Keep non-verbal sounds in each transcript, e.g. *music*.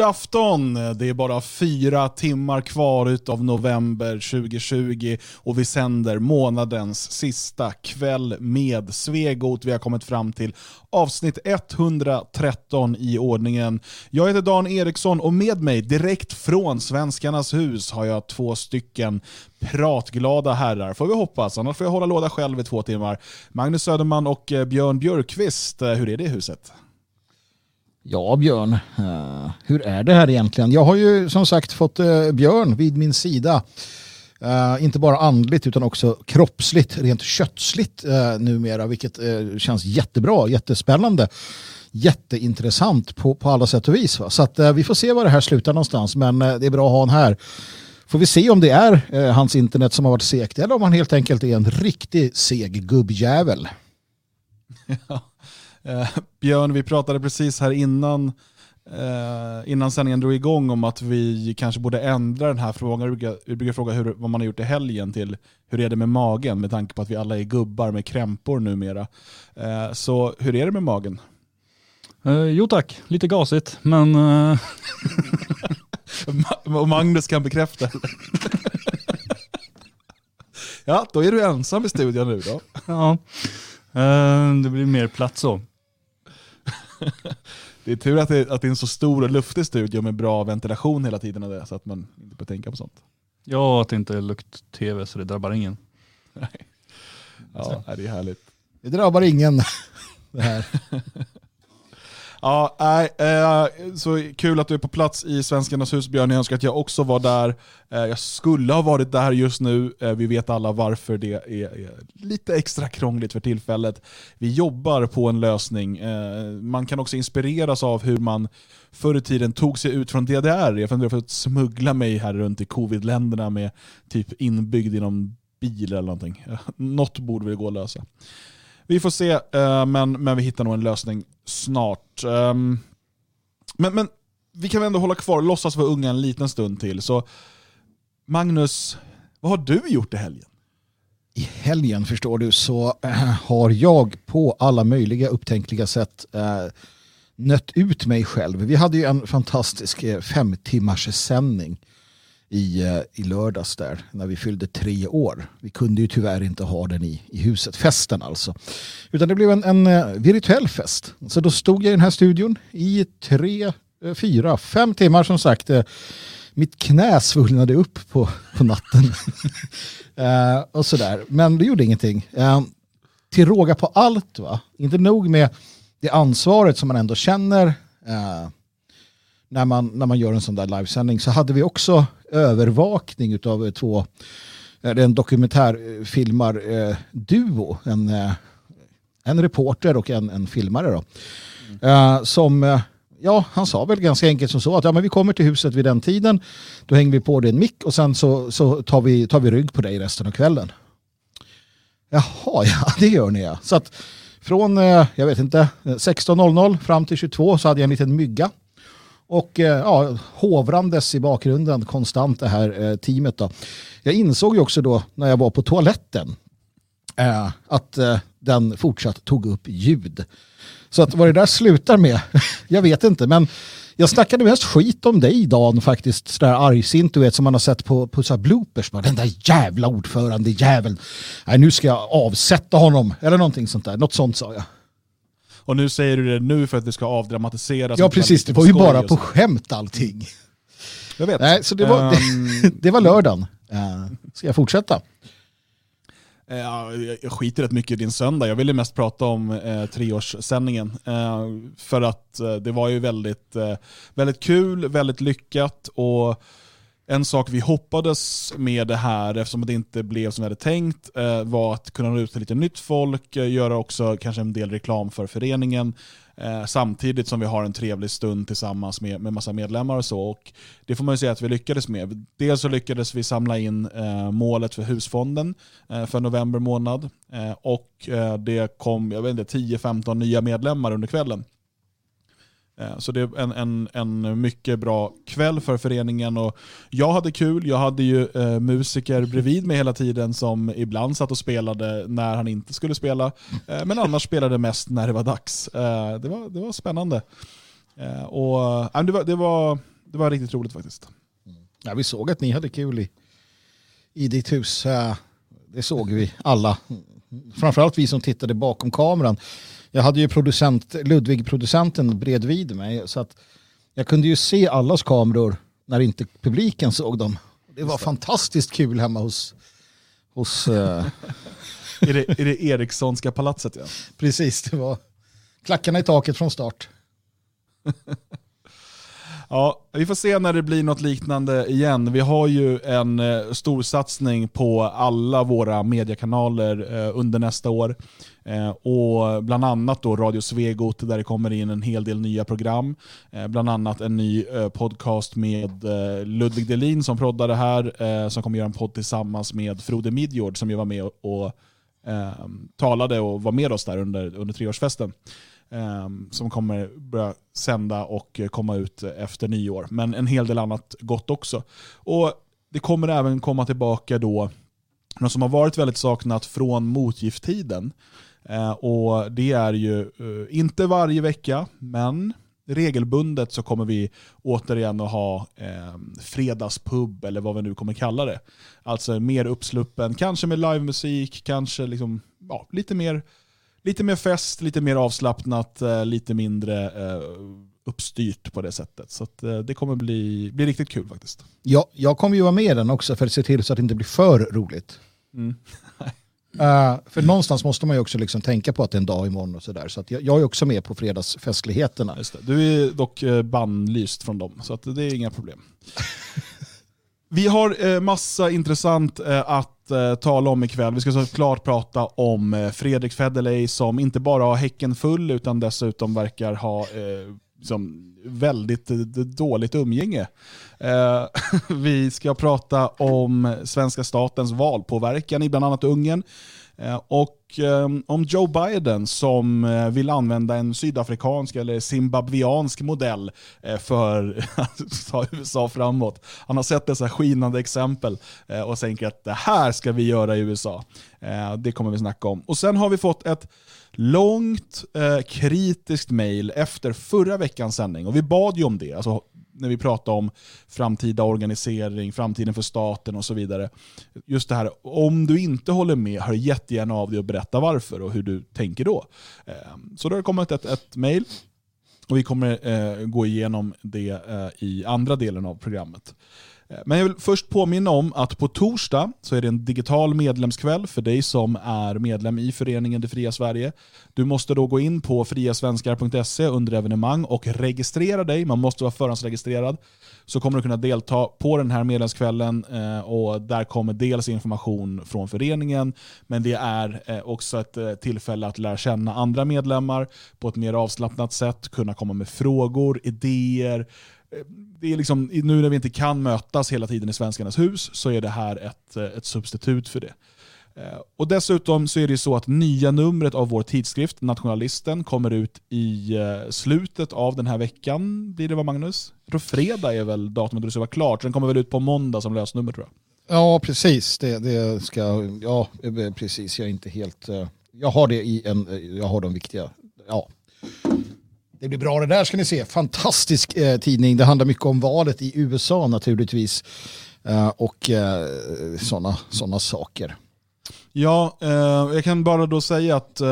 God afton! Det är bara fyra timmar kvar av november 2020 och vi sänder månadens sista kväll med Svegot. Vi har kommit fram till avsnitt 113 i ordningen. Jag heter Dan Eriksson och med mig direkt från Svenskarnas hus har jag två stycken pratglada herrar, får vi hoppas. Annars får jag hålla låda själv i två timmar. Magnus Söderman och eh, Björn Björkqvist, eh, hur är det i huset? Ja, Björn, uh, hur är det här egentligen? Jag har ju som sagt fått uh, Björn vid min sida. Uh, inte bara andligt utan också kroppsligt, rent kötsligt uh, numera, vilket känns jättebra, jättespännande, jätteintressant på, på alla sätt och vis. Va? Så att, vi får se var det här slutar någonstans, men det är bra att ha honom här. Får vi se om det är hans internet som har varit segt eller om han helt enkelt är en riktig seg gubbjävel. *laughs* Ja. Eh, Björn, vi pratade precis här innan, eh, innan sändningen drog igång om att vi kanske borde ändra den här frågan. Vi brukar, brukar fråga hur, vad man har gjort i helgen till hur är det med magen med tanke på att vi alla är gubbar med krämpor numera. Eh, så hur är det med magen? Eh, jo tack, lite gasigt men... *laughs* Uh... Och Magnus kan bekräfta. *laughs* ja, då är du ensam i studion nu då. ja, uh, det blir mer plats så. *laughs* det är tur att det, att det är en så stor och luftig studio med bra ventilation hela tiden och det, så att man inte behöver tänka på sånt. Ja, att det inte är lukt-tv så det drabbar ingen. *laughs* Nej. Ja, det är härligt. Det drabbar ingen *laughs* det här. Ja, äh, så kul att du är på plats i Svenskarnas hus Björn. Jag önskar att jag också var där. Eh, jag skulle ha varit där just nu. Eh, vi vet alla varför det är, är, lite extra krångligt för tillfället. Vi jobbar på en lösning. Man kan också inspireras av hur man förr i tiden tog sig ut från DDR. Jag funderar på att smuggla mig här runt i covid-länderna med typ inbyggd i någon bil eller någonting. *laughs* Något borde väl gå att lösa. Vi får se, eh, men, men vi hittar nog en lösning snart. Ehm, men, men vi kan väl ändå hålla kvar, låtsas vara unga en liten stund till. Så Magnus, vad har du gjort i helgen? I helgen förstår du så eh, har jag på alla möjliga upptänkliga sätt eh, nött ut mig själv. Vi hade ju en fantastisk fem timmars sändning i, eh, i lördags där när vi fyllde tre år. Vi kunde ju tyvärr inte ha den i, i huset, festen alltså. Utan det blev en, en eh, virtuell fest. Så då stod jag i den här studion i tre, eh, fyra, fem timmar som sagt. Mitt knä svullnade upp på, på natten. *laughs* och sådär. Men det gjorde ingenting. till råga på allt, va? inte nog med det ansvaret som man ändå känner när man, när man gör en sån där livesändning så hade vi också övervakning av två, en dokumentärfilmar-duo, en, eh, en reporter och en, en filmare då. Mm. som, eh, ja han sa väl ganska enkelt som så att ja, men vi kommer till huset vid den tiden, då hänger vi på dig en mick och sen så, så tar, vi, tar vi rygg på dig resten av kvällen. Jaha, ja *laughs* det gör ni ja. Så att från, jag vet inte, 16.00 fram till 22 så hade jag en liten mygga och eh, ja, hovrandes i bakgrunden konstant det här eh, teamet. Då. Jag insåg ju också då när jag var på toaletten eh, att den fortsatt tog upp ljud. Så att vad det där slutar med, *laughs* jag vet inte, men jag snackade mest skit om dig Dan faktiskt, sådär argsint du vet som man har sett på, på så bloopers. Den där jävla ordförande jäveln. Nej, nu ska jag avsätta honom eller någonting sånt där. Något sånt sa jag. Och nu säger du det nu för att det ska avdramatiseras. Ja precis, det var ju bara på skämt allting. Jag vet. Nej, så det var, um... *laughs* det, var lördagen. Ska jag fortsätta? Uh, jag skiter rätt mycket i din söndag. Jag ville mest prata om uh, treårssändningen. Uh, för att uh, det var ju väldigt, väldigt kul, väldigt lyckat och en sak vi hoppades med det här, eftersom det inte blev som vi hade tänkt, eh, var att kunna nå ut till lite nytt folk, eh, göra också kanske en del reklam för föreningen, eh, samtidigt som vi har en trevlig stund tillsammans med, med massa medlemmar och så. Och det får man ju säga att vi lyckades med. Dels så lyckades vi samla in målet för husfonden för november månad och det kom 10-15 nya medlemmar under kvällen. Eh, så det är en, en, en mycket bra kväll för föreningen. Och jag hade kul, jag hade ju eh, musiker bredvid mig hela tiden som ibland satt och spelade när han inte skulle spela. Eh, men annars spelade mest när det var dags. Eh, det, var, det var spännande. Eh, och, äh, det, var, det, var, det var riktigt roligt faktiskt. Mm. Ja, vi såg att ni hade kul i, i ditt hus. Eh. Det såg vi alla. Framförallt vi som tittade bakom kameran. Jag hade ju producent, Ludvig, producenten, bredvid mig. Så att jag kunde ju se allas kameror när inte publiken såg dem. Det var fantastiskt kul hemma hos... hos eh, *laughs* I det, i det Erikssonska palatset ja. precis, det var klackarna i taket från start. *laughs* Ja, vi får se när det blir något liknande igen. Vi har ju en eh, stor satsning på alla våra mediekanaler eh, under nästa år. Eh, och bland annat då Radio Svegot där det kommer in en hel del nya program. Eh, bland annat en ny eh, podcast med Ludvig Delin som proddade här, som kommer göra en podd tillsammans med Frode Midjord som ju var med och, talade och var med oss där under, under treårsfesten. Som kommer börja sända och komma ut efter nyår. Men en hel del annat gott också. Och Det kommer även komma tillbaka då något som har varit väldigt saknat från motgifttiden. Eh, och Det är ju eh, inte varje vecka, men regelbundet så kommer vi återigen att ha eh, fredagspub eller vad vi nu kommer kalla det. Alltså mer uppsluppen, kanske med livemusik, kanske liksom, ja, lite mer lite mer fest, lite mer avslappnat, eh, lite mindre eh, uppstyrt på det sättet. Så att, eh, det kommer bli, bli riktigt kul faktiskt. Ja, jag kommer ju vara med i den också för att se till så att det inte blir för roligt. Mm. Eh, för någonstans måste man ju också liksom tänka på att det är en dag imorgon och sådär. Så att jag, jag är också med på fredagsfestligheterna. Du är dock eh, bannlyst från dem, så att det är inga problem. *laughs* Vi har eh, massa intressant eh, att eh, tala om ikväll. Vi ska såklart prata om eh, Fredrik Federley som inte bara har häcken full utan dessutom verkar ha liksom väldigt dåligt umgänge. Eh, *laughs* vi ska prata om svenska statens valpåverkan i bland annat Ungern. Eh, och eh, om Joe Biden som eh, vill använda en sydafrikansk eller zimbabwiansk modell eh, för att *laughs* ta USA framåt. Han har sett dessa skinande exempel eh, och tänker att det här ska vi göra i USA. Eh, det kommer vi snacka om. Och Sen har vi fått ett långt eh, kritiskt mejl efter förra veckans sändning. Och Vi bad ju om det. Alltså, när vi pratade om framtida organisering, framtiden för staten och så vidare. Just det här, om du inte håller med, hör jättegärna av dig och berätta varför och hur du tänker då. Eh, Så då har det kommit ett, ett mejl. och vi kommer eh, gå igenom det eh, i andra delen av programmet. Men jag vill först påminna om att på torsdag så är det en digital medlemskväll för dig som är medlem i föreningen Det Fria Sverige. Du måste då gå in på friasvenskar.se under evenemang och registrera dig. Man måste vara förhandsregistrerad. Så kommer du kunna delta på den här medlemskvällen eh, och där kommer dels information från föreningen men det är eh, också ett eh, tillfälle att lära känna andra medlemmar på ett mer avslappnat sätt, kunna komma med frågor, idéer, det är liksom, nu när vi inte kan mötas hela tiden i Svenskarnas hus så är det här ett, eh, ett substitut för det. Eh, och Dessutom så är det så att nya numret av vår tidskrift, Nationalisten, kommer ut i eh, slutet av den här veckan. Blir det vad Magnus? Jag tror fredag är väl datumet då det ska vara klart. så Den kommer väl ut på måndag som lösnummer tror jag. Ja, precis. Det, det ska, ja, precis. Jag är inte helt... Jag har det i en... Jag har de viktiga... Ja. Det blir bra det där ska ni se. Fantastisk eh, tidning. Det handlar mycket om valet i USA naturligtvis. Eh, och eh, sådana såna saker. Ja, eh, jag kan bara då säga att eh,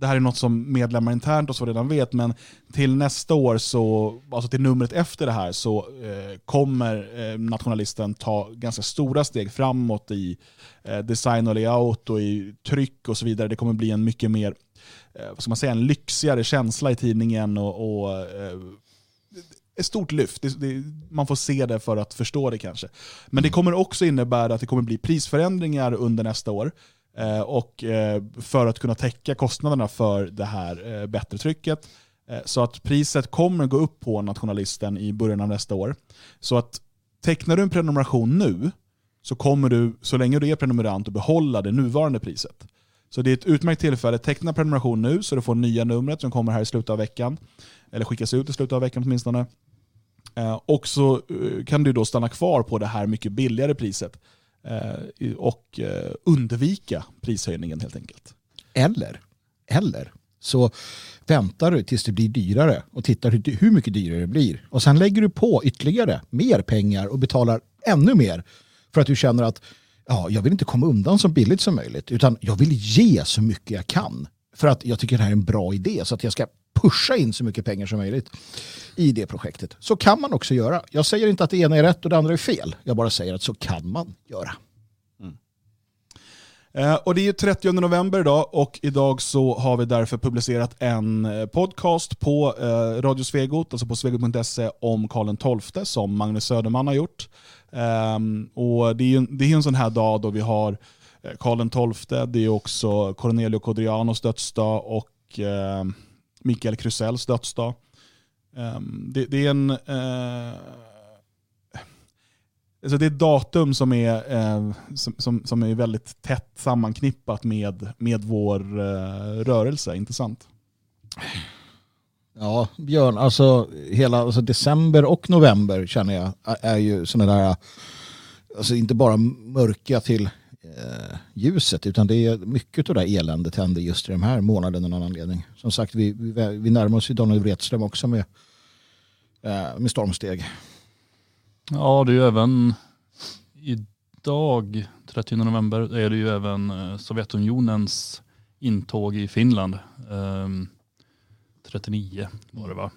det här är något som medlemmar internt och så redan vet, men till nästa år, så, alltså till numret efter det här, så eh, kommer eh, nationalisten ta ganska stora steg framåt i eh, design och layout och i tryck och så vidare. Det kommer bli en mycket mer, Eh, vad ska man säga, en lyxigare känsla i tidningen och, och eh, ett stort lyft. Det, det, man får se det för att förstå det kanske. Men det kommer också innebära att det kommer bli prisförändringar under nästa år. Eh, och eh, för att kunna täcka kostnaderna för det här eh, bättre trycket. Eh, så att priset kommer gå upp på nationalisten i början av nästa år. Så att tecknar du en prenumeration nu så kommer du, så länge du är prenumerant, att behålla det nuvarande priset. Så det är ett utmärkt tillfälle. Teckna prenumeration nu så du får nya numret som kommer här i slutet av veckan. Eller skickas ut i slutet av veckan åtminstone. Eh, och så eh, kan du då stanna kvar på det här mycket billigare priset. Eh, och undvika prishöjningen helt enkelt. Eller, eller så väntar du tills det blir dyrare och tittar hur mycket dyrare det blir. Och sen lägger du på ytterligare mer pengar och betalar ännu mer för att du känner att ja, jag vill inte komma undan så billigt som möjligt utan jag vill ge så mycket jag kan för att jag tycker det här är en bra idé så att jag ska pusha in så mycket pengar som möjligt i det projektet. Så kan man också göra. Jag säger inte att det ena är rätt och det andra är fel. Jag bara säger att så kan man göra. Mm. Eh, och det är 30 november idag och idag så har vi därför publicerat en eh, podcast på eh, Radio Svegot, alltså på svegot.se om Karl XII som Magnus Söderman har gjort. Um, och det är ju det är en sån här dag då vi har eh, Karl XII, det är också Cornelio Codrianos dödsdag och uh, Mikael Krusells dödsdag. Um, det, det, är en... Uh, alltså det är ett datum som är, uh, som, som, som, är väldigt tätt sammanknippat med, med vår rörelse, inte sant? Ja, Björn, alltså hela alltså december och november känner jag är ju sådana där, alltså inte bara mörka till eh, ljuset utan det är mycket av det där eländet händer just i de här månaderna av någon anledning. Som sagt, vi, vi, vi närmar oss ju Daniel Wretström också med, eh, med stormsteg. Ja, det är ju även idag, 30 november, är det ju även eh, Sovjetunionens intåg i Finland. Um, 39 var det va?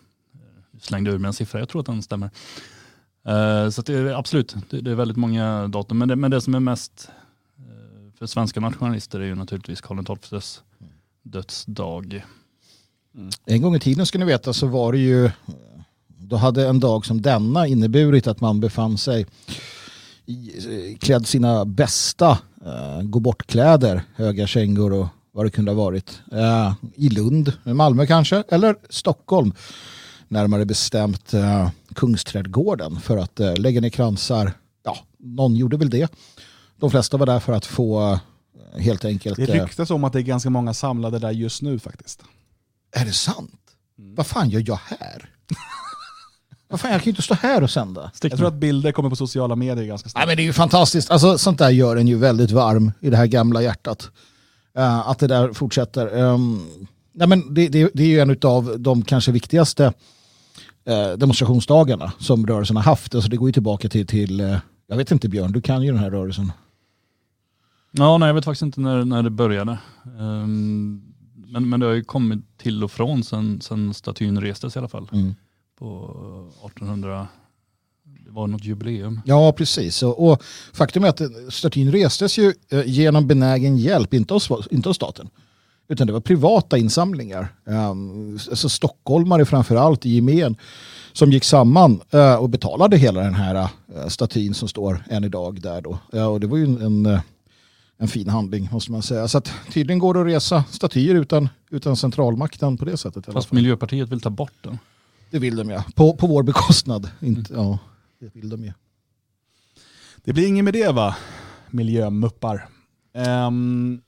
Jag slängde ur mig en siffra, jag tror att den stämmer. Eh, så det är absolut, det, är väldigt många datum. Men det, men det som är mest eh, för svenska nationalister är ju naturligtvis Karl XIIs dödsdag. Mm. En gång i tiden ska ni veta så var det ju, då hade en dag som denna inneburit att man befann sig i, klädd sina bästa uh, gå bort-kläder, höga kängor och vad det kunde ha varit. Eh, I Lund, Malmö kanske, eller Stockholm. Närmare bestämt eh, Kungsträdgården för att eh, lägga ner kransar. Ja, någon gjorde väl det. De flesta var där för att få eh, helt enkelt... Det eh, ryktas om att det är ganska många samlade där just nu faktiskt. Är det sant? Mm. Vad fan gör jag här? *laughs* Vad fan, jag kan ju inte stå här och sända. Jag tror att bilder kommer på sociala medier ganska snart. Nej, men det är ju fantastiskt. Alltså, sånt där gör en ju väldigt varm i det här gamla hjärtat. Uh, att det där fortsätter. Um, nej men det, det, det, är ju en av de kanske viktigaste uh, demonstrationsdagarna som rörelsen har haft. Alltså det går ju tillbaka till, till uh, jag vet inte Björn, du kan ju den här rörelsen. Ja, nej, jag vet faktiskt inte när, när det började. Um, men, men det har ju kommit till och från sen, sen statyn restes i alla fall. Mm. På 1800 det var något jubileum. Ja, precis. Och, och faktum är att statyn restes ju eh, genom benägen hjälp, inte av, inte av staten. Utan det var privata insamlingar. Um, alltså stockholmare framförallt i gemen som gick samman uh, och betalade hela den här uh, statyn som står än idag där då. Uh, och det var ju en, en, en, fin handling måste man säga. Så att tydligen går det att resa statyer utan, utan centralmakten på det sättet. Fast Miljöpartiet vill ta bort den. Det vill de ja, på, på vår bekostnad. Inte, mm. ja. Det vill de ju. Det blir inget med det va, miljömuppar. Um,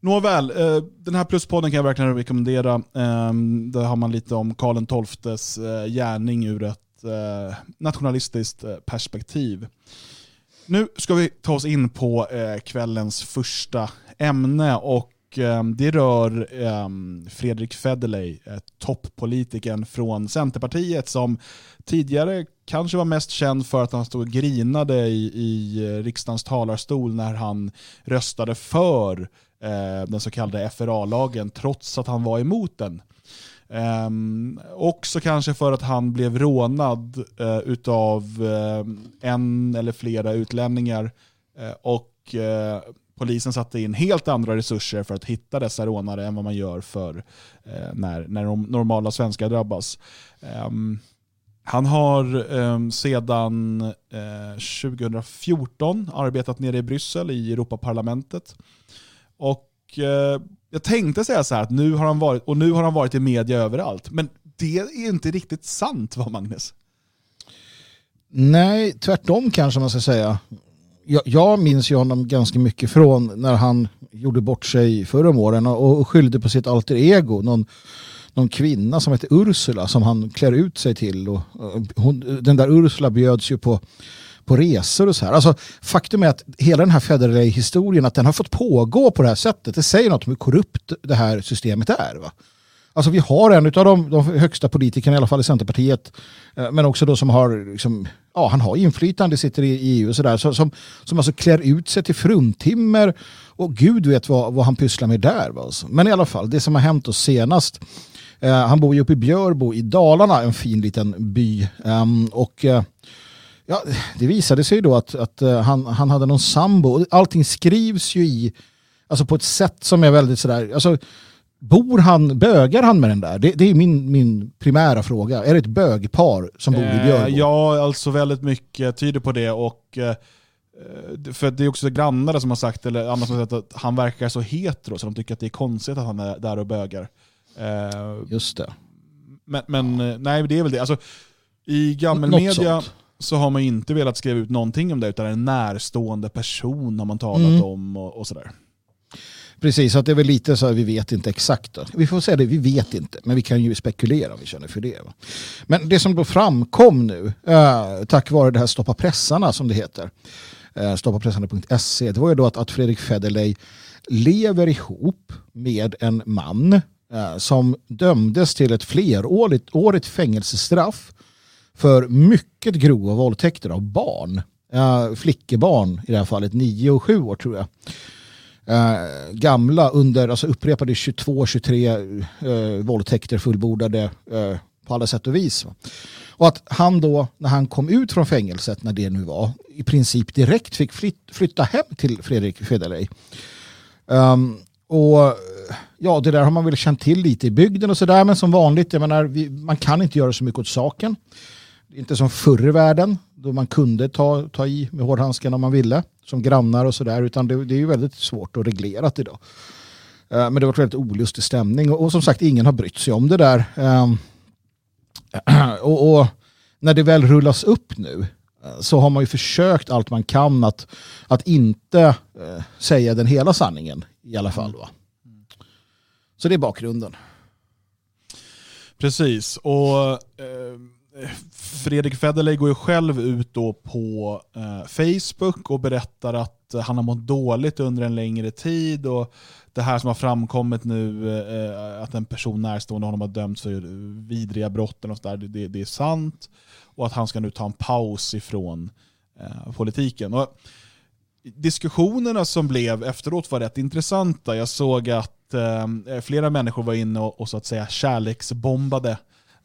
Nåväl, uh, den här pluspodden kan jag verkligen rekommendera. Um, där har man lite om Karl XIIs uh, gärning ur ett uh, nationalistiskt perspektiv. Nu ska vi ta oss in på kvällens första ämne och ehm, det rör Fredrik Federley, toppolitikern från Centerpartiet som tidigare kanske var mest känd för att han stod och grinade i, i eh, riksdagens talarstol när han röstade för eh, den så kallade FRA-lagen trots att han var emot den. Um, också kanske för att han blev rånad uh, utav uh, en eller flera utlänningar uh, och polisen satte in helt andra resurser för att hitta dessa rånare än vad man gör för när, när de normala svenskar drabbas. Um, han har eh, sedan eh, 2014 arbetat nere i Bryssel i Europaparlamentet. Och eh, jag tänkte säga så här att nu har han varit, och nu har han varit i media överallt, men det är inte riktigt sant va Magnus? Nej, tvärtom kanske man ska säga jag, jag minns ju honom ganska mycket från när han gjorde bort sig förra om åren och, och skyllde på sitt alter ego. Någon, någon kvinna som heter Ursula som han klär ut sig till. Och, hon, den där Ursula bjöds ju på, på resor och så här. Alltså, faktum är att hela den här Federley-historien, att den har fått pågå på det här sättet, det säger något om hur korrupt det här systemet är. Va? Alltså vi har en av de, de högsta politikerna, i alla fall i Centerpartiet, eh, men också då som har, liksom, ja, han har inflytande, sitter i EU och sådär, som, som alltså klär ut sig till fruntimmer och gud vet vad, vad han pysslar med där. Va? Alltså. Men i alla fall, det som har hänt oss senast, han bor ju uppe i Björbo i Dalarna, en fin liten by. Um, och eh, ja, det visade sig då att, att uh, han, han hade någon sambo. Allting skrivs ju i, alltså på ett sätt som är väldigt sådär, alltså Bor han, bögar han med den där? Det, det, är min, min primära fråga. Är det ett bögpar som bor i eh, Björbo? ja, alltså väldigt mycket tyder på det. Och, eh, för det är också grannar som har sagt, eller andra som har sagt att han verkar så hetero så de tycker att det är konstigt att han är där och bögar. Eh, Just det. Men, men nej, det är väl det. Alltså, I gammelmedia så har man inte velat skriva ut någonting om det, utan en närstående person har man talat mm. om och, och sådär. Precis, att det är väl lite så att vi vet inte exakt. Då. Vi får säga det, vi vet inte, men vi kan ju spekulera om vi känner för det. Va? Men det som då framkom nu, äh, tack vare det här Stoppa pressarna som det heter, äh, stoppapressarna.se, det var ju då att, att Fredrik Federley lever ihop med en man Eh, som dömdes till ett flerårigt årigt fängelsestraff för mycket grova våldtäkter av barn. Äh, flickebarn i det här fallet, nio och sju år tror jag eh, gamla under alltså upprepade 22-23 eh, våldtäkter fullbordade eh, på alla sätt och vis. Och att han då, när han kom ut från fängelset, när det nu var, i princip direkt fick flyt, flytta hem till Fredrik Federley. Um, och ja, det där har man väl känt till lite i bygden och sådär, men som vanligt, jag menar, vi, man kan inte göra så mycket åt saken. Inte som förr i världen, då man kunde ta, ta i med hårdhandskarna om man ville som grannar och sådär, utan det, det är ju väldigt svårt och reglerat idag. Uh, eh, men det har varit väldigt olustig stämning och, och, som sagt ingen har brytt sig om det där. Um, *clears throat* och, och, när det väl rullas upp nu eh, så har man ju försökt allt man kan att, att inte eh, säga den hela sanningen i alla fall. Va? Så det är bakgrunden. Precis, och eh, Fredrik Federley går ju själv ut då på eh, Facebook och berättar att han har mått dåligt under en längre tid och det här som har framkommit nu, eh, att en person närstående honom har dömts för vidriga brott och där, det, det, är sant. Och att han ska nu ta en paus ifrån eh, politiken. Och diskussionerna som blev efteråt var rätt intressanta. Jag såg att eh, flera människor var inne och, och så att säga kärleksbombade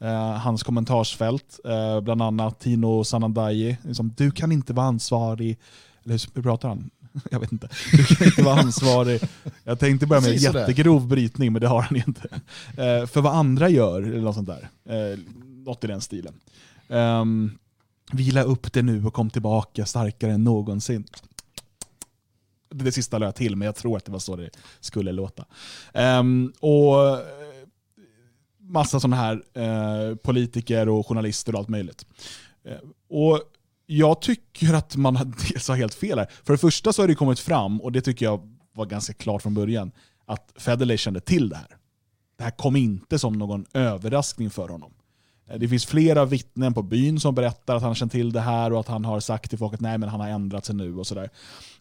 Uh, hans kommentarsfält, uh, bland annat Tino Sanandaji. Liksom, du kan inte vara ansvarig, eller hur pratar han? *laughs* Jag vet inte. Du kan inte vara ansvarig. Jag tänkte börja med en jättegrov brytning, men det har han inte. Uh, för vad andra gör, eller något sånt där. Uh, något i den stilen. Um, vila upp det nu och kom tillbaka starkare än någonsin. Det sista lade jag till, men jag tror att det var så det skulle låta. Um, och eh, massa sådana här uh, politiker och journalister och allt möjligt. Uh, och jag tycker att man har *laughs* helt fel här. För det första så har det kommit fram, och det tycker jag var ganska klart från början, att Federley kände till det här. Det här kom inte som någon överraskning för honom. Det finns flera vittnen på byn som berättar att han känt till det här och att han har sagt till folk att nej men han har ändrat sig nu och sådär.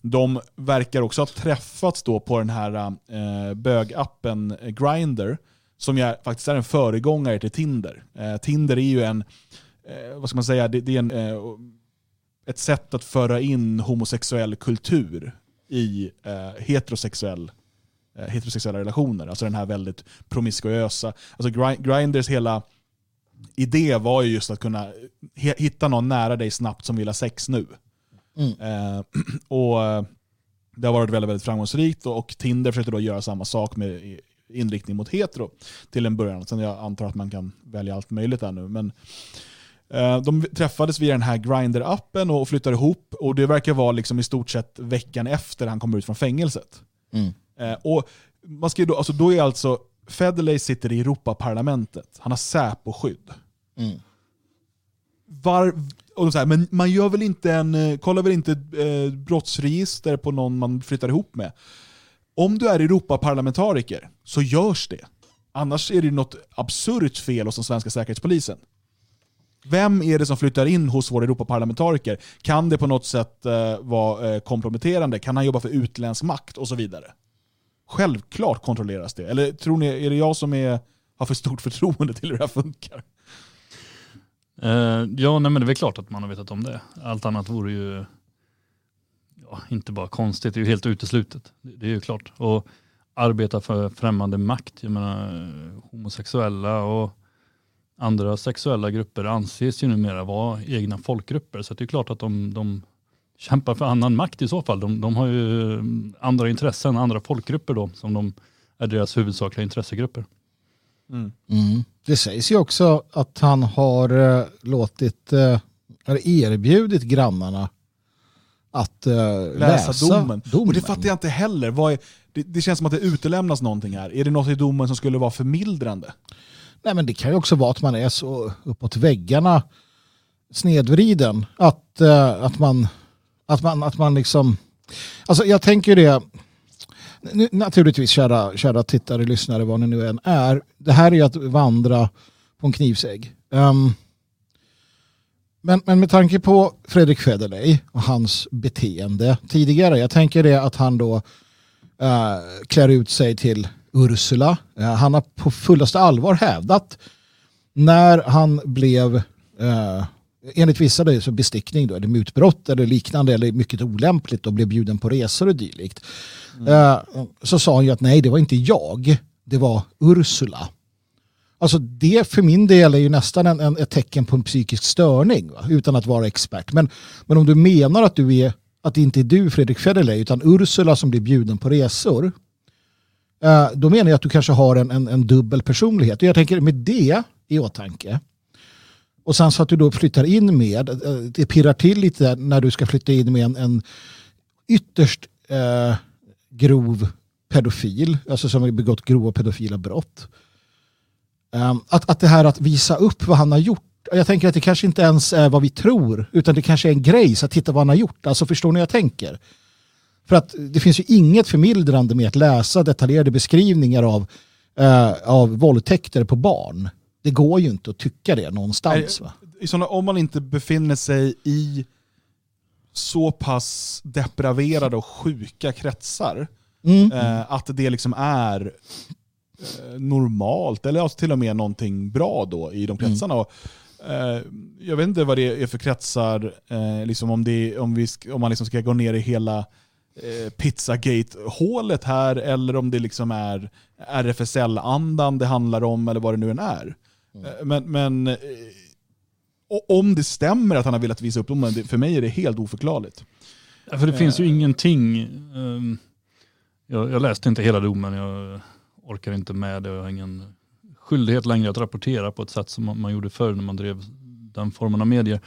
De verkar också ha träffats då på den här eh, bögappen eh, Grindr som jag faktiskt är en föregångare till Tinder. Eh, Tinder är ju en, eh, vad ska man säga, det, det är en, eh, ett sätt att föra in homosexuell kultur i eh, heterosexuell, eh, heterosexuella relationer. Alltså den här väldigt promiskuösa. Alltså Grinders hela idé var ju just att kunna hitta någon nära dig snabbt som vill ha sex nu. Mm. Eh, *clears throat* och det har varit väldigt, väldigt framgångsrikt och Tinder försökte då göra samma sak med inriktning mot hetero till en början. Sen jag antar att man kan välja allt möjligt där nu. Men, eh, de träffades via den här Grindr-appen och flyttade ihop och det verkar vara liksom i stort sett veckan efter han kom ut från fängelset. Mm. Eh, och man ska då, alltså då är alltså Federley sitter i Europaparlamentet. Han har Säpo-skydd. Mm. Var, och men man gör väl inte en, eh, kollar väl inte eh, brottsregister på någon man flyttar ihop med? Om du är Europaparlamentariker så görs det. Annars är det något absurt fel hos den svenska säkerhetspolisen. Vem är det som flyttar in hos våra Europaparlamentariker? Kan det på något sätt eh, vara eh, komprometterande? Kan han jobba för utländsk makt och så vidare? Självklart kontrolleras det. Eller tror ni, är det jag som är, har för stort förtroende till hur det här funkar? Uh, ja, nej, men det är väl klart att man har vetat om det. Allt annat vore ju ja, inte bara konstigt, det är ju helt uteslutet. Det, det är ju klart. Och arbeta för främmande makt, jag menar homosexuella och andra sexuella grupper anses ju numera vara egna folkgrupper. Så det är klart att de, de kämpar för annan makt i så fall. De, de har ju mm, andra intressen, andra folkgrupper då, som de är deras huvudsakliga intressegrupper. Mm. Mm. Det sägs ju också att han har uh, låtit, uh, erbjudit grannarna att uh, läsa, läsa domen. domen. Och det fattar jag inte heller. Är, det, det, känns som att det utelämnas någonting här. Är det något i domen som skulle vara förmildrande? Nej, men det kan ju också vara att man är så uppåt väggarna snedvriden att, uh, att, man, att, man, att man liksom... Alltså jag tänker det, naturligtvis kära, kära tittare, lyssnare, vad ni nu än är. Det här är ju att vandra på en knivsägg. Um, ehm, men, men med tanke på Fredrik Federley och hans beteende tidigare, jag tänker det att han då uh, klär ut sig till Ursula. Uh, han har på fullaste allvar hävdat när han blev, uh, enligt vissa är så bestickning, då, eller mutbrott eller liknande eller mycket olämpligt och blev bjuden på resor och dylikt. Mm. så sa han ju att nej, det var inte jag, det var Ursula. Alltså det för min del är ju nästan en, en, ett tecken på en psykisk störning va? utan att vara expert. Men, men om du menar att, du är, att det inte är du Fredrik Federley utan Ursula som blir bjuden på resor. Eh, då menar jag att du kanske har en, en, en dubbel personlighet. Och jag tänker med det i åtanke. Och sen så att du då flyttar in med, eh, det pirrar till lite när du ska flytta in med en, en ytterst eh, grov pedofil, alltså som har begått grova pedofila brott. Um, att, att det här att visa upp vad han har gjort jag tänker att det kanske inte ens är vad vi tror, utan det kanske är en grej, så att titta vad han har gjort. Alltså förstår ni hur jag tänker? För att det finns ju inget förmildrande med att läsa detaljerade beskrivningar av, eh, av våldtäkter på barn. Det går ju inte att tycka det någonstans. Va? I såna, om man inte befinner sig i så pass depraverade och sjuka kretsar, mm. uh, att det liksom är Eh, normalt, eller alltså till och med någonting bra då i de kretsarna. Mm. Och, eh, jag vet inte vad det är för kretsar, eh, liksom om, det, om, vi, om man liksom ska gå ner i hela eh, Pizzagate-hålet här, eller om det liksom är RFSL-andan det handlar om, eller vad det nu än är. Mm. Eh, men, men eh, om det stämmer att han har velat visa upp domen, för mig är det helt oförklarligt. Ja, för det finns ju ingenting, um, jag, jag, läste inte hela domen, jag orkar inte med det och har ingen skyldighet längre att rapportera på ett sätt som man gjorde förr när man drev den formen av medier.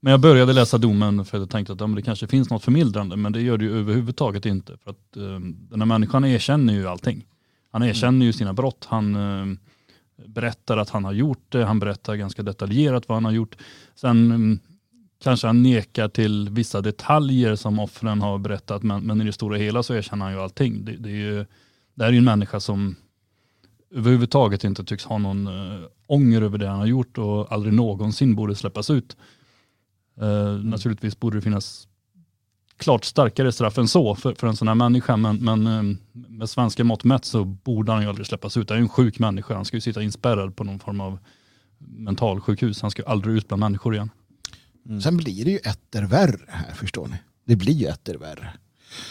Men jag började läsa domen för att jag tänkte att ja, det kanske finns något förmildrande, men det gör det ju överhuvudtaget inte. För att uh, den här människan erkänner ju allting. Han mm. erkänner ju sina brott, han uh, berättar att han har gjort det, han berättar ganska detaljerat vad han har gjort. Sen mm, kanske han nekar till vissa detaljer som offren har berättat, men, men i det stora hela så erkänner han ju allting. Det, det är ju det här är ju en människa som överhuvudtaget inte tycks ha någon äh, ånger över det han har gjort och aldrig någonsin borde släppas ut. Uh, mm. Naturligtvis borde det finnas klart starkare straff än så för, för en sån här människa, men, men eh, med svenska mått mätt så borde han ju aldrig släppas ut. Han är en sjuk människa, han ska ju sitta inspärrad på någon form av mentalsjukhus. Han ska ju aldrig ut bland människor igen. Mm. Sen blir det ju etter värre här, förstår ni. Det blir ju etter värre.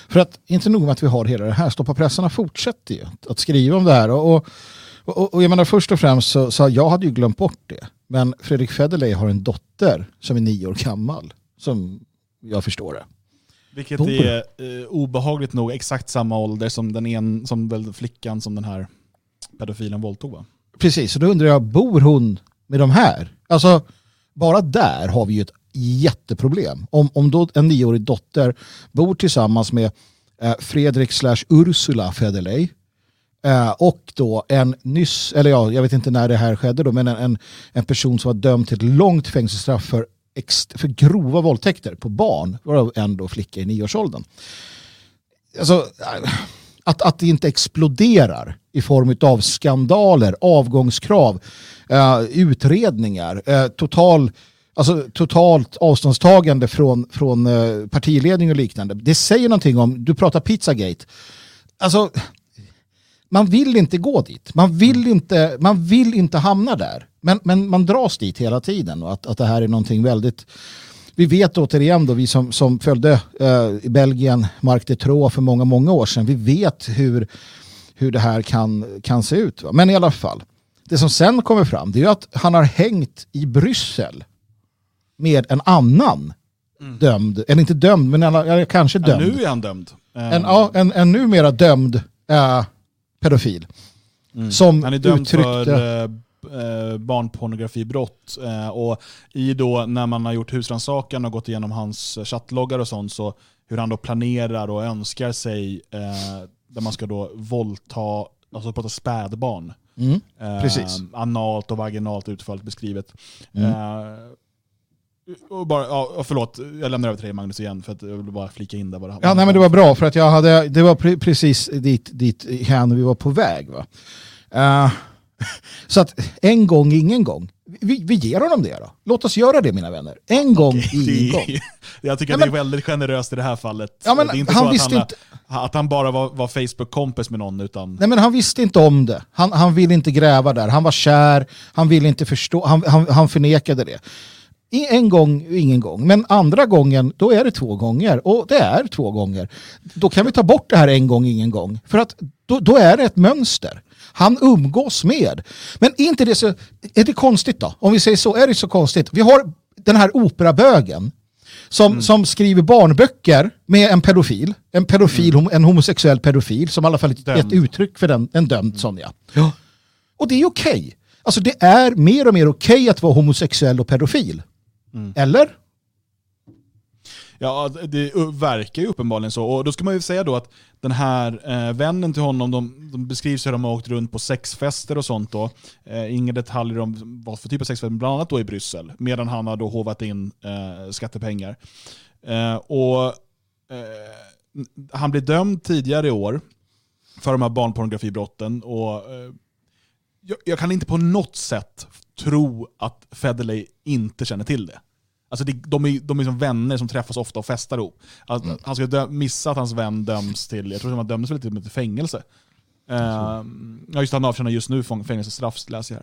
För att inte nog med att vi har hela det här, Stoppa pressarna fortsätter ju att skriva om det här. Och, och, och jag menar först och främst så, så jag hade ju glömt bort det. Men Fredrik Federley har en dotter som är nio år gammal. Som jag förstår det. Vilket Bor. är eh, obehagligt nog exakt samma ålder som den en, som väl flickan som den här pedofilen våldtog va? Precis, och då undrar jag, bor hon med de här? Alltså, bara där har vi ju ett jätteproblem. Om, om då en nioårig dotter bor tillsammans med eh, Fredrik slash Ursula Federley eh, och då en nyss, eller ja, jag vet inte när det här skedde då, men en, en person som var dömd till ett långt fängelsestraff för, för grova våldtäkter på barn, varav en då flicka i nioårsåldern. Alltså, att, att det inte exploderar i form av skandaler, avgångskrav, eh, utredningar, eh, total, alltså, totalt avståndstagande från, från eh, partiledning och liknande. Det säger någonting om, du pratar Pizzagate, alltså man vill inte gå dit. Man vill inte, man vill inte hamna där. Men, men man dras dit hela tiden och att, att det här är någonting väldigt vi vet återigen då, vi som, som följde eh, i Belgien Mark de Troo för många, många år sedan, vi vet hur, hur det här kan, kan se ut. Va? Men i alla fall, det som sen kommer fram det är att han har hängt i Bryssel med en annan mm. dömd, eller inte dömd, men eller, kanske dömd. Ja, nu är han dömd. En, ja, en, en numera dömd äh, pedofil. Mm. Som han är dömd uttryckte... för äh, eh, barnpornografibrott. Eh, och i då när man har gjort husrannsakan och gått igenom hans chattloggar och sånt, så hur han då planerar och önskar sig eh, där man ska då våldta, alltså prata spädbarn. Mm, precis. Eh, analt och vaginalt utförligt beskrivet. Mm. Och bara, ja, förlåt, jag lämnar över till dig Magnus igen för att jag vill bara flika in där. Bara. Ja, nej, men det var bra för att jag hade, det var pre precis dit, dit igen vi var på väg. Va? Uh, *laughs* Så att en gång, ingen gång. Vi, vi ger honom det då. Låt oss göra det mina vänner. En gång, okay, ingen gång. *laughs* Jag tycker Nej, att det är väldigt generöst i det här fallet. Ja, men det är inte han så visste att, han, inte... att han bara var, var Facebook-kompis med någon. Utan... Nej men han visste inte om det. Han, han ville inte gräva där. Han var kär, han ville inte förstå, han, han, han förnekade det. En gång, ingen gång. Men andra gången, då är det två gånger. Och det är två gånger. Då kan vi ta bort det här en gång, ingen gång. För att då, då är det ett mönster han umgås med. Men är inte det så, är det konstigt då? Om vi säger så, är det så konstigt? Vi har den här operabögen som, mm. som skriver barnböcker med en pedofil, en pedofil, mm. en homosexuell pedofil som i alla fall är ett uttryck för den, en dömd sån ja. ja. Och det är okej. Okay. Alltså det är mer och mer okej okay att vara homosexuell och pedofil. Mm. Eller? Ja, det verkar ju uppenbarligen så. Och då ska man ju säga då att den här eh, vännen till honom, de, de beskrivs hur de har åkt runt på sexfester och sånt då. Eh, inga detaljer om vad för typ av sexfester, bland annat då i Bryssel. Medan han har då hovat in eh, skattepengar. Eh, och eh, Han blev dömd tidigare i år för de här barnpornografibrotten. Och, eh, jag, jag kan inte på något sätt tro att Federley inte känner till det. Alltså det, de är, de är som vänner som träffas ofta och festar ihop. Att, mm. Han ska missa att hans vän döms till, jag tror att han dömdes väl till, till fängelse. Uh, ja just han avtjänar just nu fängelsestraff läser jag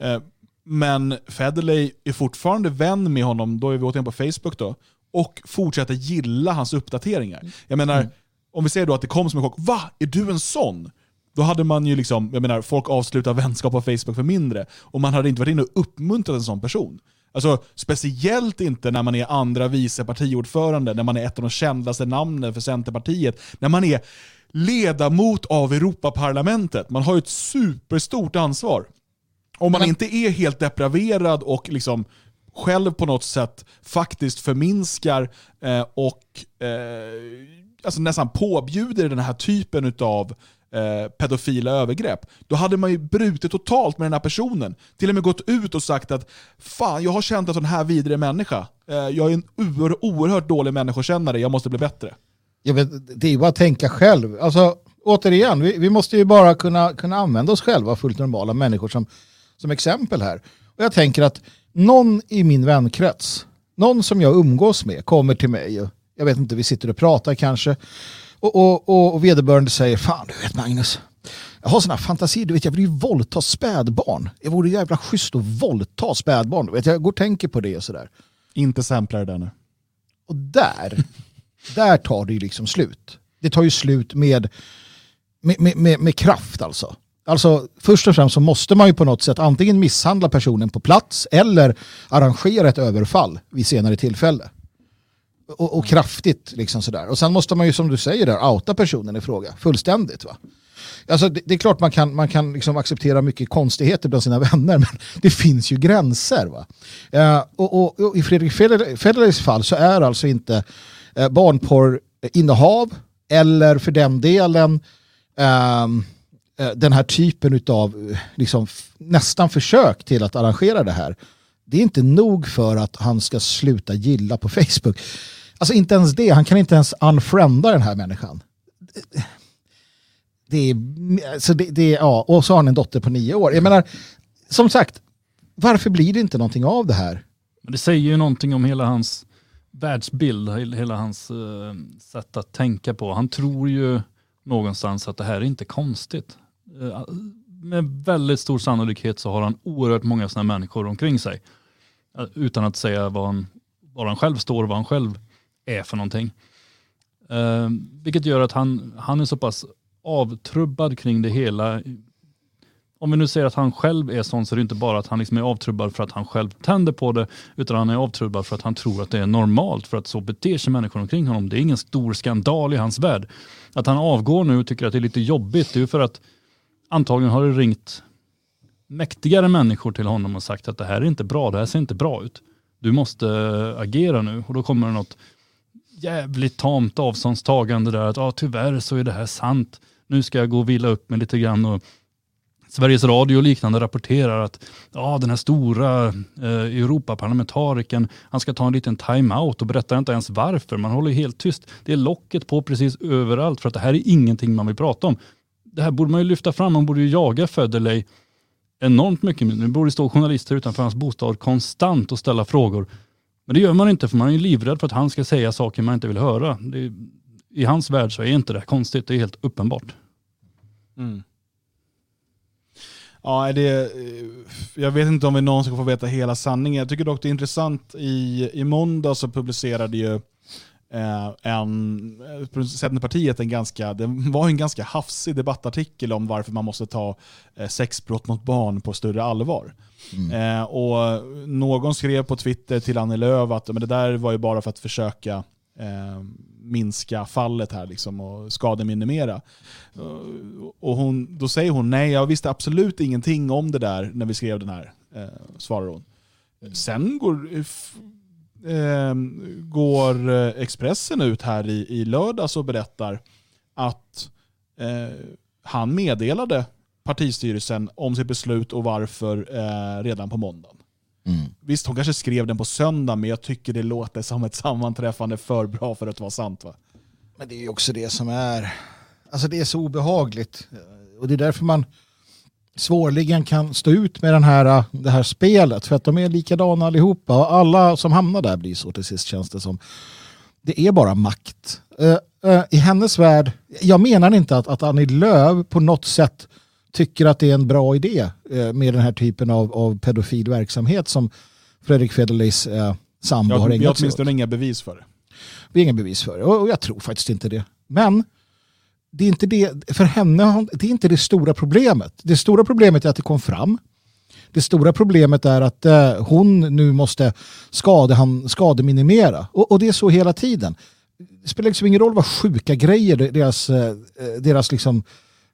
här. Uh, men Federley är fortfarande vän med honom, då är vi återigen på Facebook då, och fortsätter gilla hans uppdateringar. Jag menar, mm. om vi säger då att det kom som en chock, va? Är du en sån? Då hade man ju liksom, jag menar, folk avslutar vänskap på Facebook för mindre. Och man hade inte varit inne och uppmuntrat en sån person. Alltså, speciellt inte när man är andra vice partiordförande, när man är ett av de kändaste namnen för Centerpartiet, när man är ledamot av Europaparlamentet. Man har ju ett superstort ansvar. Om man Men... inte är helt depraverad och liksom själv på något sätt faktiskt förminskar eh, och eh, alltså nästan påbjuder den här typen av Eh, pedofila övergrepp, då hade man ju brutit totalt med den här personen. Till och med gått ut och sagt att fan, jag har känt en sån här vidrig människa. Eh, jag är en oerhört dålig människokännare, jag måste bli bättre. Jag vet, det är ju bara att tänka själv. Alltså, återigen, vi, vi måste ju bara kunna, kunna använda oss själva, fullt normala människor, som, som exempel här. Och jag tänker att någon i min vänkrets, någon som jag umgås med, kommer till mig. Och jag vet inte, vi sitter och pratar kanske. Och, och, och vederbörande säger, fan du vet Magnus, jag har sådana fantasier, du vet jag vill ju våldta spädbarn. Det vore jävla schysst att våldta spädbarn. Du vet, jag går och tänker på det och sådär. Inte samplar det där nu. Och där, där tar det ju liksom slut. Det tar ju slut med, med, med, med, kraft alltså. Alltså först och främst så måste man ju på något sätt antingen misshandla personen på plats eller arrangera ett överfall vid senare tillfälle och, och kraftigt. Liksom sådär. Och sen måste man ju som du säger där, outa personen i fråga fullständigt. Va? Alltså, det, det, är klart man kan, man kan liksom acceptera mycket konstigheter bland sina *laughs* vänner, men det finns ju gränser. Va? Uh, och, och, och, I Fredrik Federleys fall så är alltså inte uh, barnporrinnehav eller för den delen uh, den här typen av liksom, nästan försök till att arrangera det här det är inte nog för att han ska sluta gilla på Facebook. Alltså inte ens det, han kan inte ens unfrienda den här människan. det är, alltså det, det, ja, och så har han en dotter på nio år. Jag menar, som sagt, varför blir det inte någonting av det här? Det säger ju någonting om hela hans världsbild, hela hans uh, sätt att tänka på. Han tror ju någonstans att det här är inte konstigt. Uh, med väldigt stor sannolikhet så har han oerhört många sådana människor omkring sig. Uh, utan att säga vad han, var han själv står och vad han själv är för någonting. Ehm, vilket gör att han, han är så pass avtrubbad kring det hela om vi nu säger att han själv är sån så är det inte bara att han liksom är avtrubbad för att han själv tänder på det, utan han är avtrubbad för att han tror att det är normalt, för att så beter sig människor omkring honom. Det är ingen stor skandal i hans värld. Att han avgår nu och tycker att det är lite jobbigt, det är ju för att antagligen har det ringt mäktigare människor till honom och sagt att det här är inte bra, det här ser inte bra ut. Du måste eh, agera nu och då kommer det något jävligt tamt avståndstagande där att ah, tyvärr så är det här sant. Nu ska jag gå och vila upp mig lite grann och Sveriges Radio och liknande rapporterar att ja, den här stora eh, Europaparlamentarikern, han ska ta en liten time-out och berättar inte ens varför. Man håller helt tyst. Det är locket på precis överallt för att det här är ingenting man vill prata om. Det här borde man ju lyfta fram, man borde ju jaga Federley enormt mycket. Nu borde det stå journalister utanför hans bostad konstant och ställa frågor. Men det gör man inte för man är ju livrädd för att han ska säga saker man inte vill höra. Är, I hans värld så är inte det konstigt, det är helt uppenbart. Mm. Ja, det, eh, jag vet inte om vi någonsin får veta hela sanningen. Jag tycker dock det är intressant, i, i måndag så publicerade ju eh, en, Centerpartiet en ganska, det var en ganska hafsig debattartikel om varför man måste ta eh, sexbrott mot barn på större allvar. Mm. Eh, och någon skrev på Twitter till Annie Lööf att men det där var ju bara för att försöka eh, minska fallet här liksom och skademinimera. Och hon, då säger hon nej, jag visste absolut ingenting om det där när vi skrev den här, eh, svarar hon. Sen går, eh, går Expressen ut här i, i lördags och berättar att eh, han meddelade partistyrelsen om sitt beslut och varför eh, redan på måndagen. Mm. Visst, hon kanske skrev den på söndag, men jag tycker det låter som ett sammanträffande för bra för att vara sant. Va? Men det är också det som är, alltså det är så obehagligt. Och det är därför man svårligen kan stå ut med den här, det här spelet. För att de är likadana allihopa. Och alla som hamnar där blir så till sist känns det som. Det är bara makt. Uh, uh, I hennes värld, jag menar inte att, att Annie Lööf på något sätt tycker att det är en bra idé eh, med den här typen av, av pedofil verksamhet som Fredrik Federleys sambo ja, har ägnat sig åt. Vi har åtminstone inga bevis för det. Vi har inga bevis för det och jag tror faktiskt inte det. Men det är inte det, för henne, det är inte det stora problemet. Det stora problemet är att det kom fram. Det stora problemet är att eh, hon nu måste skade, skademinimera. Och, och det är så hela tiden. Det spelar liksom ingen roll vad sjuka grejer deras, eh, eh, deras liksom,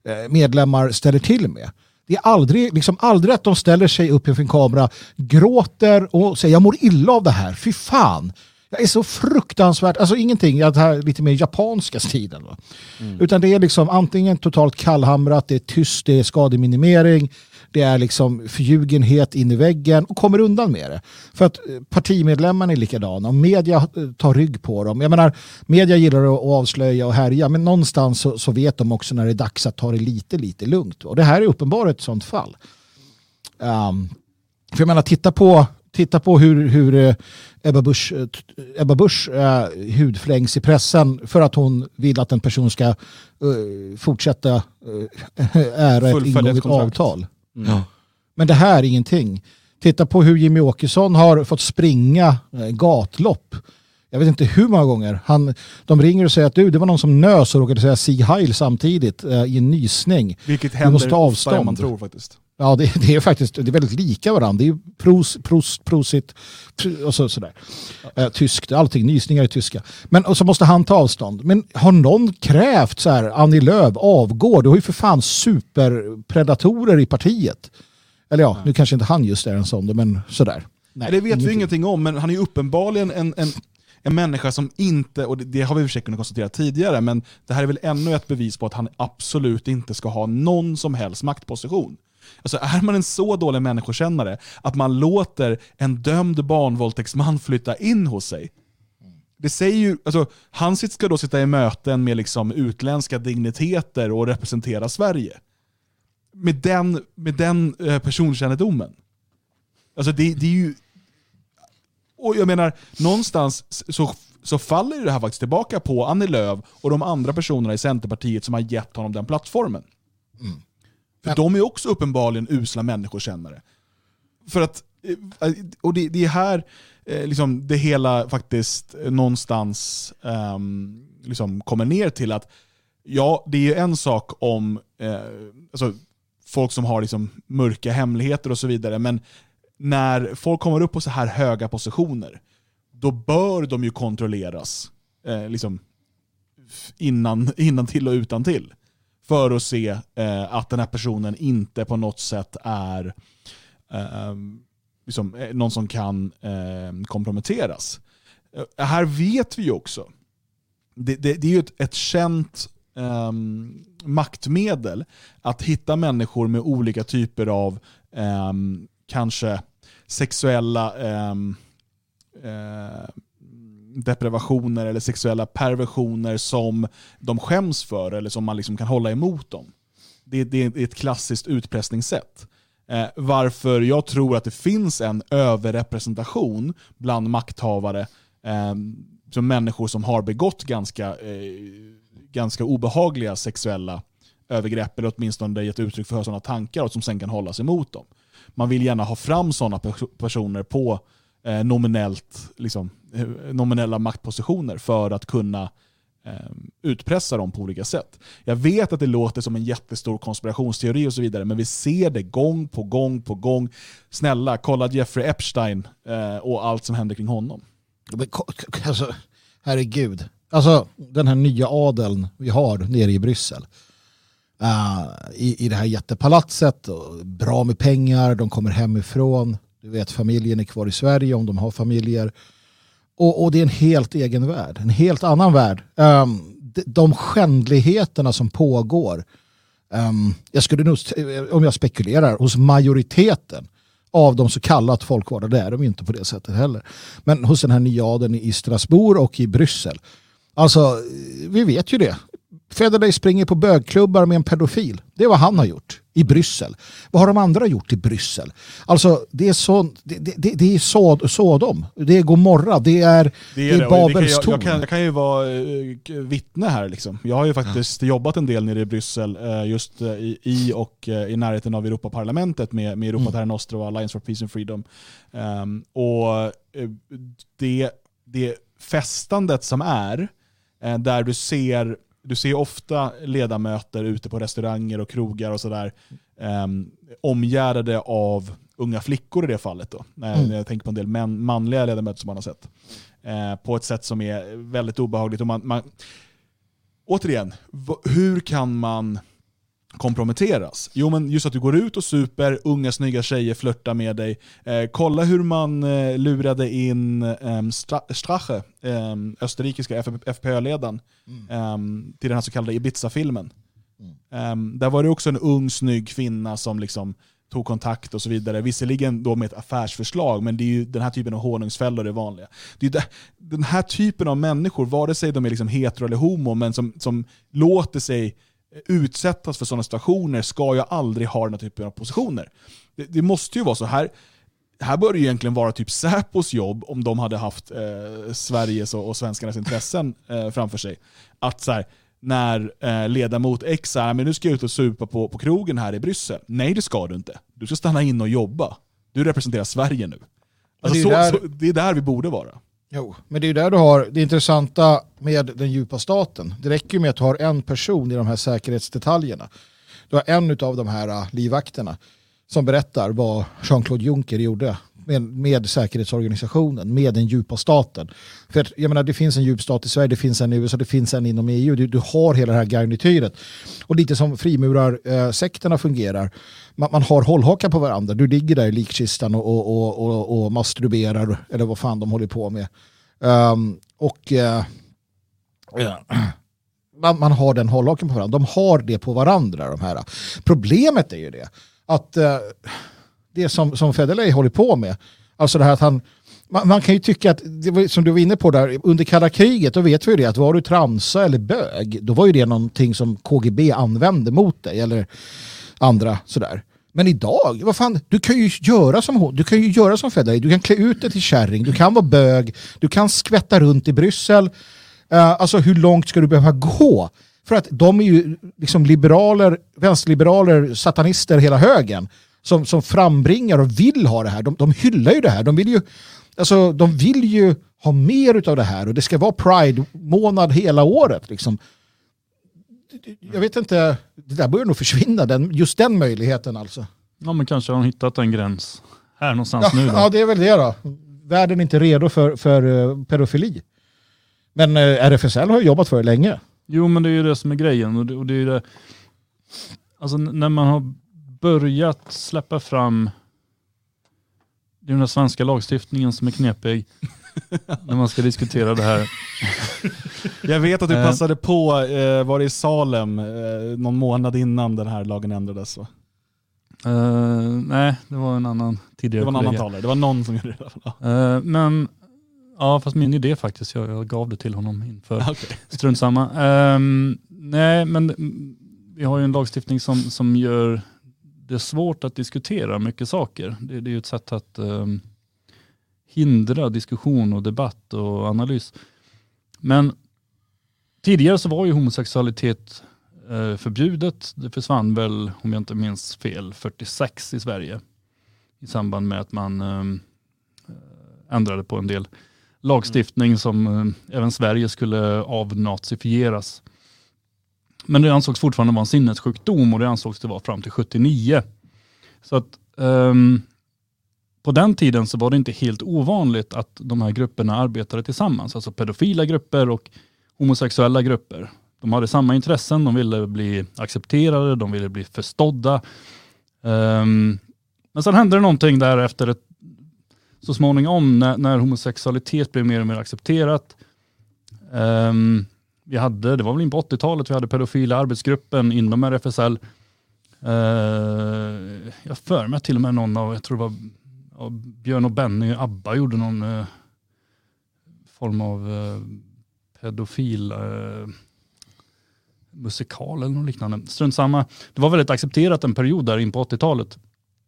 Eh, medlemmar ställer till med. Det är aldrig, liksom aldrig att de ställer sig upp inför en kamera, gråter och säger jag mår illa av det här, fy fan. Jag är så fruktansvärt, alltså ingenting, det här lite mer japanska stilen. Mm. Utan det är liksom antingen totalt kallhamrat, det är tyst, det är skademinimering, det är liksom förljugenhet in i väggen och kommer undan med det. För att eh, partimedlemmarna är likadana och media eh, tar rygg på dem. Jag menar, media gillar att avslöja och härja men någonstans så, så vet de också när det är dags att ta det lite, lite lugnt. Och det här är uppenbart ett sånt fall. Um, för jag menar, titta på, titta på hur, hur uh, Ebba Busch, uh, Ebba Busch uh, hudflängs i pressen för att hon vill att en person ska uh, fortsätta uh, *laughs* ära ett ingånget avtal. Mm. Ja. Men det här är ingenting. Titta på hur Jimmy Åkesson har fått springa eh, gatlopp. Jag vet inte hur många gånger. Han, de ringer och säger att du, det var någon som nös och råkade säga Sieg Heil samtidigt eh, i en nysning. Vilket händer måste avstånd. man tror faktiskt. Ja, det, det, är faktiskt det är väldigt lika varandra. Det är pros, pros, prosit och så, sådär. Ja. Eh, tyskt, allting, nysningar är tyska. Men och så måste han ta avstånd. Men har någon krävt så här, Annie Lööf avgår? Du har ju för fan superpredatorer i partiet. Eller ja, ja, nu kanske inte han just är en sån, men sådär. Nej, det vet ingenting. vi ingenting om, men han är ju uppenbarligen en, en, en människa som inte, och det, det har vi i och för sig kunnat konstatera tidigare, men det här är väl ännu ett bevis på att han absolut inte ska ha någon som helst maktposition. Alltså är man en så dålig människokännare att man låter en dömd barnvåldtäktsman flytta in hos sig, det säger ju, alltså, han ska då sitta i möten med liksom utländska digniteter och representera Sverige. Med den, med den eh, personkännedomen. Alltså det, det är ju... Och jag menar, någonstans så, så faller det här faktiskt tillbaka på Annie Lööf och de andra personerna i Centerpartiet som har gett honom den plattformen. Mm. För ja. de är också uppenbarligen usla människokännare. För att, eh, och det, det är här eh, liksom det hela faktiskt någonstans um, liksom kommer ner till att ja, det är ju en sak om eh, alltså, folk som har liksom mörka hemligheter och så vidare, men när folk kommer upp på så här höga positioner, då bör de ju kontrolleras eh, liksom, innan, *laughs* innan till och utan till för att se eh, att den här personen inte på något sätt är eh, liksom, eh, någon som kan eh, komprometteras. Eh, här vet vi ju också, det, det, det är ju ett, ett känt um, maktmedel att hitta människor med olika typer av um, kanske sexuella um, uh, deprivationer eller sexuella perversioner som de skäms för eller som man liksom kan hålla emot dem. Det, det är ett klassiskt utpressningssätt. Eh, varför jag tror att det finns en överrepresentation bland makthavare, eh, som människor som har begått ganska, eh, ganska obehagliga sexuella övergrepp, eller åtminstone gett uttryck för sådana tankar och som sen kan hållas emot dem. Man vill gärna ha fram sådana personer på eh, nominellt, liksom, eh, nominella maktpositioner för att kunna eh, utpressa dem på olika sätt. Jag vet att det låter som en jättestor konspirationsteori och så vidare, men vi ser det gång på gång på gång. Snälla, kolla Jeffrey Epstein eh, och allt som händer kring honom. Men, alltså, herregud. Alltså den här nya adeln vi har nere i Bryssel. Uh, i, I det här jättepalatset, bra med pengar, de kommer hemifrån. Du vet familjen är kvar i Sverige om de har familjer. Och, och, det är en helt egen värld, en helt annan värld. Um, de, de skändligheterna som pågår, um, jag skulle nog, eh, om jag spekulerar, hos majoriteten av de så kallat folkvalda, det är de inte på det sättet heller. Men hos den här nyaden i Strasbourg och i Bryssel. Alltså, vi vet ju det. Federley springer på bögklubbar med en pedofil. Det är vad han har gjort i Bryssel. Vad har de andra gjort i Bryssel? Alltså det är, så, det, det, det är så, Sodom, det är Gomorra, det är, det är, det är Babels torn. Jag, jag, jag, kan ju vara uh, vittne här. Liksom. Jag har ju faktiskt ja. jobbat en del nere i Bryssel, uh, just uh, i, i, och i närheten av Europaparlamentet med, med Europa mm. Terra Nostra och Alliance for Peace and Freedom. Um, och det, det festandet som är, där du ser du ser ofta ledamöter ute på restauranger och krogar och sådär eh, omgärdade av unga flickor i det fallet. Då, när, mm. jag tänker på en del män, manliga ledamöter som man har sett. Eh, på ett sätt som är väldigt obehagligt. Och man, man, återigen, hur kan man komprometteras? Jo men just att du går ut och super, unga snygga tjejer flörtar med dig. Eh, kolla hur man eh, lurade in eh, Strache, eh, österrikiska FPÖ-ledaren, mm. eh, till den här så kallade Ibiza-filmen. Mm. Eh, där var det också en ung snygg kvinna som liksom tog kontakt och så vidare. Visserligen då med ett affärsförslag, men det är ju den här typen av honungsfällor det vanliga. Det är den här typen av människor, vare sig de är liksom hetero eller homo, men som, som låter sig utsättas för sådana situationer ska ju aldrig ha den här typen av positioner. Det, det måste ju vara så här. Här bör det egentligen vara typ Säpos jobb om de hade haft eh, Sveriges och, och svenskarnas intressen eh, framför sig. Att så här, när eh, ledamot X säger men nu ska jag ut och supa på, på krogen här i Bryssel. Nej det ska du inte. Du ska stanna in och jobba. Du representerar Sverige nu. Alltså, det, är så, där... så, det är där vi borde vara. Jo, men det är ju där du har det intressanta med den djupa staten. Det räcker ju med att du har en person i de här säkerhetsdetaljerna. Du har en av de här äh, livvakterna som berättar vad Jean-Claude Juncker gjorde med, med säkerhetsorganisationen, med den djupa staten. För jag menar, det finns en djup stat i Sverige, det finns en i USA, det finns en inom EU. Du, du har hela det här garnityret. Och lite som frimurarsekterna eh, fungerar. Man, man, har hållhakar på varandra. Du ligger där i likkistan och, och, och, och, och masturberar, eller vad fan de håller på med. Um, och uh, man, man, har den hållhaken på varandra. De har det på varandra, de här. Problemet är ju det att uh, det som, som Federley håller på med, alltså det här att han man, man, kan ju tycka att, det var, som du var inne på där, under kalla kriget, då vet vi ju det att var du transa eller bög, då var ju det någonting som KGB använde mot dig eller andra sådär. Men idag, vad fan, du kan ju göra som hon, du kan ju göra som Federley, du kan klä ut dig till kärring, du kan vara bög, du kan skvätta runt i Bryssel. Uh, alltså hur långt ska du behöva gå? För att de är ju liksom liberaler, vänsterliberaler, satanister hela högen som, som frambringar och vill ha det här. De, de hyllar ju det här. De vill ju, alltså, de vill ju ha mer av det här och det ska vara Pride-månad hela året. Liksom. Jag vet inte, det där börjar nog försvinna, den, just den möjligheten alltså. Ja men kanske har de hittat en gräns här någonstans ja, nu då. Ja det är väl det då. Världen är inte redo för, för uh, pedofili. Men eh, RFSL har jobbat för det länge. Jo men det är ju det som är grejen. Och det, och det är det, alltså när man har börjat släppa fram det är den svenska lagstiftningen som är knepig *laughs* när man ska diskutera det här. Jag vet att du eh. passade på, eh, var det i Salem, eh, någon månad innan den här lagen ändrades? Va? Uh, nej, det var en annan tidigare Det var en annan talare, det var någon som gjorde det. Uh, men, ja fast min idé faktiskt, jag, jag gav det till honom inför. *laughs* okay. Strunt samma. Um, nej, men vi har ju en lagstiftning som, som gör det är svårt att diskutera mycket saker. Det, det är ju ett sätt att um, hindra diskussion och debatt och analys. Men tidigare så var ju homosexualitet uh, förbjudet. Det försvann väl, om jag inte minns fel, 46 i Sverige. I samband med att man um, ändrade på en del lagstiftning som um, även Sverige skulle avnazifieras. Men det ansågs fortfarande vara en sinnessjukdom och det ansågs det vara fram till 79. Så att um, på den tiden så var det inte helt ovanligt att de här grupperna arbetade tillsammans. Alltså pedofila grupper och homosexuella grupper. De hade samma intressen, de ville bli accepterade, de ville bli förstådda. Um, men sen hände det någonting där efter ett, så småningom när, när homosexualitet blev mer och mer accepterat. Um, vi hade, det var väl in på 80-talet, vi hade pedofila arbetsgruppen inom RFSL. Uh, eh, jag för mig till och med någon av, jag tror det var av Björn och Benny ABBA gjorde någon uh, form av uh, pedofil eh, musikal eller något liknande. Strunt samma. Det var väldigt accepterat en period där in på 80-talet.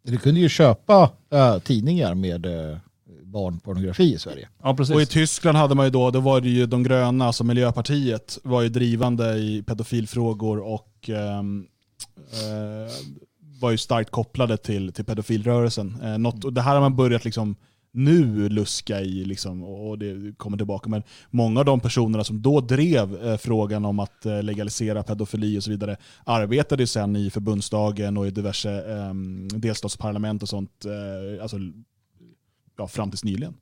Du kunde ju köpa tidningar med barnpornografi i Sverige. Ja, precis. Och i Tyskland hade man ju då, då var det ju de gröna, alltså Miljöpartiet, var ju drivande i pedofilfrågor och um, uh, var ju starkt kopplade till, till pedofilrörelsen. Uh, något, och det här har man börjat liksom nu luska i liksom, och det kommer tillbaka. Men många av de personerna som då drev eh, frågan om att eh, legalisera pedofili och så vidare arbetade ju sen i förbundsdagen och i diverse eh, delstatsparlament och sånt. Eh, alltså ja, fram tills nyligen.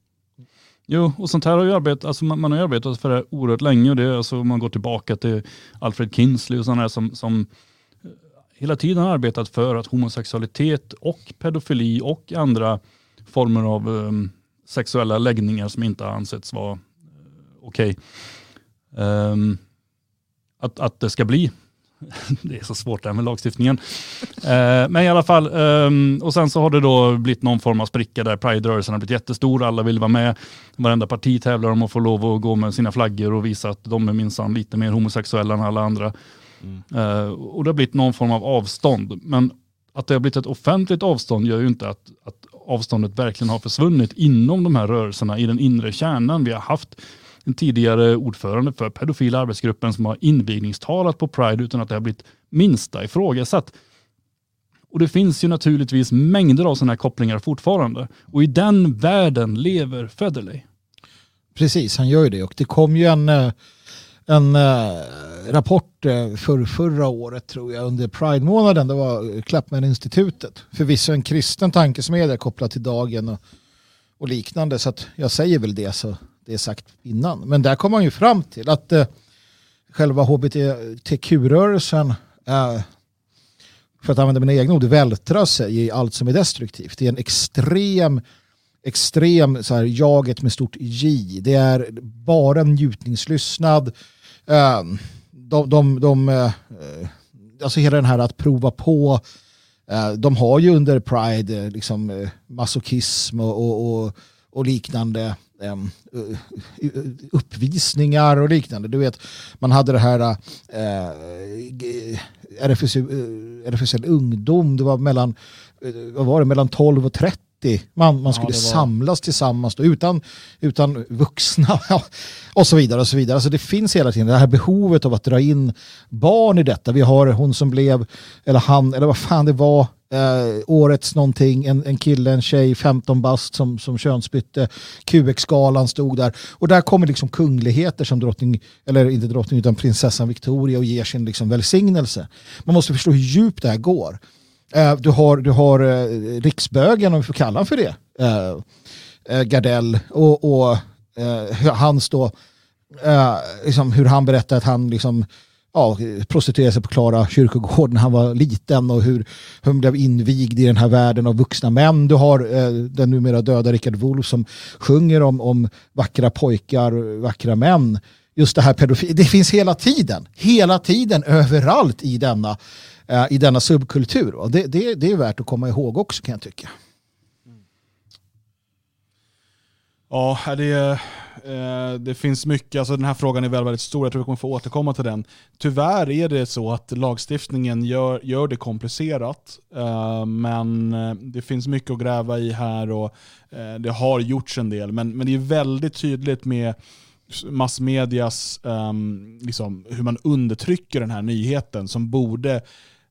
Jo, och sånt här har ju arbetat, alltså man, man har arbetat för det oerhört länge och det är alltså om man går tillbaka till Alfred Kinsley och sådana här som, som eh, hela tiden har arbetat för att homosexualitet och pedofili och andra former av um, sexuella läggningar som inte har ansetts vara uh, okej. Okay. Um, att, att det ska bli *laughs* det är så svårt det här med lagstiftningen. Eh, men i alla fall, eh, och sen så har det då blivit någon form av spricka där Pride-rörelsen har blivit jättestor, alla vill vara med. Varenda parti tävlar om att få lov att gå med sina flaggor och visa att de är minsann lite mer homosexuella än alla andra. Mm. Eh, och det har blivit någon form av avstånd. Men att det har blivit ett offentligt avstånd gör ju inte att, att avståndet verkligen har försvunnit inom de här rörelserna i den inre kärnan. Vi har haft en tidigare ordförande för pedofila arbetsgruppen som har invigningstalat på Pride utan att det har blivit minsta ifrågasatt. Och det finns ju naturligtvis mängder av sådana här kopplingar fortfarande. Och i den världen lever Federley. Precis, han gör ju det. Och det kom ju en, eh, en eh, rapport eh, för förra året tror jag under Pride-månaden. Det var Klappman-institutet. Förvisso en kristen tankesmedja kopplat till dagen och, och liknande. Så att jag säger väl det så det är sagt innan. Men där kom man ju fram till att eh, själva hbtq-rörelsen, eh, för att använda mina egna ord, vältrar sig i allt som är destruktivt. Det är en extrem, extrem så här, jaget med stort J. Det är bara njutningslystnad. Eh, de, de, de, eh, alltså hela den här att prova på eh, de har ju under Pride eh, liksom, eh, masochism och, och, och och liknande Eh, eh, uppvisningar och liknande. Du vet, man hade det här eh, RFSU RFSL Ungdom, det var mellan, vad var det, mellan 12 och 30 man, man skulle ja, var... samlas tillsammans då, utan, utan vuxna *laughs* och så vidare. och så vidare. Alltså det finns hela tiden det här behovet av att dra in barn i detta. Vi har hon som blev, eller han, eller vad fan det var, eh, årets någonting, en, en kille, en tjej, 15 bast som, som könsbytte, QX-galan stod där. Och där kommer liksom kungligheter som drottning, eller inte drottning utan prinsessan Victoria och ger sin liksom välsignelse. Man måste förstå hur djupt det här går. Eh, du har, du har eh, riksbögen, om vi får kalla honom för det, eh, Gardell och, och hans då, liksom hur han berättar att han liksom ja, prostituerade sig på Klara kyrkogård när han var liten och hur, hur han blev invigd i den här världen av vuxna män. Du har eh, den numera döda Richard Wolff som sjunger om, om vackra pojkar, vackra män. Just det här pedofil, det finns hela tiden, hela tiden överallt i denna Eh, i denna subkultur. Och det, det, det är värt att komma ihåg också kan jag tycka. Ja, det, eh, det finns mycket. Alltså den här frågan är väldigt, väldigt stor. Jag tror vi kommer få återkomma till den. Tyvärr är det så att lagstiftningen gör, gör det komplicerat. Eh, men eh, det finns mycket att gräva i här och det har gjorts en del. Men, men det är väldigt tydligt med massmedias, ehm, liksom, hur man undertrycker den här nyheten som borde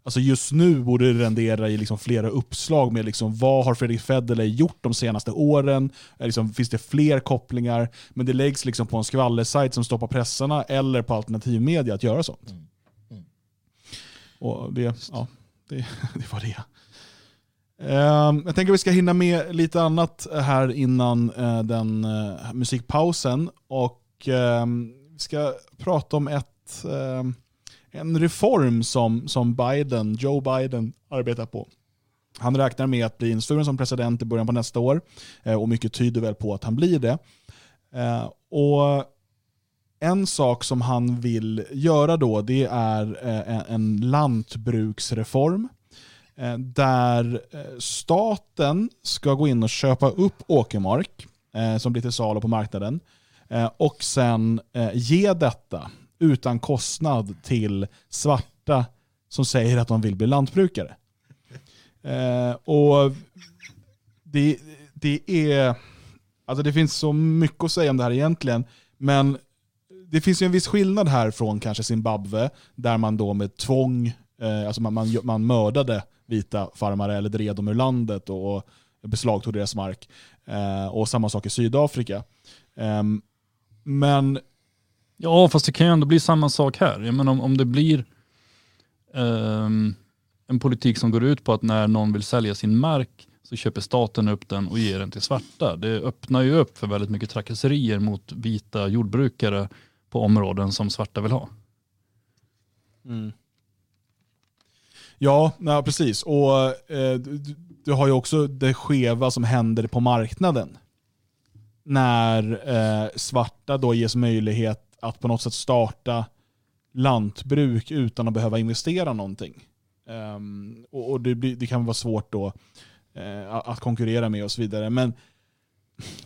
Alltså just nu borde det rendera i liksom flera uppslag med liksom vad har Fredrik Federley gjort de senaste åren? Liksom, finns det fler kopplingar? Men det läggs liksom på en skvallersajt som stoppar pressarna eller på alternativmedia att göra sånt. Mm. Mm. Och det, ja, det, *laughs* det var det. Um, jag tänker att vi ska hinna med lite annat här innan uh, den uh, musikpausen. Och um, vi ska prata om ett um, en reform som, som Biden, Joe Biden arbetar på. Han räknar med att bli insvuren som president i början på nästa år eh, och mycket tyder väl på att han blir det. Eh, och En sak som han vill göra då det är eh, en lantbruksreform där staten ska gå in och köpa upp åkermark som blir till salu på marknaden och sen ge detta utan kostnad till svarta som säger att de vill bli lantbrukare. Eh, och det, det är... Alltså det finns så mycket att säga om det här egentligen, men det finns ju en viss skillnad här från kanske Zimbabwe, där man då med tvång, eh, alltså man, man, man mördade vita farmare eller drev dem ur landet och, och beslagtog deras mark. Eh, och samma sak i Sydafrika. Eh, men Ja, fast det kan ju ändå bli samma sak här. Jag menar, om, om det blir um, en politik som går ut på att när någon vill sälja sin mark så köper staten upp den och ger den till svarta. Det öppnar ju upp för väldigt mycket trakasserier mot vita jordbrukare på områden som svarta vill ha. Mm. Ja, nej, precis. Och eh, du, du, har ju också det skeva som händer på marknaden. När eh, svarta då ges möjlighet att på något sätt starta lantbruk utan att behöva investera någonting. Um, och, och det, det, kan vara svårt då uh, att konkurrera med och så vidare. Men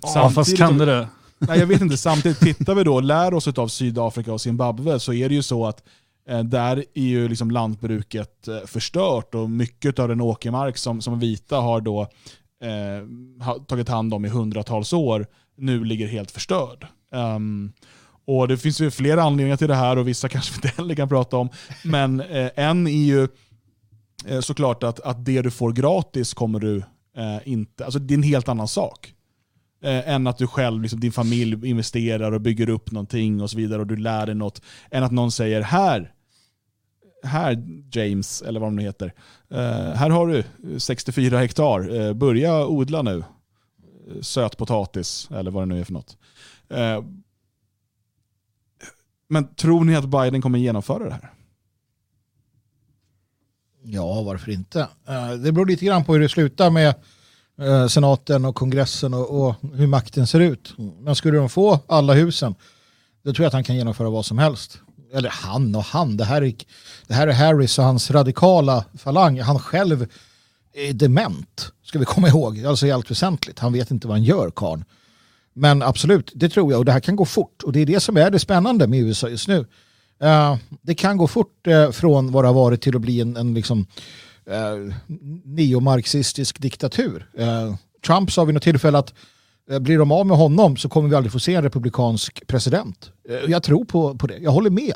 ja, fast kan det det? Nej, jag vet inte. Samtidigt tittar vi då och lär oss av Sydafrika och Zimbabwe så är det ju så att eh, där är ju liksom lantbruket eh, förstört och mycket av den åkermark som, som vita har då eh, tagit hand om i hundratals år nu ligger helt förstörd. Um, och Det finns ju flera anledningar till det här och vissa *laughs* kanske vi inte heller kan prata om. Men eh, en är ju eh, såklart att, att det du får gratis kommer du eh, inte... Alltså det är en helt annan sak. Eh, än att du själv, liksom, din familj investerar och bygger upp någonting och så vidare och du lär dig något. Än att någon säger här, här James, eller vad de nu heter. Eh, här har du 64 hektar, eh, börja odla nu. Sötpotatis, eller vad det nu är för något. Eh, men tror ni att Biden kommer genomföra det här? Ja, varför inte? Eh, det beror lite grann på hur det slutar med eh, senaten och kongressen och, hur makten ser ut. Men skulle de få alla husen, då tror jag att han kan genomföra vad som helst. Eller han och han, det här är, det här är Harris och hans radikala falang. Han själv är dement, ska vi komma ihåg. Alltså i allt väsentligt. Han vet inte vad han gör, karln. Men absolut, det tror jag och det här kan gå fort och det är det som är det spännande med USA just nu. Uh, det kan gå fort uh, från vad det har varit till att bli en, en liksom, uh, neomarxistisk diktatur. Trump sa vid något tillfälle att blir de av med honom så kommer vi aldrig få se en republikansk president. Jag tror på, på det, jag håller med.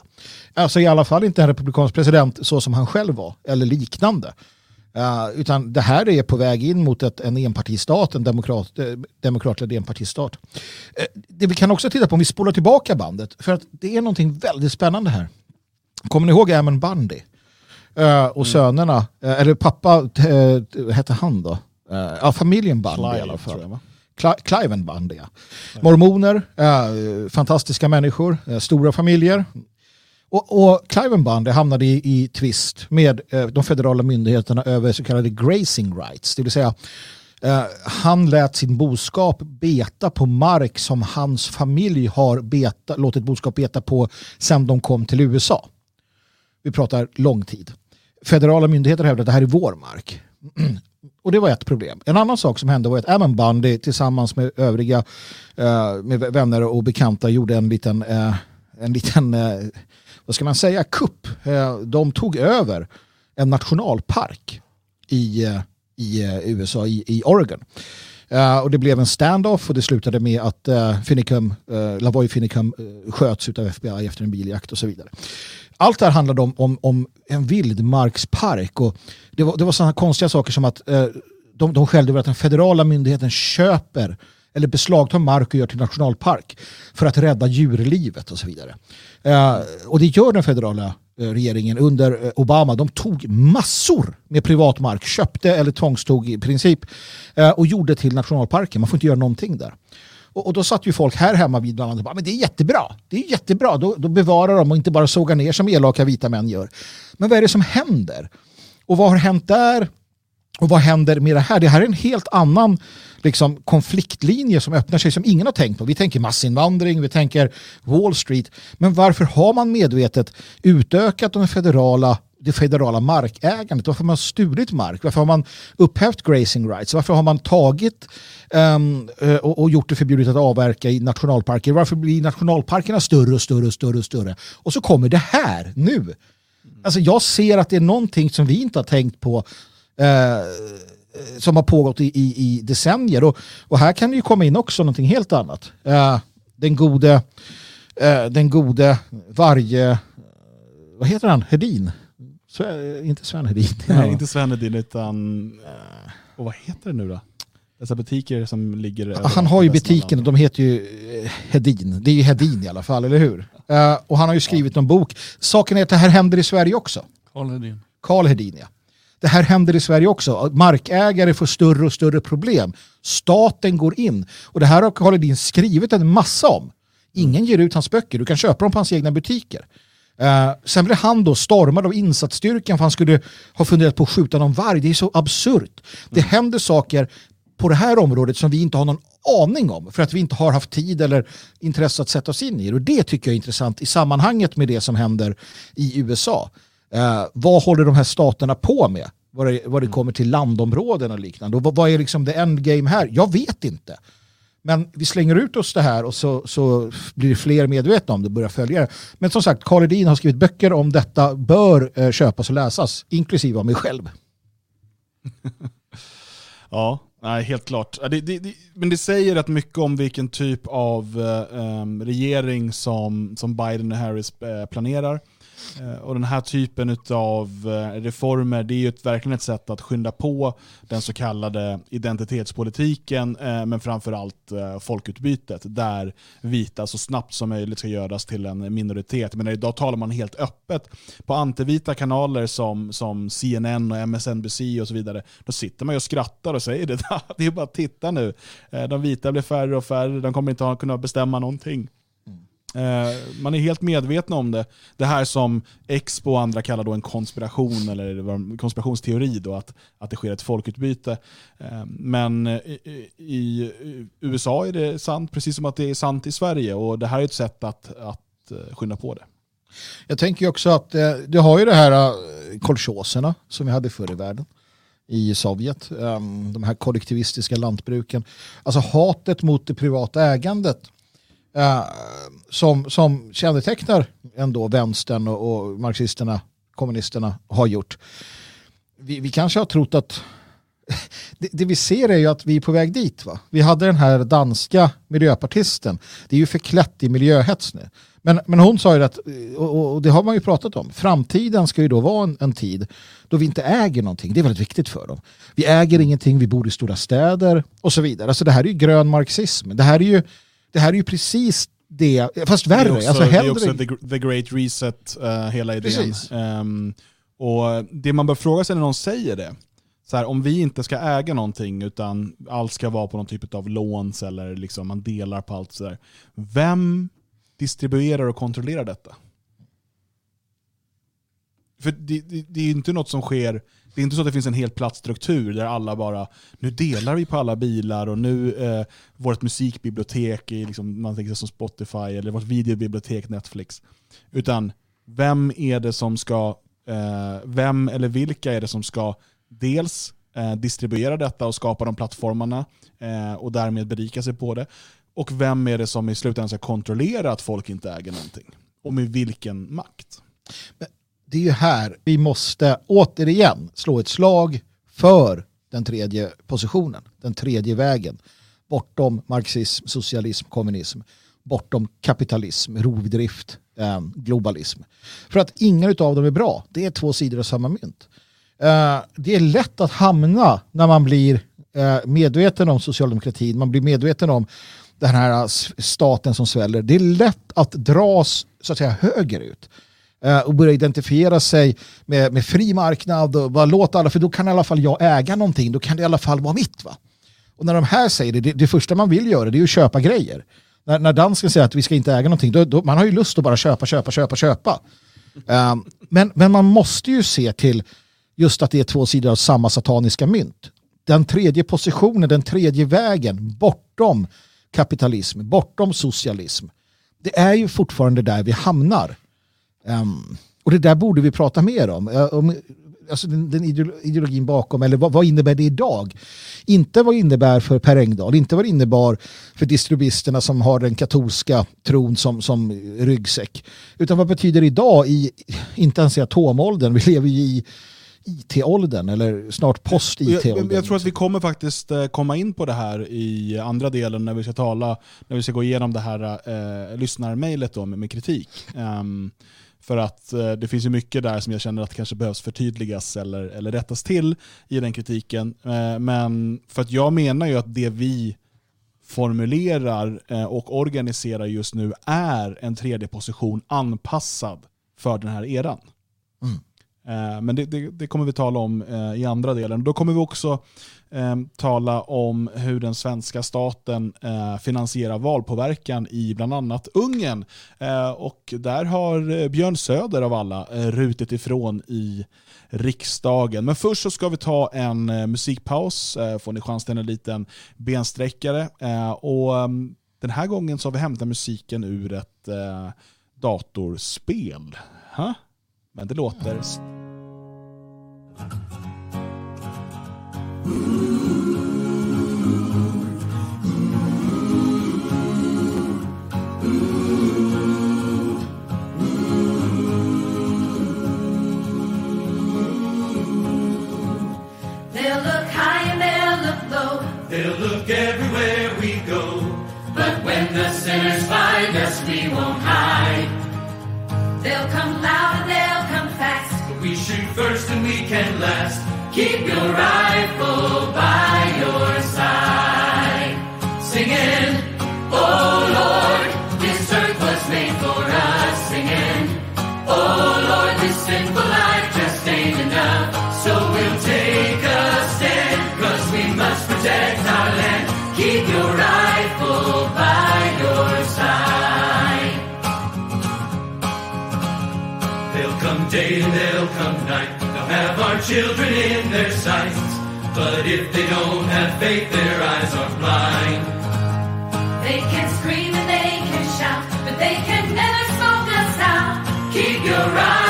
Alltså i alla fall inte en republikansk president så som han själv var eller liknande. Uh, utan det här är på väg in mot ett, en enpartistat, en demokrat, eh, demokratledd enpartistat. Uh, det vi kan också titta på om vi spolar tillbaka bandet, för att det är någonting väldigt spännande här. Kommer ni ihåg Ammon Bundy? Uh, och mm. sönerna, eller pappa hette han då? ja, familjen Bundy Clive, i alla fall. Clive Bundy, ja. Mormoner, fantastiska människor, stora familjer, och, och Clivenband hamnade i, i tvist med eh, de federala myndigheterna över så kallade grazing rights. Det vill säga eh, han lät sin boskap beta på mark som hans familj har beta, låtit boskap beta på sedan de kom till USA. Vi pratar lång tid. Federala myndigheter hävdade att det här är vår mark. *clears throat* Och det var ett problem. En annan sak som hände var att Ammon Bundy tillsammans med övriga eh, med vänner och bekanta gjorde en liten, eh, en liten eh, vad ska man säga, kupp. Eh, de tog över en nationalpark i, eh, i eh, USA, i, i Oregon. Uh, och det blev en standoff och det slutade med att uh, Finicum, uh, Lavoy Finicum uh, sköts av FBI efter en biljakt och så vidare. Allt det här handlade om, om, om en vildmarkspark och det var, det var sådana konstiga saker som att de, de skällde över att den federala myndigheten köper eller beslagtar mark och gör till nationalpark för att rädda djurlivet och så vidare. Eh, och det gör den federala eh, regeringen under eh, Obama. De tog massor med privat mark, köpte eller tvångstog i princip eh, och gjorde till nationalparker. Man får inte göra någonting där. Och, och, då satt ju folk här hemma vid bland annat men det är jättebra, det är jättebra, då, då bevarar de och inte bara sågar ner som elaka vita män gör. Men vad är det som händer? Och vad har hänt där? Och vad händer med det här? Det här är en helt annan liksom, konfliktlinje som öppnar sig som ingen har tänkt på. Vi tänker massinvandring, vi tänker Wall Street. Men varför har man medvetet utökat de federala det federala markägandet? Varför har man stulit mark? Varför har man upphävt grazing rights? Varför har man tagit um, och, och, gjort det förbjudet att avverka i nationalparker? Varför blir nationalparkerna större och större och större och större? Och så kommer det här nu. Alltså jag ser att det är någonting som vi inte har tänkt på eh, som har pågått i, i, i, decennier. Och, och här kan det ju komma in också någonting helt annat. Eh, den gode, eh, den gode varje, vad heter han, Hedin? Så, inte Sven Hedin. *laughs* Nej, inte Sven Hedin utan, eh, och vad heter det nu då? Dessa butiker som ligger... Han har ju butiken och de heter ju eh, Hedin. Det är ju Hedin i alla fall, eller hur? Uh, och han har ju skrivit en bok. Saken är att det här händer i Sverige också. Karl Hedin. Karl Hedin, ja. Det här händer i Sverige också. Markägare får större och större problem. Staten går in. Och det här har Karl Hedin skrivit en massa om. Ingen ger ut hans böcker. Du kan köpa dem på hans egna butiker. Uh, sen blev han då stormad av insatsstyrkan för han skulle ha funderat på att skjuta någon varg. Det är så absurt. Det händer saker på det här området som vi inte har någon aning om för att vi inte har haft tid eller intresse att sätta oss in i det. Och det tycker jag är intressant i sammanhanget med det som händer i USA. Eh, vad håller de här staterna på med? Vad det, vad det mm. kommer till landområden och liknande. Och vad, vad är liksom the endgame här? Jag vet inte. Men vi slänger ut oss det här och så, så blir fler medvetna om det och börjar följa det. Men som sagt, Karl Edin har skrivit böcker om detta, bör eh, köpas och läsas, inklusive av mig själv. *laughs* ja, nej, helt klart. Det, det, det, men det säger rätt mycket om vilken typ av eh, regering som, som Biden och Harris eh, planerar. Eh, och den här typen av eh, reformer det är ju verkligen ett sätt att skynda på den så kallade identitetspolitiken eh, men framförallt folkutbytet där vita så snabbt som möjligt ska göras till en minoritet. Men idag talar man helt öppet på antivita kanaler som, som CNN och MSNBC och så vidare. Då sitter man ju och skrattar och säger *laughs* det. Det är bara att titta nu. De vita blir färre och färre, de kommer inte kunna bestämma någonting. Eh, man är helt medveten om det. Det här som Expo och andra kallar då en konspiration eller konspirationsteori, då, att, att det sker ett folkutbyte. Eh, men eh, i, i, USA är det sant, precis som att det är sant i Sverige. Och det här är ett sätt att, att eh, skynda på det. Jag tänker också att eh, du har ju det här kolchoserna som vi hade förr i världen. i Sovjet. Ehm, de här kollektivistiska lantbruken. Alltså hatet mot det privata ägandet Eh, som, som kännetecknar ändå vänstern och, och marxisterna, kommunisterna har gjort. Vi, vi kanske har trott att *laughs* det, det, vi ser är ju att vi är på väg dit. Va? Vi hade den här danska miljöpartisten. Det är ju förklätt i miljöhets nu. Men, men hon sa ju att, eh, och, och det har man ju pratat om, framtiden ska ju då vara en, en, tid då vi inte äger någonting. Det är väldigt viktigt för dem. Vi äger ingenting, vi bor i stora städer och så vidare. Alltså det här är ju grön marxism. Det här är ju, det här är ju precis det, fast värre. Det är också, alltså, det är också the, the, great reset, uh, hela idén. Um, och det man bör fråga sig när någon säger det, så här, om vi inte ska äga någonting utan allt ska vara på någon typ av låns eller liksom man delar på allt sådär. Vem distribuerar och kontrollerar detta? För det, det, det, är inte något som sker, det är inte så att det finns en helt platt struktur där alla bara, nu delar vi på alla bilar och nu eh, vårt musikbibliotek är liksom, man tänker som Spotify eller vårt videobibliotek Netflix. Utan vem är det som ska, eh, vem eller vilka är det som ska dels eh, distribuera detta och skapa de plattformarna eh, och därmed berika sig på det. Och vem är det som i slutändan ska kontrollera att folk inte äger någonting? Och med vilken makt? Det är ju här vi måste återigen slå ett slag för den tredje positionen, den tredje vägen. Bortom marxism, socialism, kommunism, bortom kapitalism, rovdrift, eh, globalism. För att ingen av dem är bra. Det är två sidor av samma mynt. Eh, det är lätt att hamna när man blir eh, medveten om socialdemokratin, man blir medveten om den här staten som sväller. Det är lätt att dras så att säga högerut Eh, och börja identifiera sig med, med fri marknad och bara låta alla, för då kan i alla fall jag äga någonting, då kan det i alla fall vara mitt. va. Och när de här säger det, det, det första man vill göra det är att köpa grejer. När, när dansken säger att vi ska inte äga någonting, då, då, man har ju lust att bara köpa, köpa, köpa, köpa. Um, men, men man måste ju se till just att det är två sidor av samma sataniska mynt. Den tredje positionen, den tredje vägen, bortom kapitalism, bortom socialism. Det är ju fortfarande där vi hamnar. Um, och det där borde vi prata mer om. Uh, om alltså den, den ideologin bakom, eller vad, vad, innebär det idag? Inte vad det innebär för Per Engdahl, inte vad det innebar för distribuisterna som har den katolska tron som, som ryggsäck. Utan vad betyder det idag i, inte ens i atomåldern, vi lever ju i IT-åldern eller snart post-IT-åldern. Jag, jag, tror att vi kommer faktiskt eh, komma in på det här i andra delen när vi ska tala, när vi ska gå igenom det här eh, lyssnarmejlet med, med kritik. Um, för att eh, det finns ju mycket där som jag känner att kanske behövs förtydligas eller, eller rättas till i den kritiken. Eh, men för att jag menar ju att det vi formulerar eh, och organiserar just nu är en tredje position anpassad för den här eran. Mm. Eh, men det, det, det, kommer vi tala om eh, i andra delen. Då kommer vi också eh, tala om hur den svenska staten eh, finansierar valpåverkan i bland annat Ungern. Eh, och där har eh, Björn Söder av alla rutit ifrån i riksdagen. Men först så ska vi ta en musikpaus. Får ni chans till en liten bensträckare. Och ehm, den här gången så har vi hämtat musiken ur ett datorspel. Huh? Men det låter... Mm. They'll look high and they'll look low, they'll look everywhere we go. But when the sinners find us, we won't hide. They'll come loud and they'll come fast. But we shoot first and we can last. Keep your rifle by your side. Singing, Oh Lord, this earth was made for us. Singing, Oh Lord, this sinful life just ain't enough. So we'll take a stand, cause we must protect our land. Keep your rifle by your side. They'll come day and they'll come night they'll have our children. But if they don't have faith, their eyes are blind. They can scream and they can shout, but they can never smoke us out. Keep your rifle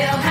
They'll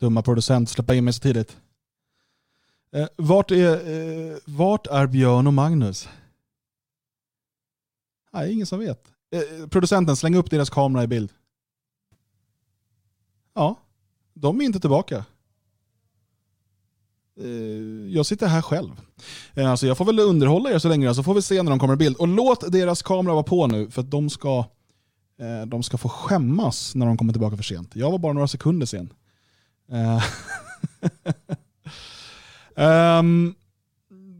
Dumma producent, släppa in mig så tidigt. Eh, vart, är, eh, vart är Björn och Magnus? Nej, ingen som vet. Eh, producenten, släng upp deras kamera i bild. Ja, de är inte tillbaka. Eh, jag sitter här själv. Eh, alltså jag får väl underhålla er så länge, så får vi se när de kommer i bild. Och låt deras kamera vara på nu, för att de ska, eh, de ska få skämmas när de kommer tillbaka för sent. Jag var bara några sekunder sen um, *laughs*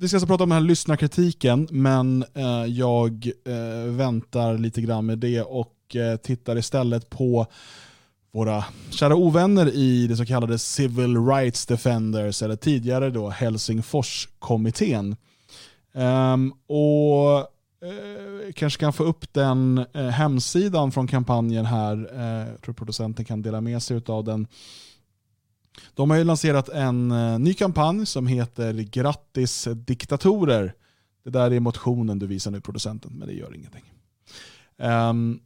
vi ska alltså prata om den här lyssnarkritiken, men eh, jag eh, väntar lite grann med det och eh, tittar istället på våra kära ovänner i det så kallade Civil Rights Defenders, eller tidigare då Helsingforskommittén. Um, och eh, kanske kan få upp den eh, hemsidan från kampanjen här. Jag tror producenten kan dela med sig av den. De har ju lanserat en eh, ny kampanj som heter Grattis diktatorer. Det där är motionen du visar nu producenten, men det gör ingenting. Um,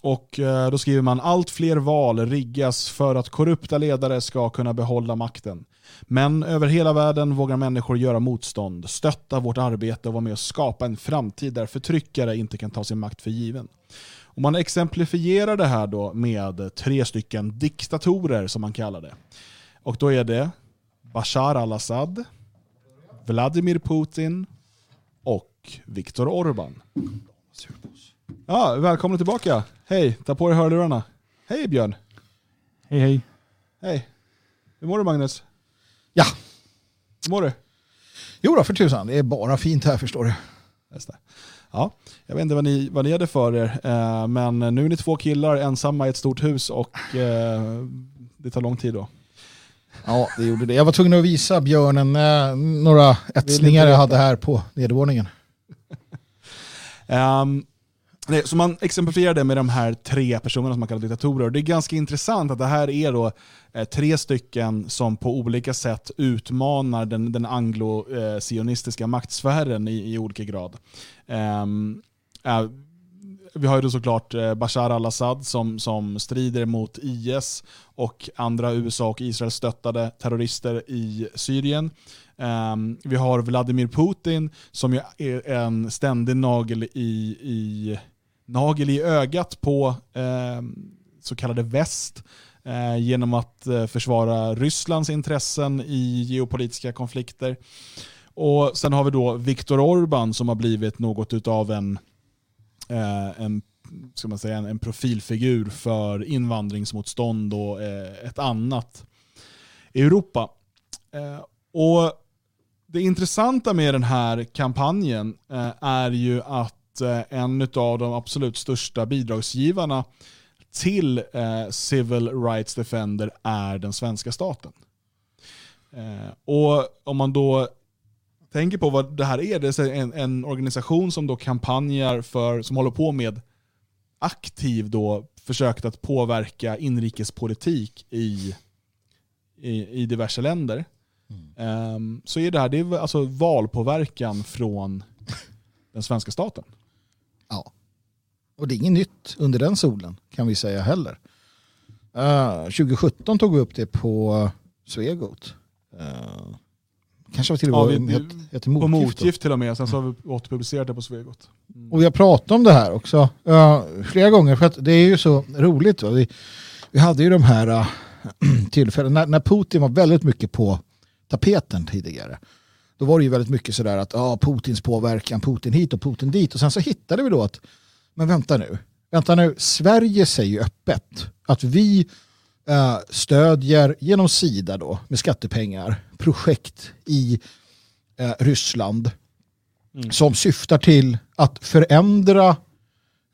och eh, då skriver man allt fler val riggas för att korrupta ledare ska kunna behålla makten. Men över hela världen vågar människor göra motstånd, stötta vårt arbete och vara med och skapa en framtid där förtryckare inte kan ta sin makt för given. Och man exemplifierar det här då med tre stycken diktatorer som man kallar det. Och då är det Bashar al-Assad, Vladimir Putin och Viktor Orban. Ja, välkomna tillbaka. Hej, ta på dig hörlurarna. Hej Björn. Hej hej. Hej. Hur mår du Magnus? Ja, Hur mår du? jo då för tusan. Det är bara fint här förstår du. Det. Ja, jag vet inte vad ni, vad ni hade för er, eh, men nu är ni två killar ensamma i ett stort hus och eh, det tar lång tid då. Ja, det gjorde det. Jag var tvungen att visa björnen eh, några etsningar jag hade här på nedervåningen. Um, nej, så man exemplifierar det med de här tre personerna som man kallar diktatorer. Det är ganska intressant att det här är då eh, tre stycken som på olika sätt utmanar den, den anglo-sionistiska maktsfären i, i olika grad. Um, eh, vi har ju då såklart eh, Bashar al-Assad som, som strider mot IS och andra USA och Israel stöttade terrorister i Syrien. Um, vi har Vladimir Putin som ju är en ständig nagel i, i, nagel i ögat på eh, så kallade väst eh, genom att eh, försvara Rysslands intressen i geopolitiska konflikter. Och Sen har vi då Viktor Orban som har blivit något av en eh, en, ska man säga, en, en profilfigur för invandringsmotstånd och eh, ett annat Europa. Eh, och Det intressanta med den här kampanjen eh, är ju att en av de absolut största bidragsgivarna till eh, Civil Rights Defender är den svenska staten. Eh, och om man då tänker på vad det här är, det är en, en organisation som då kampanjar för, som håller på med aktiv då försökt att påverka inrikespolitik i, i, i diverse länder. Ehm, så är det här det är alltså valpåverkan från den svenska staten. Ja. Och det är inget nytt under den solen kan vi säga heller. Eh, 2017 tog vi upp det på Svegot. Uh, kanske var till Ja, och vi- med het, heter På motgift. då. motgift till och med, sen så har vi återpublicerat det på Svegot. Och vi har pratat om det här också eh, flera gånger för att det är ju så roligt. Vi, vi hade ju de här uh, *clears throat* tillfällen när, när Putin var väldigt mycket på tapeten tidigare. Då var det ju väldigt mycket sådär att ah, Putins påverkan, Putin hit och Putin dit. Och sen så hittade vi då att, men vänta nu, vänta nu, Sverige säger ju öppet att vi eh, stödjer genom Sida då med skattepengar projekt i eh, Ryssland som syftar till att förändra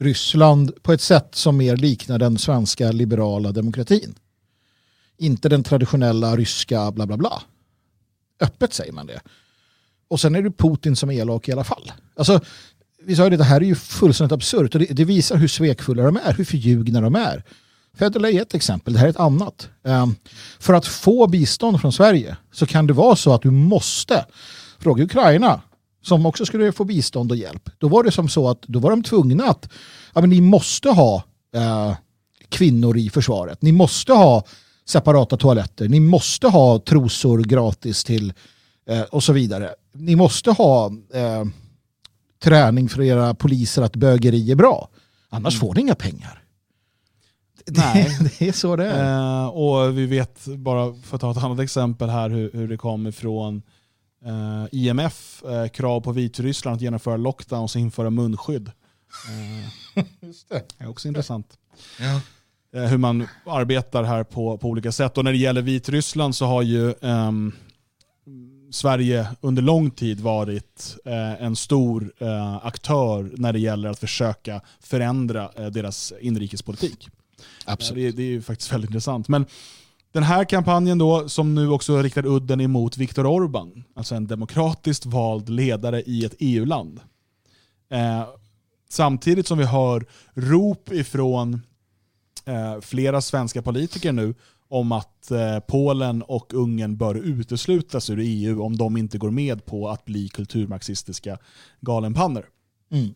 Ryssland på ett sätt som mer liknar den svenska liberala demokratin. Inte den traditionella ryska bla bla bla. Öppet säger man det. Och sen är det Putin som är elak i alla fall. Alltså, vi sa ju det, det här är ju fullständigt absurt och det, det visar hur svekfulla de är, hur förljugna de är. Federley är ett exempel, det här är ett annat. Um, för att få bistånd från Sverige så kan det vara så att du måste fråga Ukraina som också skulle få bistånd och hjälp. Då var det som så att då var de tvungna att ja, men ni måste ha uh, kvinnor i försvaret. Ni måste ha separata toaletter. Ni måste ha trosor gratis till uh, och så vidare. Ni måste ha uh, träning för era poliser att bögeri är bra. Annars mm. får ni inga pengar. Nej. *laughs* det är så det är. Uh, och vi vet, bara för att ta ett annat exempel här, hur, hur det kom ifrån eh, IMF, eh, krav på Vitryssland att genomföra lockdowns och införa munskydd. *laughs* Just det. det är också intressant. Ja. hur man arbetar här på, på olika sätt. Och när det gäller Vitryssland så har ju um, Sverige under lång tid varit eh, en stor eh, aktör när det gäller att försöka förändra eh, deras inrikespolitik. Absolut. Det, är faktiskt väldigt intressant. Men den här kampanjen då, som nu också riktar udden emot Viktor Orban, alltså en demokratiskt vald ledare i ett EU-land. Samtidigt som vi hör rop ifrån flera svenska politiker nu om att eh, Polen och Ungern bör uteslutas ur EU om de inte går med på att bli kulturmarxistiska galenpannor. Mm.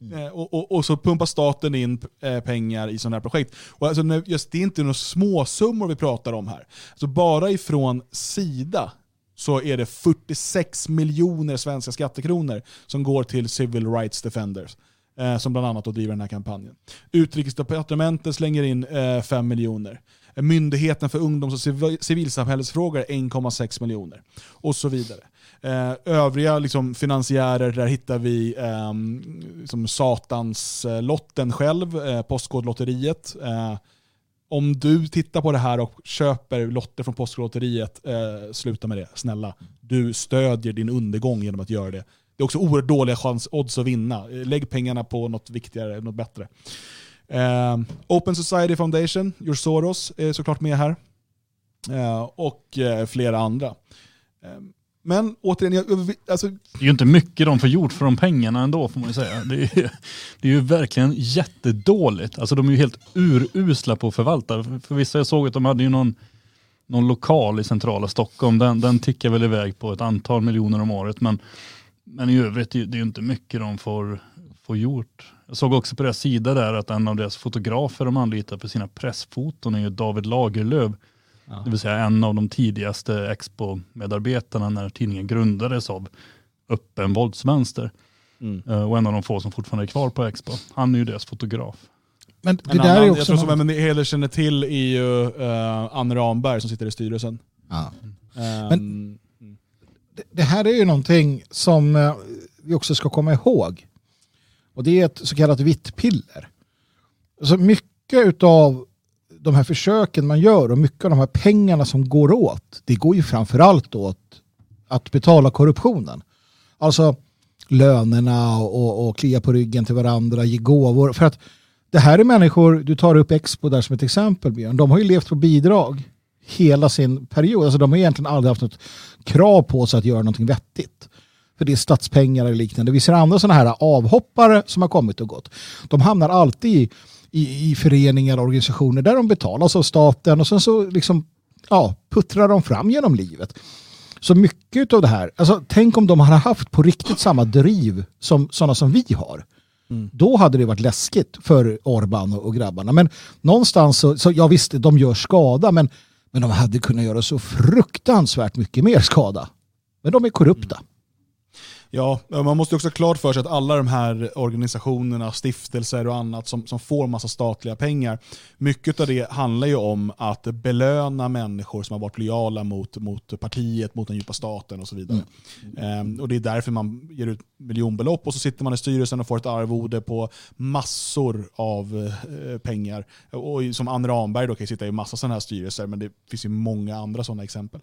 Mm. Eh, och, och, och, så pumpar staten in eh, pengar i sådana här projekt. Och alltså, just, det är inte några småsummor vi pratar om här. Alltså, bara ifrån Sida så är det 46 miljoner svenska skattekronor som går till Civil Rights Defenders. Eh, som bland annat driver den här kampanjen. Utrikesdepartementet slänger in eh, 5 miljoner. Myndigheten för ungdoms och civilsamhällesfrågor 1,6 miljoner. Och så vidare. Eh, övriga liksom, finansiärer, där hittar vi eh, liksom Satanslotten själv, eh, Postkodlotteriet. Eh, om du tittar på det här och köper lotter från Postkodlotteriet, eh, sluta med det, snälla. Du stödjer din undergång genom att göra det. Det är också oerhört dåliga chans, odds att vinna. Eh, lägg pengarna på något viktigare, något bättre. Eh, Open Society Foundation, George Soros är såklart med här. Eh, och eh, flera andra. Ehm, men återigen, jag, alltså... Det är ju inte mycket de får gjort för de pengarna ändå får man ju säga. Det är, det är ju verkligen jättedåligt. Alltså de är ju helt urusla på att förvalta. För vissa jag såg att de hade ju någon, någon lokal i centrala Stockholm. Den, den tickar väl iväg på ett antal miljoner om året. Men, men i övrigt det är det ju inte mycket de får, får gjort. Jag såg också på deras sida där att en av deras fotografer de anlitar för sina pressfoton är ju David Lagerlöf Ja. Det vill säga en av de tidigaste Expo-medarbetarna när tidningen grundades av öppen våldsvänster. Mm. Uh, och en av de få som fortfarande är kvar på Expo. Han är ju deras fotograf. Men det en där annan, är också jag tror som något... Heder känner till är ju uh, Anne Ramberg som sitter i styrelsen. Ja. Um, Men det, det, här är ju någonting som uh, vi också ska komma ihåg. Och det är ett så kallat vitt piller. Så mycket av de här försöken man gör och mycket av de här pengarna som går åt, det går ju framförallt åt att betala korruptionen. Alltså lönerna och, och klia på ryggen till varandra, ge gåvor. För att det här är människor, du tar upp Expo där som ett exempel Björn, de har ju levt på bidrag hela sin period. Alltså de har egentligen aldrig haft något krav på sig att göra någonting vettigt. För det är statspengar eller liknande. Vi ser andra sådana här avhoppare som har kommit och gått. De hamnar alltid i i, i föreningar och organisationer där de betalas av staten och sen så liksom, ja, puttrar de fram genom livet. Så mycket av det här, alltså, tänk om de hade haft på riktigt samma driv som sådana som vi har. Mm. Då hade det varit läskigt för Orban och, grabbarna. Men någonstans så, så, ja visst, de gör skada, men, men de hade kunnat göra så fruktansvärt mycket mer skada. Men de är korrupta. Mm. Ja, man måste också ha klart för sig att alla de här organisationerna, stiftelser och annat som, som får massa statliga pengar, mycket av det handlar ju om att belöna människor som har varit lojala mot, mot partiet, mot den djupa staten och så vidare. Mm. Um, och Det är därför man ger ut miljonbelopp och så sitter man i styrelsen och får ett arvode på massor av uh, pengar. Och som Anne Ramberg då kan sitta i massa sådana här styrelser, men det finns ju många andra sådana exempel.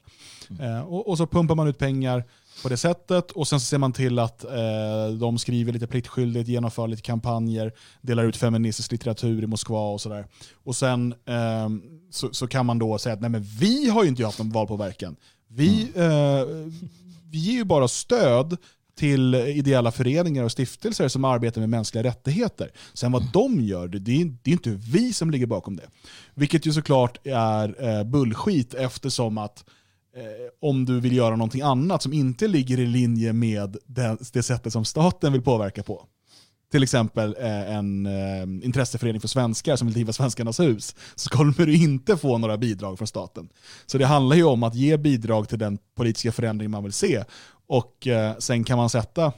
Mm. Uh, och, och, så pumpar man ut pengar på det sättet. Och sen ser man till att eh, de skriver lite pliktskyldigt, genomför lite kampanjer, delar ut feministisk litteratur i Moskva och sådär. Och sen eh, så, så, kan man då säga att nej men vi har ju inte haft någon valpåverkan. Vi, eh, vi ger ju bara stöd till ideella föreningar och stiftelser som arbetar med mänskliga rättigheter. Sen vad de gör, det är, det är inte vi som ligger bakom det. Vilket ju såklart är eh, bullskit eftersom att Eh, om du vill göra någonting annat som inte ligger i linje med det, det sättet som staten vill påverka på. Till exempel eh, en eh, intresseförening för svenskar som vill driva Svenskarnas hus, så kommer du inte få några bidrag från staten. Så det handlar ju om att ge bidrag till den politiska förändring man vill se. Och eh, sen kan man sätta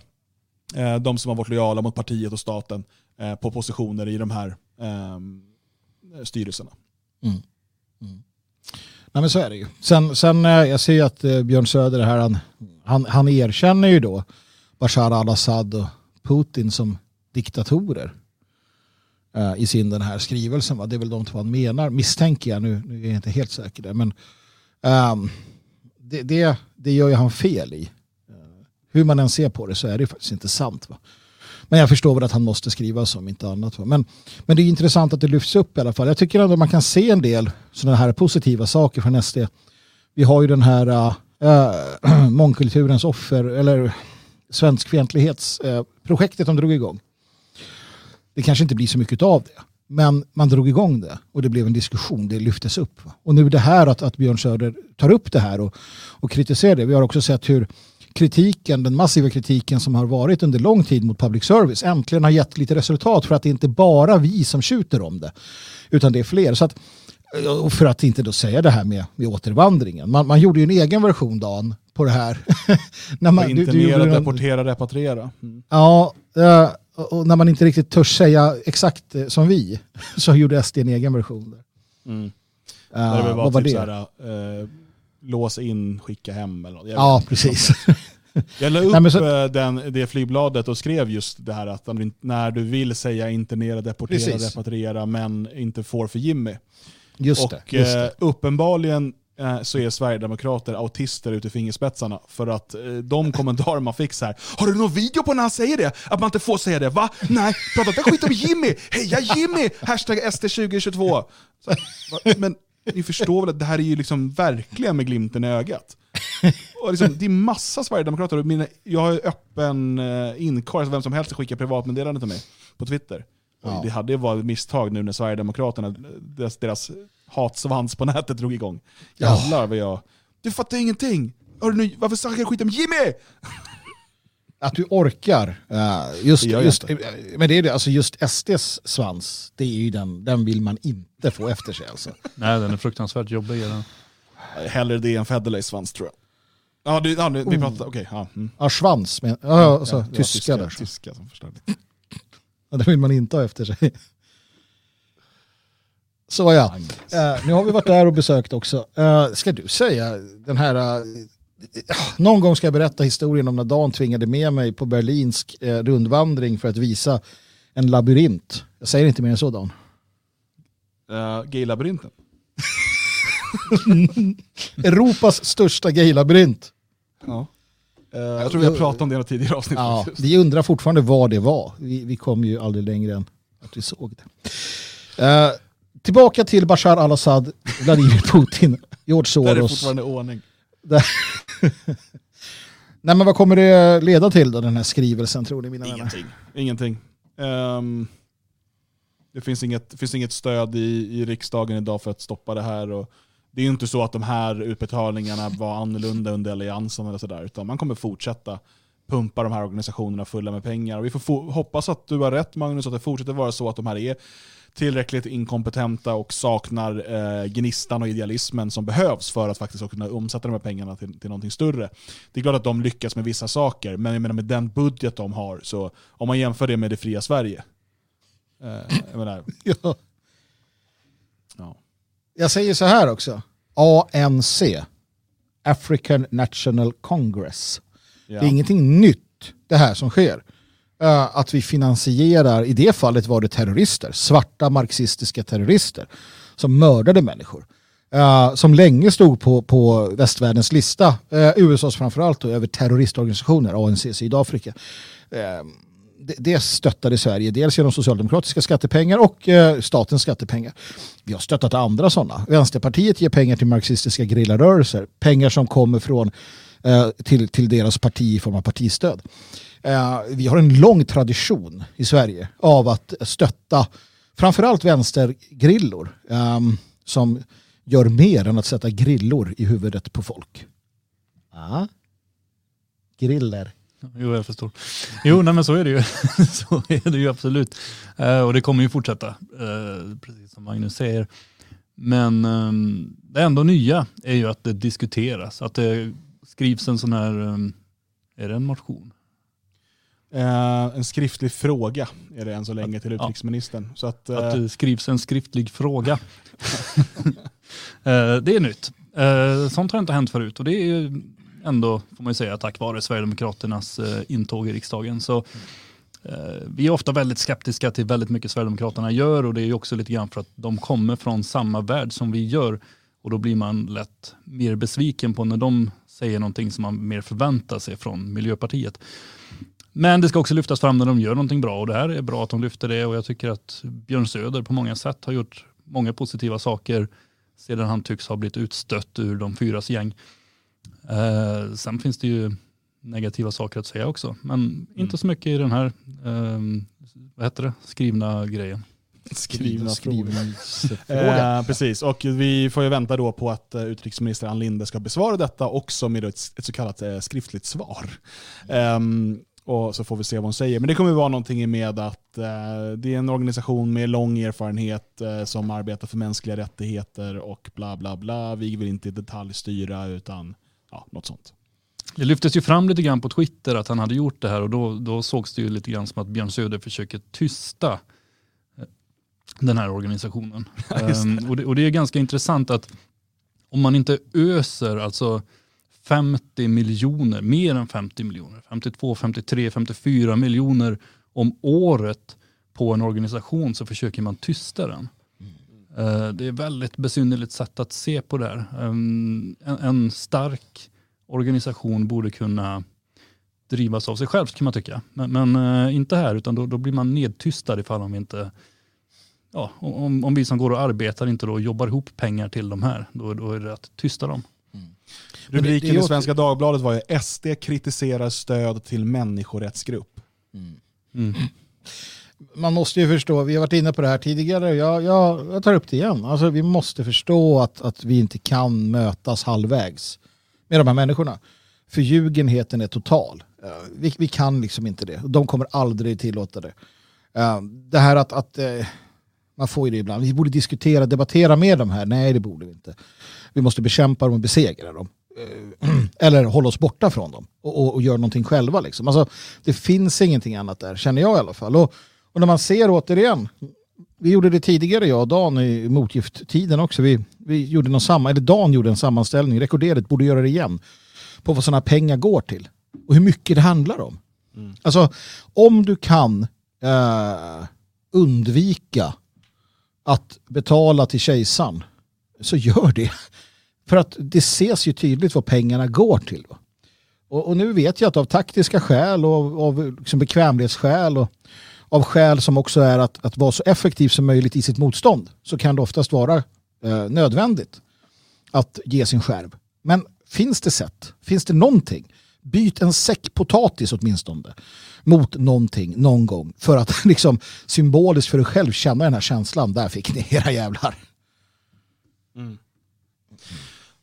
eh, de som har varit lojala mot partiet och staten eh, på positioner i de här ehm, styrelserna. Mm. Mm. Nej, men så är det ju. Sen, sen eh, jag ser ju att eh, Björn Söder här, han, han, han erkänner ju då Bashar al-Assad och Putin som diktatorer eh, i sin den här skrivelsen. Va? Det är väl de två han menar, misstänker jag. Nu, nu är jag inte helt säker där. Men um, det, det, det gör ju han fel i. Hur man än ser på det så är det faktiskt inte sant. Va? Men jag förstår väl att han måste skriva så om inte annat. Men, men det är intressant att det lyfts upp i alla fall. Jag tycker ändå man kan se en del sådana här positiva saker från SD. Vi har ju den här äh, äh *clears throat* mångkulturens offer, eller svenskfientlighetsprojektet äh, de drog igång. Det kanske inte blir så mycket av det. Men man drog igång det och det blev en diskussion, det lyftes upp. Och nu det här att, att Björn Söder tar upp det här och, och kritiserar det. Vi har också sett hur kritiken, den massiva kritiken som har varit under lång tid mot public service äntligen har gett lite resultat för att det inte bara vi som skjuter om det. Utan det är fler. Så att, och för att inte då säga det här med, med återvandringen. Man, man gjorde ju en egen version Dan på det här. *laughs* när man, internera, du, du deportera, repatriera. Mm. Ja, uh, och när man inte riktigt törs säga exakt eh, som vi *laughs* så gjorde SD en egen version. Där. Mm. Uh, det var vad var typ det? Såhär, uh, lås in, skicka hem eller något. Jag ja, precis. *laughs* Jag la upp Nej, så... Eh, den, det flygbladet och skrev just det här att när du vill säga internera, deportera, precis. repatriera men inte får för Jimmy. Just och det, just det. uppenbarligen Eh, så är Sverigedemokrater autister ute i fingerspetsarna. För att eh, de kommentarer man fick så här, har du någon video på när han säger det? Att man inte får säga det? Va? Nej, prata inte skit om Jimmy! Heja Jimmy! Hashtag SD2022. Så, men ni förstår väl att det här är ju liksom verkligen med glimten i ögat. Och liksom, det är massa Sverigedemokrater, jag har öppen eh, inkorg, så vem som helst skickar privatmeddelande till mig på Twitter. Ja. Det hade varit ett misstag nu när Sverigedemokraterna, deras, deras hatsvans på nätet drog igång. Jävlar vad jag... Du fattar ingenting! Hör du nu, varför snackar du skit om Jimmy? Att du orkar. Uh, just, just, men det är det, alltså just SDs svans, det är ju den, den vill man inte få efter sig. Alltså. Nej, den är fruktansvärt jobbig. Den. Hellre det än Federleys svans tror jag. Ja, det, ja vi oh. pratar, okej. Okay, ja, mm. ja, svans, men, ja, alltså, ja, tyska, tyska där. Tyska som förstår *laughs* ja, det vill man inte ha efter sig. Så ja, uh, nu har vi varit där och besökt också. Uh, ska du säga den här, uh, någon gång ska jag berätta historien om när Dan tvingade med mig på berlinsk rundvandring för att visa en labyrint. Jag säger inte mer än så Dan. Uh, Gaylabyrinten? *laughs* Europas största gaylabyrint. Ja. jag tror vi har pratat om det i tidigare avsnitt. Ja, vi undrar fortfarande vad det var. Vi, vi kom ju aldrig längre än att vi såg det. Tillbaka till Bashar al-Assad, Vladimir Putin, George Soros. Där är fortfarande ordning. *laughs* Nej men vad kommer det leda till då, den här skrivelsen tror ni mina Ingenting. Vänner? Ingenting. Um, det finns inget, finns inget stöd i, i riksdagen idag för att stoppa det här. Och det är ju inte så att de här utbetalningarna var annorlunda under alliansen eller sådär, utan man kommer fortsätta pumpa de här organisationerna fulla med pengar. Och vi får hoppas att du har rätt Magnus, att det fortsätter vara så att de här är tillräckligt inkompetenta och saknar eh, gnistan och idealismen som behövs för att faktiskt kunna omsätta de här pengarna till, till någonting större. Det är klart att de lyckas med vissa saker, men jag menar med den budget de har, så om man jämför det med det fria Sverige. Eh, jag, menar, *laughs* ja. ja. jag säger så här också. ANC, African National Congress. Ja. Det är ingenting nytt det här som sker. Uh, att vi finansierar, i det fallet var det terrorister, svarta marxistiska terrorister som mördade människor. Uh, som länge stod på, på västvärldens lista, eh, uh, USAs framförallt, då, över terroristorganisationer, ANC, Sydafrika. Uh, det, det stöttade Sverige, dels genom socialdemokratiska skattepengar och statens skattepengar. Vi har stöttat andra sådana. Vänsterpartiet ger pengar till marxistiska grillarrörelser, pengar som kommer från till, till deras parti i form av partistöd. vi har en lång tradition i Sverige av att stötta framförallt vänstergrillor um, som gör mer än att sätta grillor i huvudet på folk. Ja. Griller. Jo, jag förstår. Jo, nej, men så är det ju. *laughs* så är det ju absolut. Eh, och det kommer ju fortsätta, eh, precis som Magnus säger. Men eh, det enda nya är ju att det diskuteras, att det skrivs en sån här, ehm, är det en motion? Eh, en skriftlig fråga är det än så länge till utrikesministern. Så att, att det skrivs en skriftlig fråga. *laughs* Eh, det är nytt. Eh, sånt har inte hänt förut och det är ändå, får man säga, tack vare Sverigedemokraternas eh, intåg i riksdagen. Så, vi är ofta väldigt skeptiska till väldigt mycket Sverigedemokraterna gör och det är också lite grann för att de kommer från samma värld som vi gör och då blir man lätt mer besviken på när de säger någonting som man mer förväntar sig från Miljöpartiet. Men det ska också lyftas fram när de gör någonting bra och det här är bra att de lyfter det och jag tycker att Björn Söder på många sätt har gjort många positiva saker sedan han tycks ha blivit utstött ur de fyras gäng. Eh, sen finns det ju negativa saker att säga också, men mm. inte så mycket i den här eh, vad heter det? skrivna grejen. Skrivna, skrivna frågor. Eh, precis, och vi får ju vänta då på att uh, utrikesminister Ann Linde ska besvara detta också med ett, ett så kallat uh, skriftligt svar. Um, och så får vi se vad hon säger. Men det kommer vara någonting med att eh, det är en organisation med lång erfarenhet eh, som arbetar för mänskliga rättigheter och bla bla bla. Vi vill inte detaljstyra utan ja, något sånt. Det lyftes ju fram lite grann på Twitter att han hade gjort det här och då, då sågs det ju lite grann som att Björn Söder försöker tysta eh, den här organisationen. *laughs* um, och, det, och det är ganska intressant att om man inte öser, alltså 50 miljoner, mer än 50 miljoner, 52, 53, 54 miljoner om året på en organisation så försöker man tysta den. Mm. Det är väldigt besynnerligt sätt att se på det här. En, en stark organisation borde kunna drivas av sig själv kan man tycka. Men, men äh, inte här, utan då, då, blir man nedtystad ifall de inte, ja, om, om vi som går och arbetar inte då jobbar ihop pengar till de här, då, då är det att tysta dem. Rubriken i Svenska Dagbladet var ju SD kritiserar stöd till människorättsgrupp. Mm. Mm. *clears throat* Man måste ju förstå, vi har varit inne på det här tidigare, jag, jag, jag tar upp det igen. Alltså, vi måste förstå att, att vi inte kan mötas halvvägs med de här människorna. Förljugenheten är total. Vi, vi kan liksom inte det. De kommer aldrig tillåta det. Det här att, att eh, man får ju det ibland, vi borde diskutera, debattera med de här. Nej, det borde vi inte. Vi måste bekämpa dem och besegra dem. Eh, *clears throat* eller hålla oss borta från dem och, och, och göra någonting själva. Liksom. Alltså, det finns ingenting annat där, känner jag i alla fall. Och, och när man ser återigen, vi gjorde det tidigare jag och Dan i motgifttiden också. Vi, vi gjorde någon samma, eller Dan gjorde en sammanställning, rekorderat, borde göra det igen, på vad sådana pengar går till och hur mycket det handlar om. Mm. Alltså om du kan eh, undvika att betala till kejsaren så gör det. *laughs* För att det ses ju tydligt vad pengarna går till. Och, och nu vet jag att av taktiska skäl och av liksom bekvämlighetsskäl och av skäl som också är att, att vara så effektiv som möjligt i sitt motstånd så kan det oftast vara eh, nödvändigt att ge sin skärv. Men finns det sätt? Finns det någonting? Byt en säck potatis åtminstone mot någonting någon gång för att *laughs* liksom symboliskt för dig själv känna den här känslan. Där fick ni era jävlar. Mm.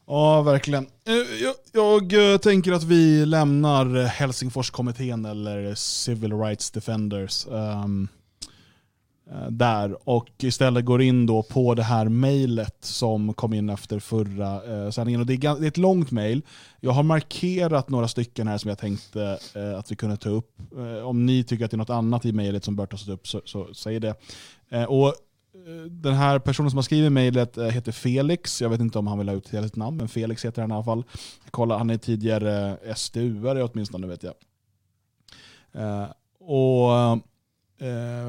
Ja, verkligen. Eh, jag, jag, eh, tänker att vi lämnar Helsingforskommittén eller Civil Rights Defenders um, Eh, där och istället går in då på det här mejlet som kom in efter förra eh, sändningen. Och det, är, det är ett långt mejl. Jag har markerat några stycken här som jag tänkte eh, att vi kunde ta upp. Eh, om ni tycker att det är något annat i mejlet som bör tas upp så, så säg det. Eh, och eh, den här personen som har skrivit mejlet heter Felix. Jag vet inte om han vill ha ut hela sitt namn, men Felix heter han i alla fall. Kolla, han är tidigare SDU-are åtminstone vet jag. Och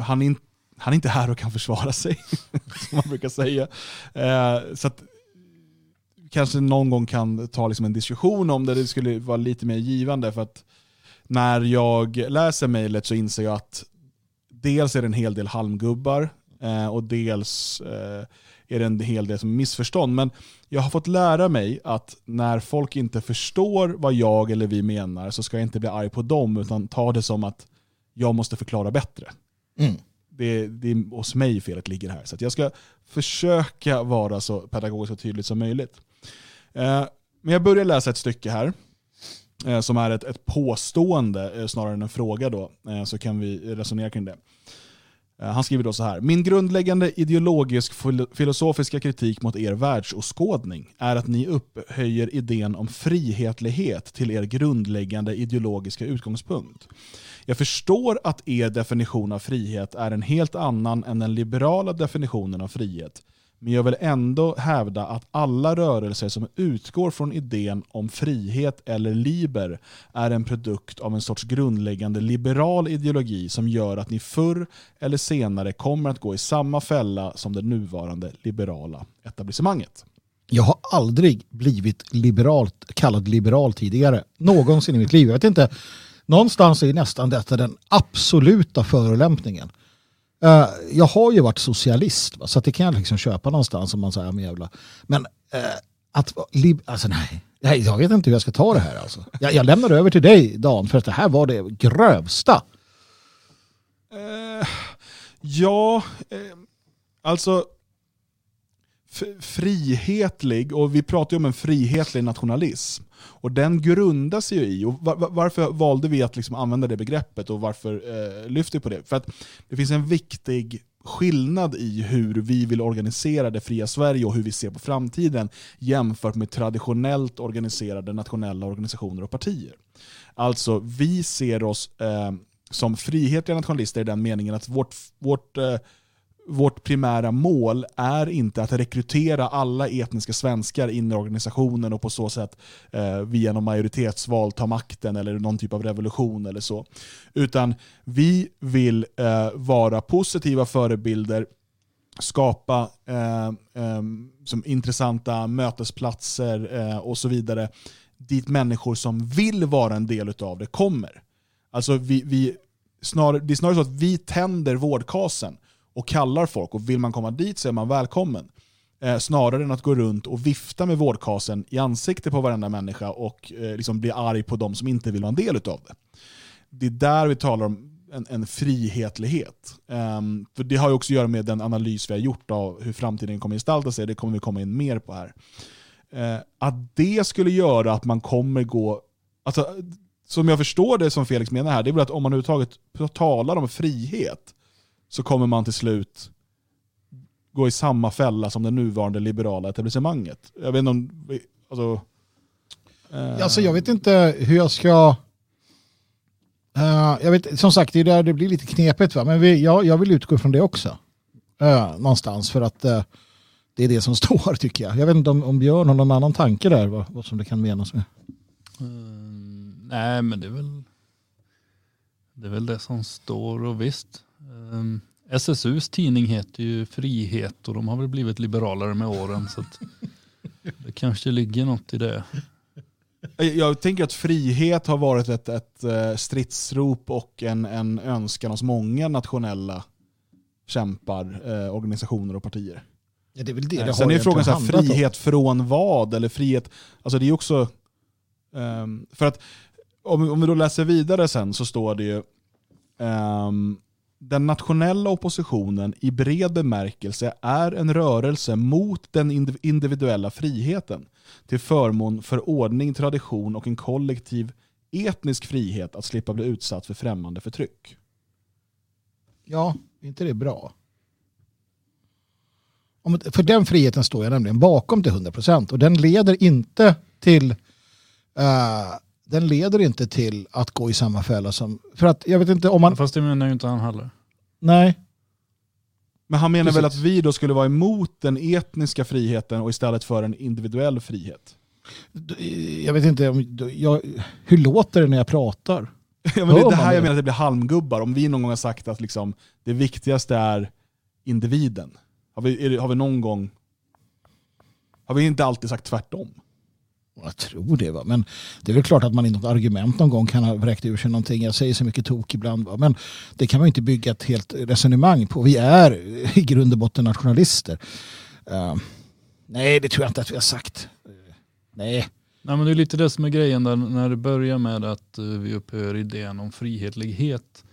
han, är inte han är inte här och kan försvara sig, *laughs* som man brukar säga. Eh, så att, kanske någon gång kan ta liksom en diskussion om det, det skulle vara lite mer givande. För att när jag läser mejlet så inser jag att dels är det en hel del halmgubbar eh, och dels eh, är det en hel del som missförstånd. Men jag har fått lära mig att när folk inte förstår vad jag eller vi menar så ska jag inte bli arg på dem utan ta det som att jag måste förklara bättre. Mm. Det, det är hos mig felet ligger här. Så jag ska försöka vara så pedagogiskt och tydligt som möjligt. Eh, men jag börjar läsa ett stycke här eh, som är ett, ett påstående eh, snarare än en fråga. Då, eh, så kan vi resonera kring det. Eh, han skriver då så här. Min grundläggande ideologisk filosofiska kritik mot er världsåskådning är att ni upphöjer idén om frihetlighet till er grundläggande ideologiska utgångspunkt. Jag förstår att er definition av frihet är en helt annan än den liberala definitionen av frihet. Men jag vill ändå hävda att alla rörelser som utgår från idén om frihet eller liber är en produkt av en sorts grundläggande liberal ideologi som gör att ni förr eller senare kommer att gå i samma fälla som det nuvarande liberala etablissemanget. Jag har aldrig blivit liberalt, kallad liberal tidigare. Någonsin i mitt liv. Jag vet inte. Någonstans är nästan detta den absoluta förolämpningen. Uh, jag har ju varit socialist, va? så det kan jag liksom köpa någonstans om man säger men jävla. Men uh, att, alltså nej. nej, jag vet inte hur jag ska ta det här alltså. Jag, jag lämnar över till dig Dan, för att det här var det grövsta. Uh, ja, alltså frihetlig, och vi pratar ju om en frihetlig nationalism. Och den grundas ju i, och varför valde vi att liksom använda det begreppet och varför eh, lyfter vi på det? För att det finns en viktig skillnad i hur vi vill organisera det fria Sverige och hur vi ser på framtiden jämfört med traditionellt organiserade nationella organisationer och partier. Alltså, vi ser oss eh, som frihetliga nationalister i den meningen att vårt, vårt eh, vårt primära mål är inte att rekrytera alla etniska svenskar in i organisationen och på så sätt eh, via någon majoritetsval ta makten eller någon typ av revolution eller så. Utan vi vill eh, vara positiva förebilder, skapa eh, eh som intressanta mötesplatser eh, och så vidare dit människor som vill vara en del av det kommer. Alltså vi, vi snar, det är snarare så att vi tänder vårdkasen och kallar folk och vill man komma dit så är man välkommen. Eh, snarare än att gå runt och vifta med vårdkasen i ansiktet på varenda människa och eh, liksom bli arg på de som inte vill vara en del av det. Det är där vi talar om en, en frihetlighet. Um, för Det har ju också att göra med den analys vi har gjort av hur framtiden kommer gestalta sig. Det kommer vi komma in mer på här. Uh, att det skulle göra att man kommer gå... Alltså, som jag förstår det som Felix menar här, det är väl att om man överhuvudtaget talar om frihet, så kommer man till slut gå i samma fälla som det nuvarande liberala etablissemanget. Jag vet inte om... Alltså, eh. alltså jag vet inte hur jag ska... Uh, jag vet, som sagt, det är där det blir lite knepigt. Va? Men vi, jag, jag vill utgå från det också. Uh, någonstans för att uh, det är det som *laughs* står tycker jag. Jag vet inte om, om Björn har någon annan tanke där, vad, vad som det kan menas med. Nej, men det är väl det är väl det som står och visst. Um, SSUs tidning heter ju Frihet och de har väl blivit liberalare med åren. så Det kanske ligger något i det. Jag tänker att frihet har varit ett, ett eh, stridsrop och en, en önskan hos många nationella kämpar, eh, organisationer och partier. Ja, det är väl det det eh, Sen är frågan så här, frihet om. från vad? Eller frihet, alltså det är också... Um, för att om, om vi då läser vidare sen så står det ju um, den nationella oppositionen i bred bemärkelse är en rörelse mot den individuella friheten till förmån för ordning, tradition och en kollektiv etnisk frihet att slippa bli utsatt för främmande förtryck. Ja, inte det bra? För den friheten står jag nämligen bakom till 100% och den leder inte till uh, den leder inte till att gå i samma fälla som... För att jag vet inte om man... Fast det menar ju inte han heller. Nej. Men han menar Precis. väl att vi då skulle vara emot den etniska friheten och istället för en individuell frihet? Jag vet inte, jag, hur låter det när jag pratar? *laughs* ja, men det är det här jag menar att det blir halmgubbar. Om vi någon gång har sagt att liksom, det viktigaste är individen. Har vi, är, har vi någon gång Har vi inte alltid sagt tvärtom? Jag tror det. Va? Men det är väl klart att man i något argument någon gång kan ha vräkt ur sig någonting. Jag säger så mycket tok ibland. Va? Men det kan man inte bygga ett helt resonemang på. Vi är i grund och botten nationalister. Uh, nej, det tror jag inte att vi har sagt. Uh, nej. Nej, men det är lite det som är grejen där, när det börjar med att uh, vi upphör idén om frihetlighet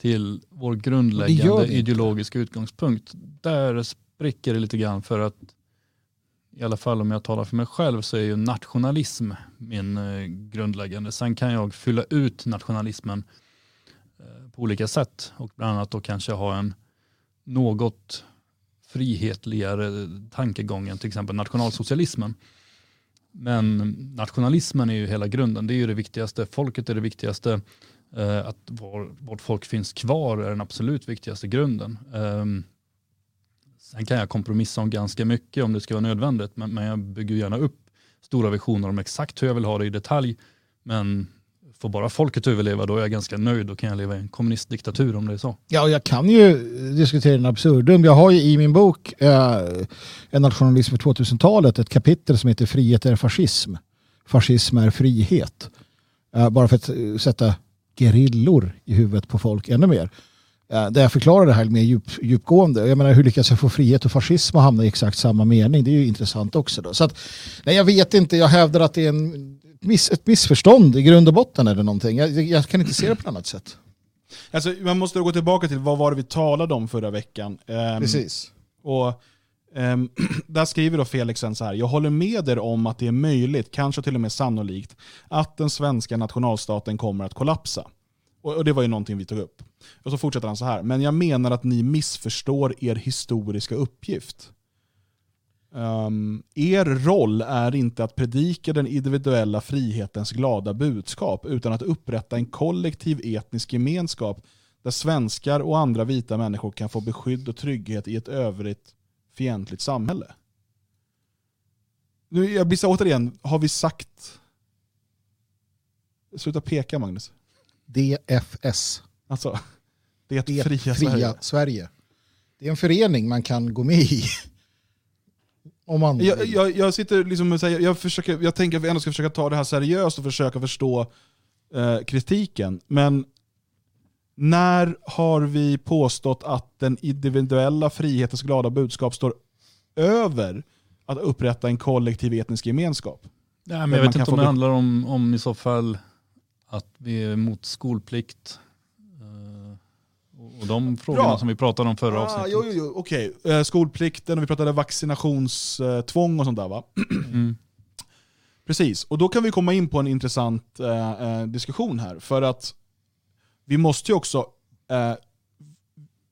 till vår grundläggande ideologiska utgångspunkt. Där spricker det lite grann för att i alla fall om jag talar för mig själv så är ju nationalism min eh, grundläggande. Sen kan jag fylla ut nationalismen eh, på olika sätt och bland annat då kanske ha en något frihetligare tankegång än till exempel nationalsocialismen. Men nationalismen är ju hela grunden. Det är ju det viktigaste. Folket är det viktigaste. Eh, att vår, vårt folk finns kvar är den absolut viktigaste grunden. Ehm, Sen kan jag kompromissa om ganska mycket om det ska vara nödvändigt, men, men jag bygger gärna upp stora visioner om exakt hur jag vill ha det i detalj. Men får bara folket överleva då är jag ganska nöjd. Då kan jag leva i en kommunistdiktatur om det är så. Ja, jag kan ju diskutera en absurdum. Jag har ju i min bok eh, En nationalism för 2000-talet ett kapitel som heter Frihet är fascism. Fascism är frihet. Eh, bara för att eh, sätta gerillor i huvudet på folk ännu mer där jag förklarar det här mer djup, djupgående. Jag menar, hur lyckas jag få frihet och fascism att hamna i exakt samma mening? Det är ju intressant också. Då. Så att, nej, jag vet inte, jag hävdar att det är en, miss, ett missförstånd i grund och botten eller någonting. Jag, jag kan inte se det på ett annat sätt. Alltså, man måste gå tillbaka till vad var det vi talade om förra veckan. Um, Precis. Och um, *clears throat* Där skriver då Felixen så här, jag håller med er om att det är möjligt, kanske till och med sannolikt, att den svenska nationalstaten kommer att kollapsa. Och, det var ju någonting vi tog upp. Och så fortsätter han så här. Men jag menar att ni missförstår er historiska uppgift. Um, er roll är inte att predika den individuella frihetens glada budskap, utan att upprätta en kollektiv etnisk gemenskap där svenskar och andra vita människor kan få beskydd och trygghet i ett övrigt fientligt samhälle. Nu, jag blir så återigen, har vi sagt... Sluta peka Magnus. DFS. Alltså, det, det fria, fria Sverige. Sverige. Det är en förening man kan gå med i. Om man jag, jag, jag sitter liksom och säger, jag, försöker, jag tänker att vi ändå ska försöka ta det här seriöst och försöka förstå eh, kritiken. Men när har vi påstått att den individuella frihetens glada budskap står över att upprätta en kollektiv etnisk gemenskap? Ja, men jag vet inte om det handlar om, om i så fall att vi är emot skolplikt. Eh, och de frågorna Bra. som vi pratade om förra ah, avsnittet. Jo, jo. Okej, okay. Eh, skolplikten och vi pratade vaccinationstvång och sånt där va? Mm. Precis, och då kan vi komma in på en intressant eh, eh, diskussion här. För att vi måste ju också, eh,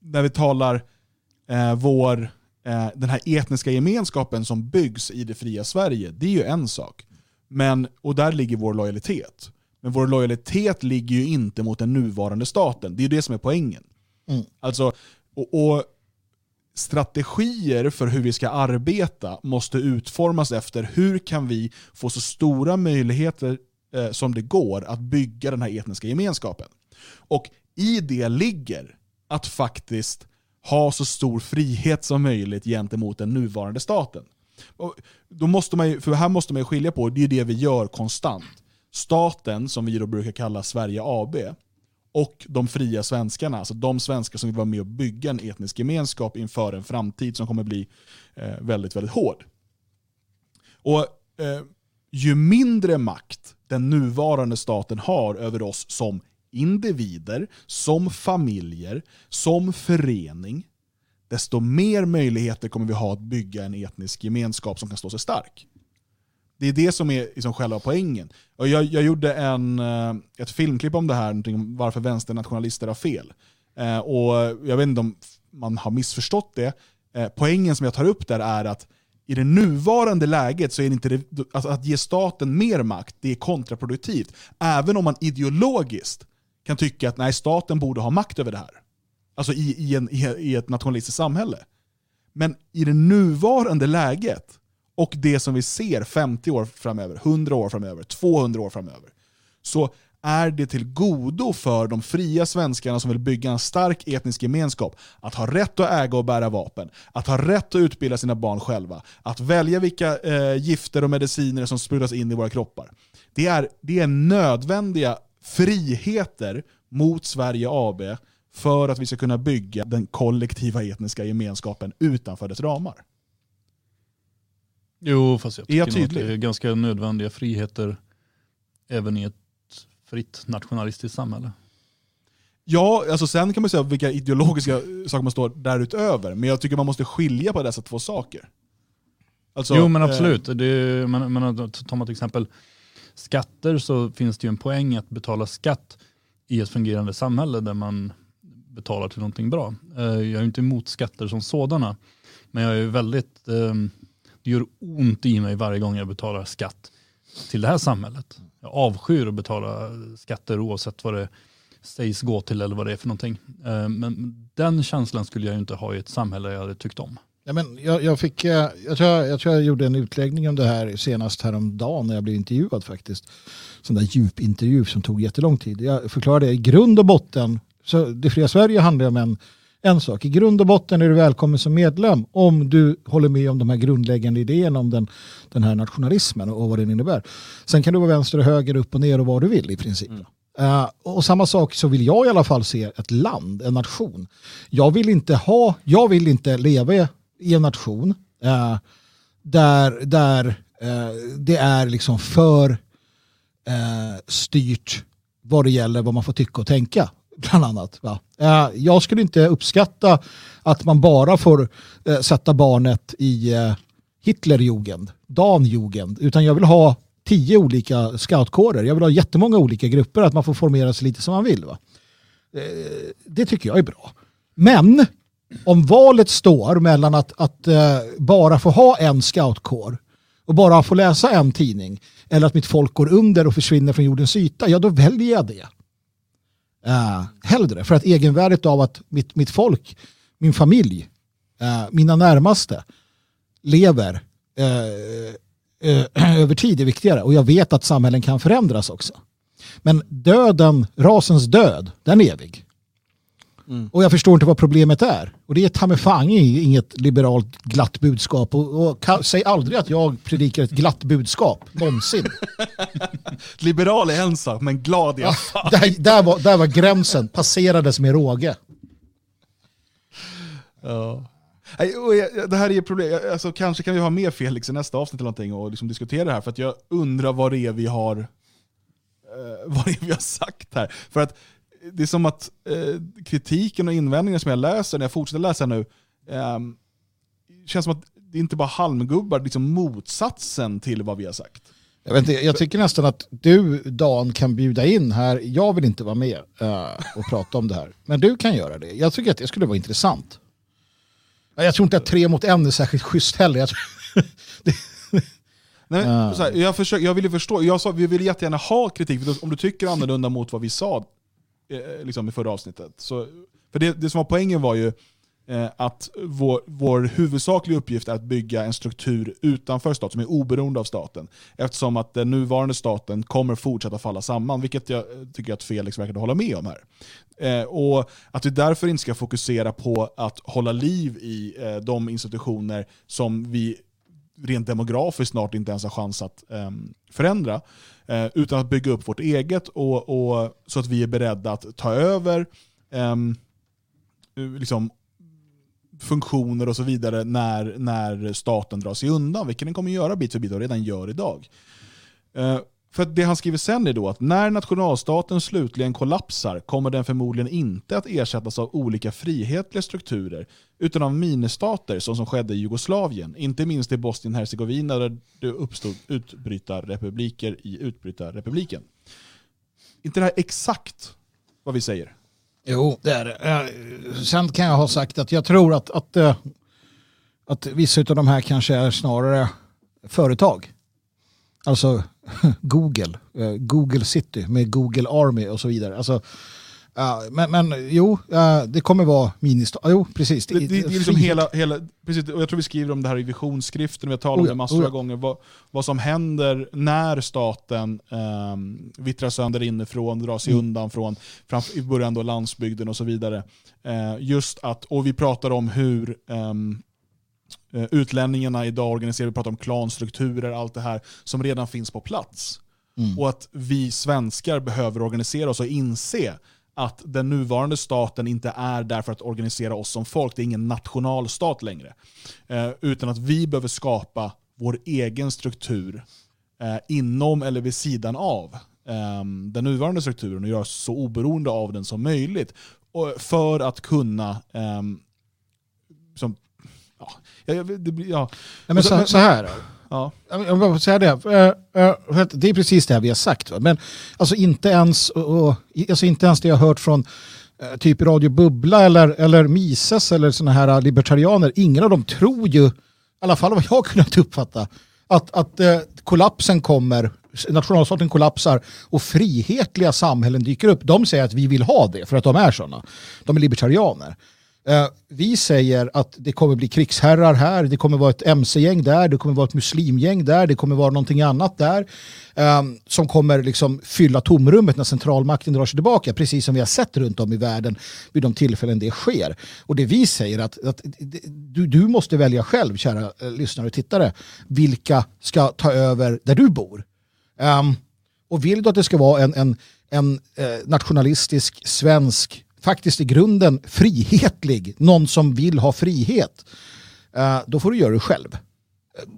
när vi talar eh, vår, den här etniska gemenskapen som byggs i det fria Sverige, det är ju en sak. Men, och där ligger vår lojalitet. Men vår lojalitet ligger ju inte mot den nuvarande staten. Det är ju det som är poängen. Mm. Alltså, och, och, strategier för hur vi ska arbeta måste utformas efter hur kan vi få så stora möjligheter eh, som det går att bygga den här etniska gemenskapen. Och i det ligger att faktiskt ha så stor frihet som möjligt gentemot den nuvarande staten. Och då måste man, för här måste man skilja på, det är det vi gör konstant staten, som vi då brukar kalla Sverige AB, och de fria svenskarna, alltså de svenskar som vill vara med och bygga en etnisk gemenskap inför en framtid som kommer bli eh, väldigt, väldigt hård. Och eh, Ju mindre makt den nuvarande staten har över oss som individer, som familjer, som förening, desto mer möjligheter kommer vi ha att bygga en etnisk gemenskap som kan stå sig stark. Det är det som är liksom själva poängen. Och jag, jag gjorde en, eh, ett filmklipp om det här, om varför vänsternationalister har fel. Eh, och Jag vet inte om man har missförstått det. Eh, poängen som jag tar upp där är att i det nuvarande läget så är det inte det, alltså att ge staten mer makt, det är kontraproduktivt. Även om man ideologiskt kan tycka att nej, staten borde ha makt över det här. Alltså i, i, en, i ett nationalistiskt samhälle. Men i det nuvarande läget och det som vi ser 50 år framöver, 100 år framöver, 200 år framöver, så är det till godo för de fria svenskarna som vill bygga en stark etnisk gemenskap att ha rätt att äga och bära vapen, att ha rätt att utbilda sina barn själva, att välja vilka eh, gifter och mediciner som sprutas in i våra kroppar. Det är, det är nödvändiga friheter mot Sverige AB för att vi ska kunna bygga den kollektiva etniska gemenskapen utanför dess ramar. Jo, fast jag Är jag tycker att tydlig? det är ganska nödvändiga friheter även i ett fritt nationalistiskt samhälle. Ja, alltså sen kan man säga vilka ideologiska saker man står därutöver, men jag tycker man måste skilja på dessa två saker. Alltså, jo men eh, absolut. Det, men, men tar man till exempel skatter så finns det ju en poäng att betala skatt i ett fungerande samhälle där man betalar till någonting bra. Eh, Jag är ju inte emot skatter som sådana, men jag är väldigt, eh, det gör ont i mig varje gång jag betalar skatt till det här samhället. Jag avskyr att betala skatter oavsett vad det sägs gå till eller vad det är för någonting. Eh, men den känslan skulle jag ju inte ha i ett samhälle jag hade tyckt om. Ja, men jag, jag, fick, eh, jag, tror jag, jag tror jag gjorde en utläggning om det här senast häromdagen när jag blev intervjuad faktiskt. Sån där djupintervju som tog jättelång tid. Jag förklarade i grund och botten, så det fria Sverige handlar om en, en sak. I grund och botten är du välkommen som medlem om du håller med om de här grundläggande idéerna om den, den här nationalismen och vad den innebär. Sen kan du vara vänster och höger, upp och ner och vad du vill i princip. Eh, och samma sak så vill jag i alla fall se ett land, en nation. Jag vill inte ha, jag vill inte leva i en nation eh, där, där eh, det är liksom för styrt vad det gäller vad man får tycka och tänka. Bland annat. Va? Eh, jag skulle inte uppskatta att man bara får eh, sätta barnet i eh, Hitlerjugend, Danjugend, utan jag vill ha tio olika scoutkårer. Jag vill ha jättemånga olika grupper, att man får formera sig lite som man vill. Va? Det tycker jag är bra. Men om valet står mellan att, att bara få ha en scoutkår och bara få läsa en tidning eller att mitt folk går under och försvinner från jordens yta, ja då väljer jag det. Uh, hellre, för att egenvärdet av att mitt, mitt folk, min familj, eh, mina närmaste lever eh, eh, *clears throat* över tid är viktigare och jag vet att samhällen kan förändras också. Men döden, rasens död, den är evig. Och jag förstår inte vad problemet är. Och det är ta mig fan inget liberalt glatt budskap. Och, och ka- säg aldrig att jag predikar ett glatt budskap, någonsin. *laughs* Liberal är en sak, men glad är jag. där, där, var, där var gränsen, passerades med råge. Jag- Det här är problem. Alltså, kanske kan vi ha med Felix i nästa avsnitt eller någonting och liksom diskutera det här, för att jag undrar vad det är vi har, eh, *laughs* vad är vi har sagt här. För att det är som att eh, kritiken och invändningar som jag läser, när jag fortsätter läsa nu, eh, känns som att det inte bara halmgubbar, liksom motsatsen till vad vi har sagt. Jag, vet inte, jag tycker nästan att du, Dan, kan bjuda in här. Jag vill inte vara med eh, och prata om det här. Men du kan göra det. Jag tycker att det skulle vara intressant. Ja, Jag tror inte att tre mot en är särskilt schysst heller. *laughs* Nej, så här, jag, försöker, jag ville förstå, jag sa vi vill jättegärna ha kritik, om du tycker annorlunda mot vad vi sa Eh, liksom i förra avsnittet. Så, för det, det som var poängen var ju eh, att vår, vår huvudsakliga uppgift är att bygga en struktur utanför staten, som är oberoende av staten. Eftersom att den nuvarande staten kommer fortsätta falla samman, vilket jag eh, tycker att Felix verkade hålla med om här. Eh, och att vi därför inte ska fokusera på att hålla liv i eh, de institutioner som vi rent demografiskt snart inte ens har chans att ehm, förändra. Eh, utan att bygga upp vårt eget och, och, så att vi är beredda att ta över ehm, eh, liksom, funktioner och så vidare när, när staten drar sig undan, vilket den kommer göra bit för bit och redan gör idag. Eh, för att det han skriver sen är då att när nationalstaten slutligen kollapsar kommer den förmodligen inte att ersättas av olika frihetliga strukturer utan av ministater som som skedde i Jugoslavien, inte minst i Bosnien-Hercegovina där det uppstod utbrytarrepubliker i utbrytarrepubliken. inte det här exakt vad vi säger? Jo, det är det. Eh, sen kan jag ha sagt att jag tror att, att, eh, att vissa av de här kanske är snarare företag. Alltså *laughs* Google, eh, Google City med Google Army och så vidare. Alltså, Ja, men, men jo, ja, det kommer vara ministad. Jo, precis. Det, det, det är liksom *laughs* hela, hela, precis, och jag tror vi skriver om det här i visionsskriften, vi har talat om Oh det massor oh ja. av gånger, vad, vad som händer när staten um, vittrar sönder inifrån, drar sig Mm. undan från, fram, i början då landsbygden och så vidare. Eh, just att, och vi pratar om hur eh, utlänningarna idag organiserar, vi pratar om klanstrukturer, allt det här som redan finns på plats. Mm. Och att vi svenskar behöver organisera oss och inse att den nuvarande staten inte är där för att organisera oss som folk. Det är ingen nationalstat längre. Eh, utan att vi behöver skapa vår egen struktur eh, inom eller vid sidan av eh, den nuvarande strukturen och göra oss så oberoende av den som möjligt. Och för att kunna som, ja, jag- det ja, Nej, men så, så här. ja. Jag vill bara säga det. Eh, eh, Det är precis det här vi har sagt. Men alltså inte ens, alltså inte ens det jag har hört från eh, typ Radio Bubbla eller, eller Mises eller sådana här libertarianer. Ingen av dem tror ju, i alla fall vad jag har kunnat uppfatta, att, att kollapsen kommer, nationalstaten kollapsar och frihetliga samhällen dyker upp. De säger att vi vill ha det för att de är sådana. De är libertarianer. Eh, vi säger att det kommer bli krigsherrar här, det kommer vara ett mc-gäng där, det kommer vara ett muslimgäng där, det kommer vara någonting annat där eh, som kommer liksom fylla tomrummet när centralmakten drar sig tillbaka, precis som vi har sett runt om i världen vid de tillfällen det sker. Och det vi säger att, att du, du måste välja själv, kära eh, lyssnare och tittare, vilka ska ta över där du bor. Ehm, och vill du att det ska vara en, en, en eh, nationalistisk svensk, faktiskt i grunden frihetlig, någon som vill ha frihet, eh, då får du göra det själv.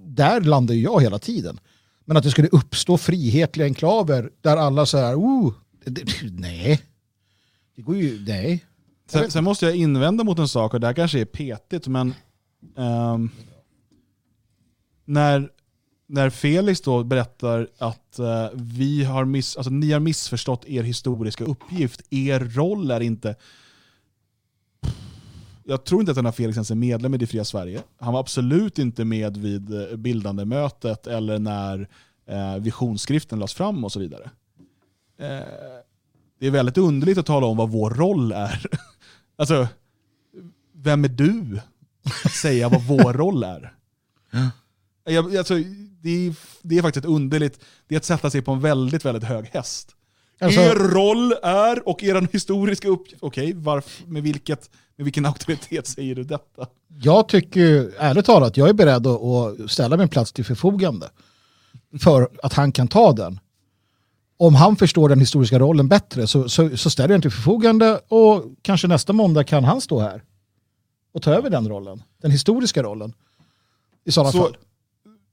Där landar ju jag hela tiden. Men att det skulle uppstå frihetliga enklaver där alla så här, oh, nej. Det går ju, nej. Sen, sen måste jag invända mot en sak, och det här kanske är petigt, men um, när, när Felix då berättar att eh, vi har miss, alltså, ni har missförstått er historiska uppgift, er roll är inte... Jag tror inte att den här Felix ens är medlem i Det fria Sverige. Han var absolut inte med vid eh, bildandemötet eller när eh, visionsskriften lades fram och så vidare. Eh, det är väldigt underligt att tala om vad vår roll är. *laughs* Alltså, vem är du att säga vad vår roll är? Jag, alltså, det, är, det är faktiskt ett underligt, det är att sätta sig på en väldigt, väldigt hög häst. Alltså- er roll är, och er historiska uppgift, okej, varf- med, vilket, med vilken auktoritet säger du detta? Jag tycker ju, ärligt talat, jag är beredd att, att ställa min plats till förfogande för att han kan ta den. Om han förstår den historiska rollen bättre så, så, så ställer jag den till förfogande och kanske nästa måndag kan han stå här och ta över den rollen, den historiska rollen. I sådana Så- fall.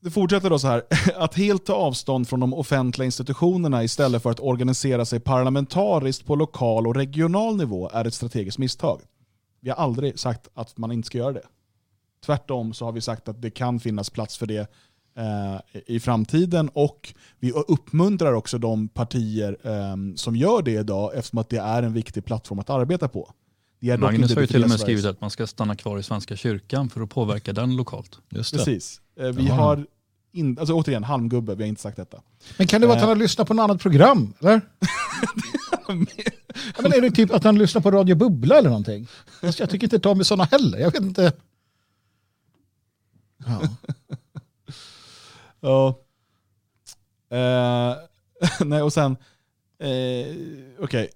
Det fortsätter då så här, *laughs* att helt ta avstånd från de offentliga institutionerna istället för att organisera sig parlamentariskt på lokal och regional nivå är ett strategiskt misstag. Vi har aldrig sagt att man inte ska göra det. Tvärtom så har vi sagt att det kan finnas plats för det eh, i framtiden och vi uppmuntrar också de partier eh, som gör det idag eftersom att det är en viktig plattform att arbeta på. Det Magnus har ju det till och med skrivit att man ska stanna kvar i Svenska kyrkan för att påverka den lokalt. Just Precis. Eh, vi har, in, alltså återigen, halmgubbe, vi har inte sagt detta. Men kan det vara att han har lyssnat på något annat program? Eller? *laughs* ja, men är det typ att han lyssnar på Radio Bubbla eller någonting? Fast jag tycker inte med sådana heller. Jag vet inte. Ja. *laughs* Ja. Eh, *laughs* nej, och sen, eh, okej.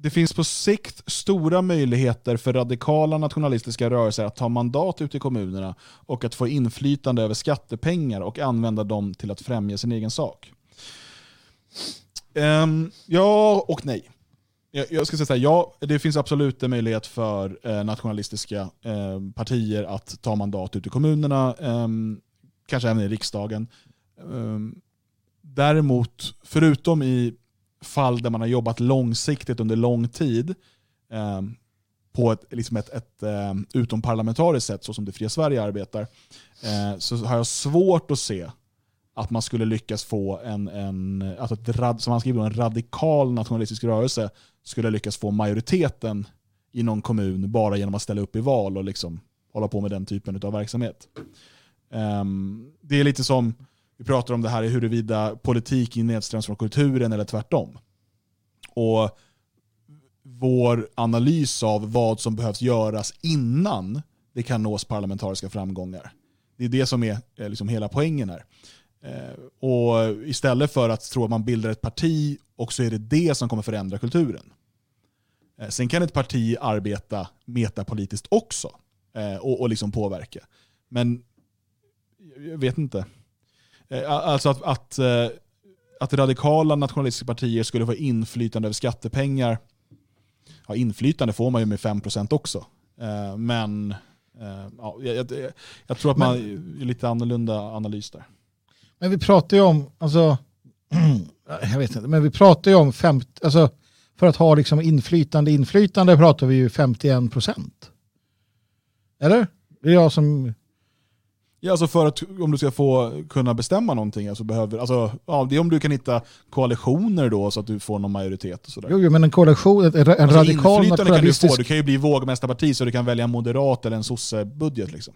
Det finns på sikt stora möjligheter för radikala nationalistiska rörelser att ta mandat ute i kommunerna och att få inflytande över skattepengar och använda dem till att främja sin egen sak. Um, ja och nej. Jag, jag ska säga så här, ja, det finns absolut en möjlighet för eh, nationalistiska eh, partier att ta mandat ute i kommunerna, eh, kanske även i riksdagen. Ehm, däremot, förutom i fall där man har jobbat långsiktigt under lång tid, eh, på ett, liksom ett, ett eh, utomparlamentariskt sätt, så som det fria Sverige arbetar, eh, så har jag svårt att se att man skulle lyckas få en, en alltså ett, som han skriver, en radikal nationalistisk rörelse skulle lyckas få majoriteten i någon kommun bara genom att ställa upp i val och liksom hålla på med den typen av verksamhet. Ehm, det är lite som, vi pratar om det här huruvida politik är nedströms från kulturen eller tvärtom. Och vår analys av vad som behövs göras innan det kan nås parlamentariska framgångar. Det är det som är eh, liksom hela poängen här. Eh, och istället för att tro att man bildar ett parti och så är det det som kommer förändra kulturen. Eh, sen kan ett parti arbeta metapolitiskt också och, och liksom påverka. Men jag vet inte. Alltså att, att, att radikala nationalistiska partier skulle få inflytande över skattepengar. Ja, inflytande får man ju med 5% också. Men ja, jag, jag, tror att man är lite annorlunda analys där. Men vi pratar ju om, alltså, *clears throat* jag vet inte, men vi pratar ju om 50, alltså, för att ha liksom inflytande, inflytande pratar vi ju 51 procent. Eller? Det är jag som... Ja, alltså för att om du ska få kunna bestämma någonting, alltså behöver, alltså, ja, det är om du kan hitta koalitioner då så att du får någon majoritet. Och sådär. Jo, jo men en koalition, en, en alltså, radikal inflytande kan du få, du kan ju bli vågmästarparti så du kan välja en moderat eller en sossebudget. Liksom.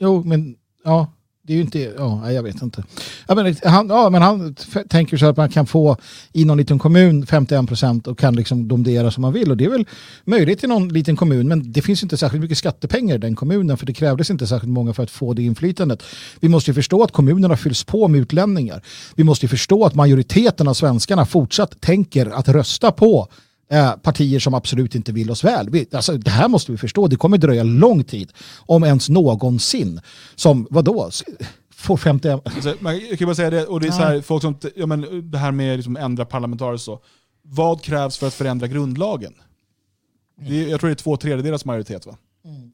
Jo, men ja, det är ju inte, ja, jag vet inte. Ja, men han, ja, men han tänker så att man kan få i någon liten kommun 51 procent och kan liksom domdera som man vill. Och det är väl möjligt i någon liten kommun, men det finns inte särskilt mycket skattepengar i den kommunen, för det krävdes inte särskilt många för att få det inflytandet. Vi måste ju förstå att kommunerna fylls på med utlänningar. Vi måste ju förstå att majoriteten av svenskarna fortsatt tänker att rösta på eh, partier som absolut inte vill oss väl. Vi, alltså, det här måste vi förstå. Det kommer dröja lång tid, om ens någonsin, som vadå? Får 50... Alltså, jag kan bara säga det, och det är så här, folk som, ja, men, det här med liksom ändra parlamentariskt så. Vad krävs för att förändra grundlagen? Det är, jag tror det är två tredjedelars majoritet va? Mm.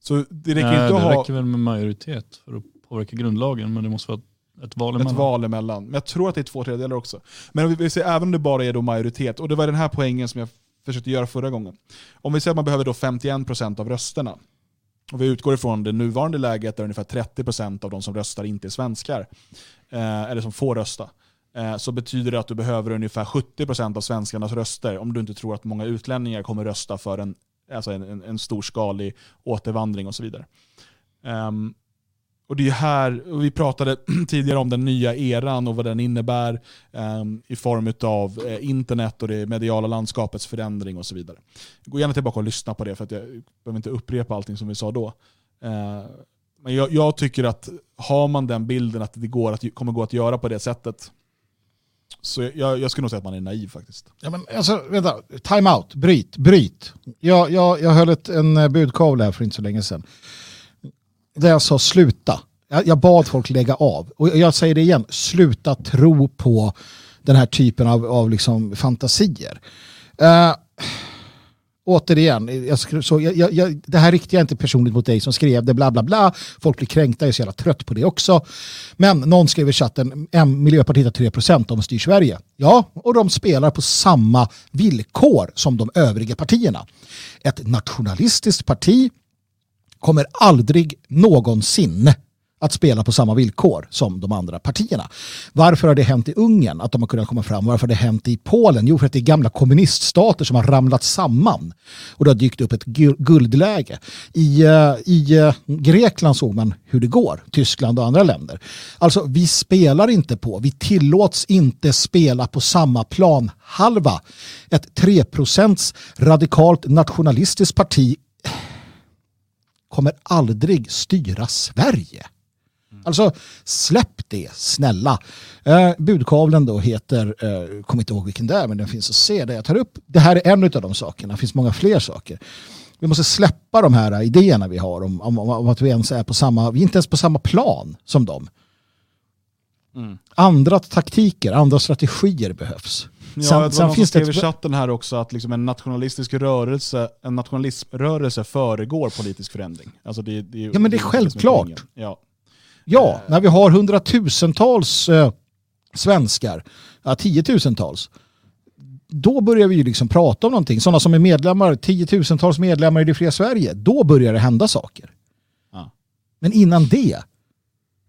Så det räcker Nej, inte att ha... Det räcker väl med majoritet för att påverka grundlagen, men det måste vara ett val emellan. Ett val emellan. Men jag tror att det är två tredjedelar också. Men om vi säger, även om det bara är då majoritet, och det var den här poängen som jag försökte göra förra gången. Om vi säger att man behöver då 51% av rösterna, och vi utgår ifrån det nuvarande läget där ungefär 30% av de som röstar inte är svenskar, eh, eller som får rösta, eh, så betyder det att du behöver ungefär 70% av svenskarnas röster om du inte tror att många utlänningar kommer rösta för en, alltså en, en, en storskalig återvandring och så vidare. Um, och det är här, vi pratade *clears throat* tidigare om den nya eran och vad den innebär um, i form av uh, eh, internet och det mediala landskapets förändring och så vidare. Gå gärna tillbaka och lyssna på det för att jag behöver inte upprepa allting som vi sa då. Uh, men jag, jag, tycker att har man den bilden att det går att, kommer gå att göra på det sättet så jag, jag skulle nog säga att man är naiv faktiskt. Ja, men alltså, vänta, time out, bryt, bryt. Jag, jag, jag höll ett, en eh, budkavle här för inte så länge sedan där jag sa sluta. Jag, jag bad folk lägga av. Och jag säger det igen, sluta tro på den här typen av, av liksom fantasier. Uh, återigen, jag skrev, så, jag, jag, det här riktar jag inte personligt mot dig som skrev det, bla bla bla. Folk blir kränkta, jag är så jävla trött på det också. Men någon skrev i chatten, Miljöpartiet har 3% de styr Sverige. Ja, och de spelar på samma villkor som de övriga partierna. Ett nationalistiskt parti kommer aldrig någonsin att spela på samma villkor som de andra partierna. Varför har det hänt i Ungern att de har kunnat komma fram? Varför har det hänt i Polen? Jo, för att det är gamla kommuniststater som har ramlat samman och det har dykt upp ett guldläge. I, eh, i eh, Grekland såg man hur det går, Tyskland och andra länder. Alltså, vi spelar inte på, vi tillåts inte spela på samma plan halva. Ett 3% radikalt nationalistiskt parti kommer aldrig styra Sverige. Alltså släpp det, snälla. Eh, budkavlen då heter, eh, kommer inte ihåg vilken det är, men den finns att se där jag tar upp. Det här är en av de sakerna, det finns många fler saker. Vi måste släppa de här idéerna vi har om, om, om att vi ens är på samma, vi är inte ens på samma plan som dem. Mm. Andra taktiker, andra strategier behövs. Ja, sen, det var någon som skrev i chatten här också att liksom en nationalistisk rörelse, en nationalismrörelse föregår politisk förändring. Alltså det, det, ja men det är självklart. Ja. ja, när vi har hundratusentals eh, svenskar, ja, tiotusentals, då börjar vi ju liksom prata om någonting. Sådana som är medlemmar, tiotusentals medlemmar i det fria Sverige, då börjar det hända saker. Ja. Men innan det,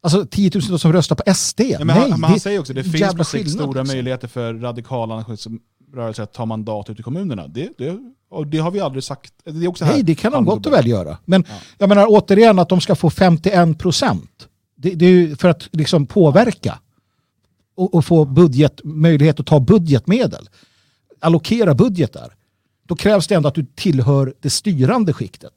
Alltså 10 000 som röstar på SD. Ja, men Nej, han, men han säger också att det finns på sikt stora liksom. möjligheter för radikala rörelser att ta mandat ute i kommunerna. Det, det, och det har vi aldrig sagt. Det är också Nej, det kan de gott och väl göra. Men ja. jag menar återigen att de ska få 51 procent. Det, det, är ju för att liksom påverka och, och, få budget, möjlighet att ta budgetmedel. Allokera budgetar. då krävs det ändå att du tillhör det styrande skiktet.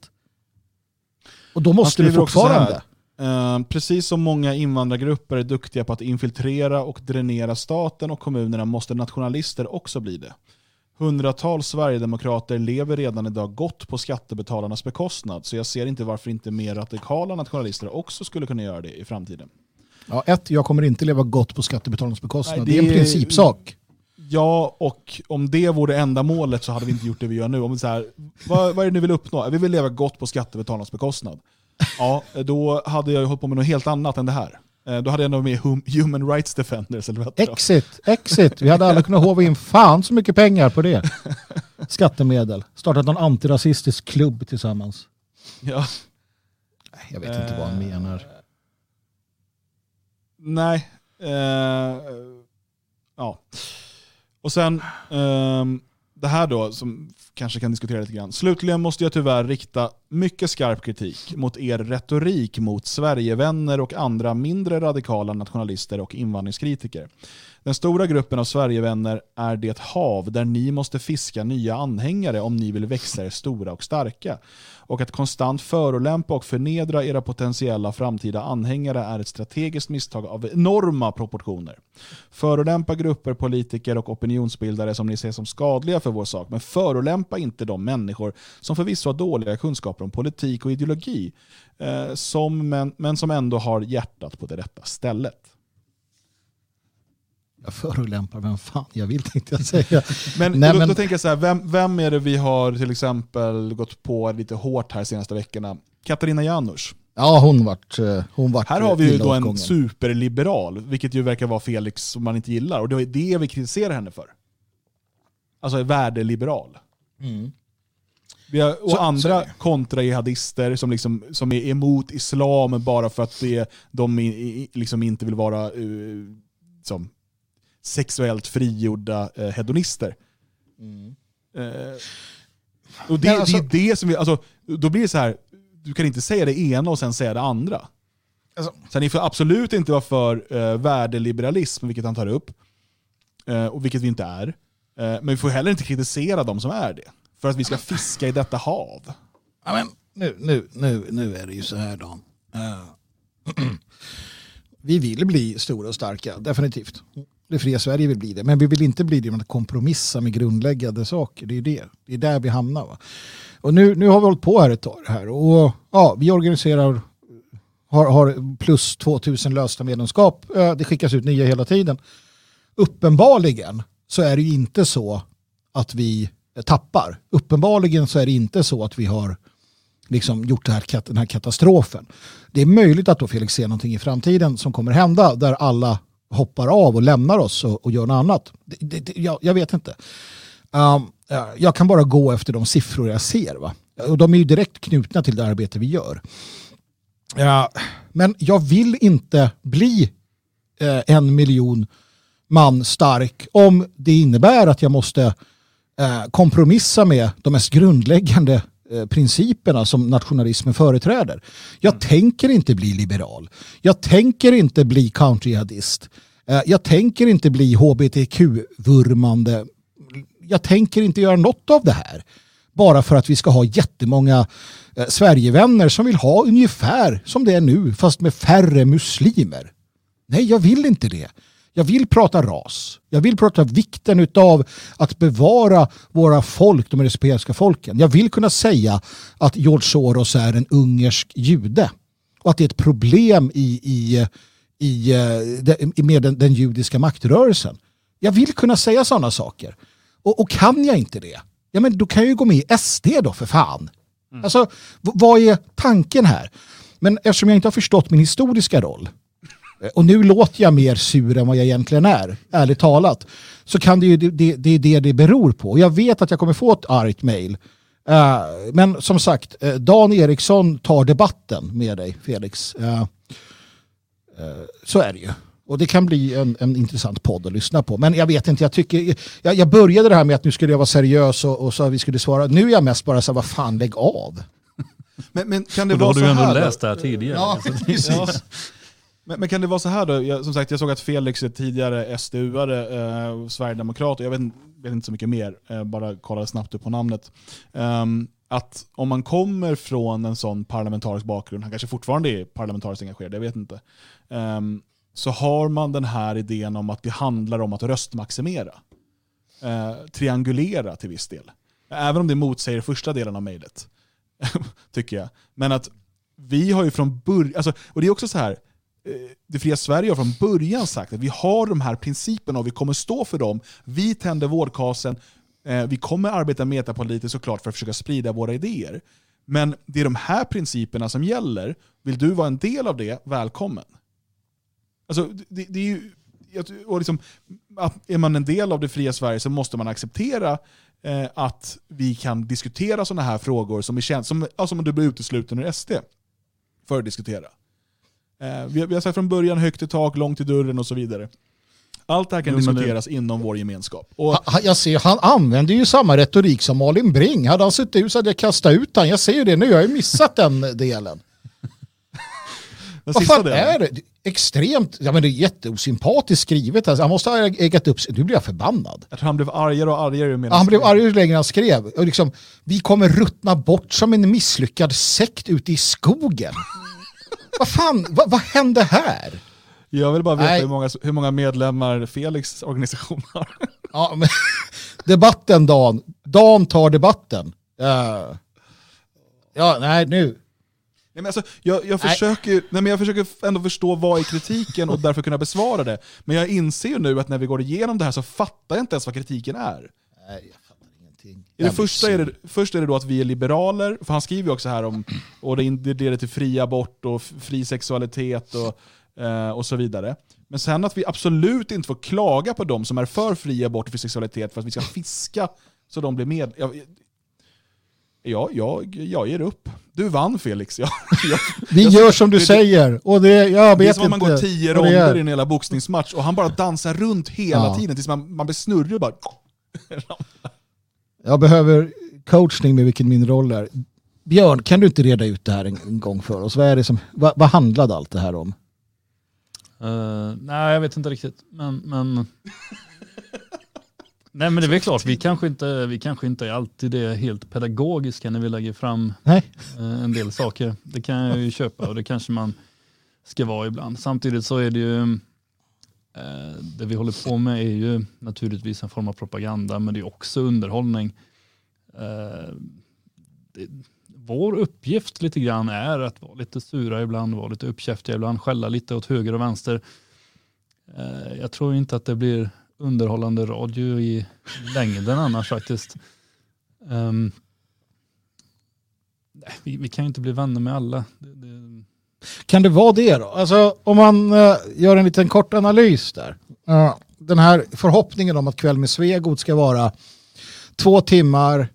Och då måste du också här, fortfarande... Eh, precis som många invandrargrupper är duktiga på att infiltrera och dränera staten och kommunerna måste nationalister också bli det. Hundratals sverigedemokrater lever redan idag gott på skattebetalarnas bekostnad, så jag ser inte varför inte mer radikala nationalister också skulle kunna göra det i framtiden. Ja, ett, jag kommer inte leva gott på skattebetalarnas bekostnad. Nej, det, är en det- principsak. Ja, och om det vore enda målet så hade vi inte gjort det vi gör nu. Om så här, vad, vad är det ni vill uppnå? Vi vill leva gott på skattebetalarnas bekostnad. *laughs* Ja, då hade jag hållit på med något helt annat än det här. Eh, Då hade jag nog med hum- Human Rights Defenders eller vad? Exit, exit. Vi hade alla kunnat håva in fan så mycket pengar på det. *laughs* Skattemedel. Startat någon antirasistisk klubb tillsammans. Ja. Jag vet inte vad han Eh, menar. Nej. Eh, ja. Och sen, ehm, det här då som kanske kan diskutera lite grann. Slutligen måste jag tyvärr rikta mycket skarp kritik mot er retorik mot Sverigevänner och andra mindre radikala nationalister och invandringskritiker. Den stora gruppen av Sverigevänner är det hav där ni måste fiska nya anhängare om ni vill växa er stora och starka. Och att konstant förolämpa och förnedra era potentiella framtida anhängare är ett strategiskt misstag av enorma proportioner. Förolämpa grupper, politiker och opinionsbildare som ni ser som skadliga för vår sak, men förolämpa inte de människor som förvisso har dåliga kunskaper om politik och ideologi, eh, som, men, men som ändå har hjärtat på det rätta stället. Jag förolämpar vem fan jag vill tänkte jag säga. *laughs* Men, Nej, då, men- då tänker jag så här, vem, vem är det vi har till exempel gått på lite hårt här senaste veckorna? Katarina Janouch. Ja, hon vart, eh, hon vart Här har vi ju då en gången. superliberal, vilket ju verkar vara Felix som man inte gillar. Och det är det vi kritiserar henne för. Alltså värdeliberal. Mm. Vi har, och Så- andra kontrajihadister som, liksom, som är emot islam bara för att det, de i, liksom inte vill vara eh, som sexuellt frigjorda eh, hedonister. Eh, och det, alltså- det är det som vi, alltså, då blir det så här, du kan inte säga det ena och sen säga det andra. Alltså- Så ni får absolut inte vara för eh, värdeliberalism, vilket han tar upp, eh, och vilket vi inte är. Eh, men vi får heller inte kritisera de som är det, för att vi ska fiska i detta hav. Ja, men nu, nu, nu, nu är det ju så här då. Eh, *clears throat* vi vill bli stora och starka, definitivt. Det fria Sverige vill bli det. Men vi vill inte bli det genom att kompromissa med grundläggande saker. Det är det. Det är där vi hamnar. Va? Och nu, nu har vi hållit på här ett tag. Här. Och, ja, vi organiserar, har, har plus 2000 lösta medlemskap. Det skickas ut nya hela tiden. Uppenbarligen så är det ju inte så att vi tappar. Uppenbarligen så är det inte så att vi har liksom gjort det här, den här katastrofen. Det är möjligt att då Felix ser någonting i framtiden som kommer hända där alla hoppar av och lämnar oss och, och gör något annat. Det, det, det, jag, jag vet inte. Um, jag kan bara gå efter de siffror jag ser. Va? Och de är ju direkt knutna till det arbete vi gör. Ja, men jag vill inte bli eh, en miljon man stark om det innebär att jag måste eh, kompromissa med de mest grundläggande principerna som nationalismen företräder. Jag tänker inte bli liberal. Jag tänker inte bli countryjihadist. Eh, jag tänker inte bli hbtq-vurmande. Jag tänker inte göra något av det här. Bara för att vi ska ha jättemånga eh, Sverigevänner som vill ha ungefär som det är nu fast med färre muslimer. Nej, jag vill inte det. Jag vill prata ras. Jag vill prata vikten av att bevara våra folk, de europeiska folken. Jag vill kunna säga att George Soros är en ungersk jude. Och att det är ett problem i, i, i, eh, det- med den, den judiska maktrörelsen. Jag vill kunna säga sådana saker. Och, och kan jag inte det, ja men då kan jag ju gå med i SD då för fan. Alltså, v- vad är tanken här? Men eftersom jag inte har förstått min historiska roll och nu låter jag mer sur än vad jag egentligen är, ärligt talat. Så kan det ju det, det, det är det det beror på. Jag vet att jag kommer få ett argt mail. Eh, men som sagt, eh, Dan Eriksson tar debatten med dig, Felix. Eh, eh, så är det ju. Och det kan bli en, en intressant podd att lyssna på. Men jag vet inte, jag tycker... Jag, jag började det här med att nu skulle jag vara seriös och, och så vi skulle svara. Nu är jag mest bara så här, vad fan, lägg av. Men, men kan det Och då vara har så du ändå läst det här tidigare. Ja, Så *laughs* det- precis. Ja. Men, men kan det vara så här då? Jag, som sagt, jag såg att Felix är tidigare SDU-are, eh, Sverigedemokrat. Och jag vet, inte- vet inte så mycket mer, eh, bara kollade snabbt upp på namnet. Um, att om man kommer från en sån parlamentarisk bakgrund, han kanske fortfarande är parlamentariskt engagerad, jag vet inte, um, så har man den här idén om att det handlar om att röstmaximera. Uh, triangulera till viss del. Även om det motsäger första delen av mejlet. *laughs* tycker jag. Men att vi har ju från början, alltså, och det är också så här, Eh, det fria Sverige har från början sagt att vi har de här principerna och vi kommer stå för dem. Vi tänder vårdkasen, eh, vi kommer arbeta metapolitiskt såklart för att försöka sprida våra idéer. Men det är de här principerna som gäller. Vill du vara en del av det, välkommen. Alltså, det, det är ju, och liksom, är man en del av det fria Sverige så måste man acceptera eh, att vi kan diskutera sådana här frågor som är känt, som, alltså som du blir utesluten ur SD för att diskutera. Eh, vi, vi har sagt från början högt i tak, långt i dörren och så vidare. Allt det här kan jo, diskuteras det... inom vår gemenskap. Och... Ha, jag ser, han använder ju samma retorik som Malin Bring. Hade han suttit ut så hade jag kastat ut honom. Jag ser ju det nu, jag har ju missat den delen. *laughs* Den Vad fan delen. är det? Extremt, ja men det är jätteosympatiskt skrivet. Alltså, han måste ha ägat upp Nu blir jag förbannad. Jag tror han blev argare och argare medan Han blev argare ju längre han skrev. Och liksom, vi kommer ruttna bort som en misslyckad sekt ute i skogen. Vad fan, vad, vad hände här? Jag vill bara veta hur många, hur många medlemmar Felix organisation har. ja, men, *laughs* debatten Dan. Dan tar debatten. Uh, ja, nej nu. Nej, men alltså, jag, jag, försöker, nej. men jag försöker ändå förstå vad är kritiken och därför kunna besvara det. Men jag inser ju nu att när vi går igenom det här så fattar jag inte ens vad kritiken är. Nej, jag ingenting. I det första är det, först är det då att vi är liberaler, för han skriver ju också här om och det leder till fri abort och fri sexualitet och, eh, och så vidare. Men sen att vi absolut inte får klaga på de som är för fri abort och fri sexualitet för att vi ska fiska så de blir med. Jag, Ja, jag, jag ger upp. Du vann Felix. Jag, *laughs* jag, Vi jag, gör som du det, säger. Och det, jag vet det är som om man går tio ronder i en hela boxningsmatch och han bara dansar runt hela ja. tiden tills man, man blir snurrig och bara... *laughs* jag behöver coachning med vilken min roll är. Björn, kan du inte reda ut det här en, en gång för oss? Vad, är det som, vad, vad handlade allt det här om? Uh, nej, jag vet inte riktigt. Men, men *laughs* Nej men det är väl klart, vi kanske inte, vi kanske inte alltid är helt pedagogiska när vi lägger fram. Eh, en del saker. Det kan jag ju *laughs* köpa och det kanske man ska vara ibland. Samtidigt så är det ju, Eh, det vi håller på med är ju naturligtvis en form av propaganda men det är också underhållning. Eh, vår uppgift lite grann är att vara lite sura ibland, vara lite uppkäftiga ibland, skälla lite åt höger och vänster. Eh, jag tror inte att det blir underhållande radio i längden annars faktiskt. Um, vi, vi, kan ju inte bli vänner med alla. Det, det... Kan det vara det då? Alltså om man eh, gör en liten kort analys där. Uh, den här förhoppningen om att Kväll med Svegot ska vara två timmar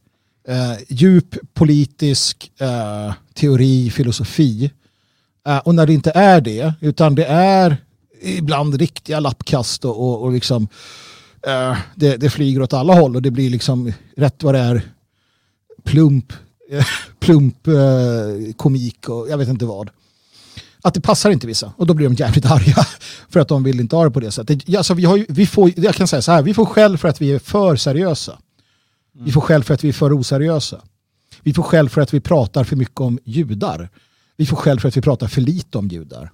eh, djup politisk eh, teori, filosofi. Eh, och när det inte är det, utan det är ibland riktiga lappkast och, och, och liksom uh, det, det, flyger åt alla håll och det blir liksom rätt vad det är plump, *laughs* plump uh, komik och jag vet inte vad. Att det passar inte vissa och då blir de jävligt *laughs* arga för att de vill inte ha det på det sättet. Alltså, vi, har ju, vi får, jag kan säga så här, vi får skäll för att vi är för seriösa. Mm. Vi får skäll för att vi är för oseriösa. Vi får skäll för att vi pratar för mycket om judar. Vi får skäll för att vi pratar för lite om judar.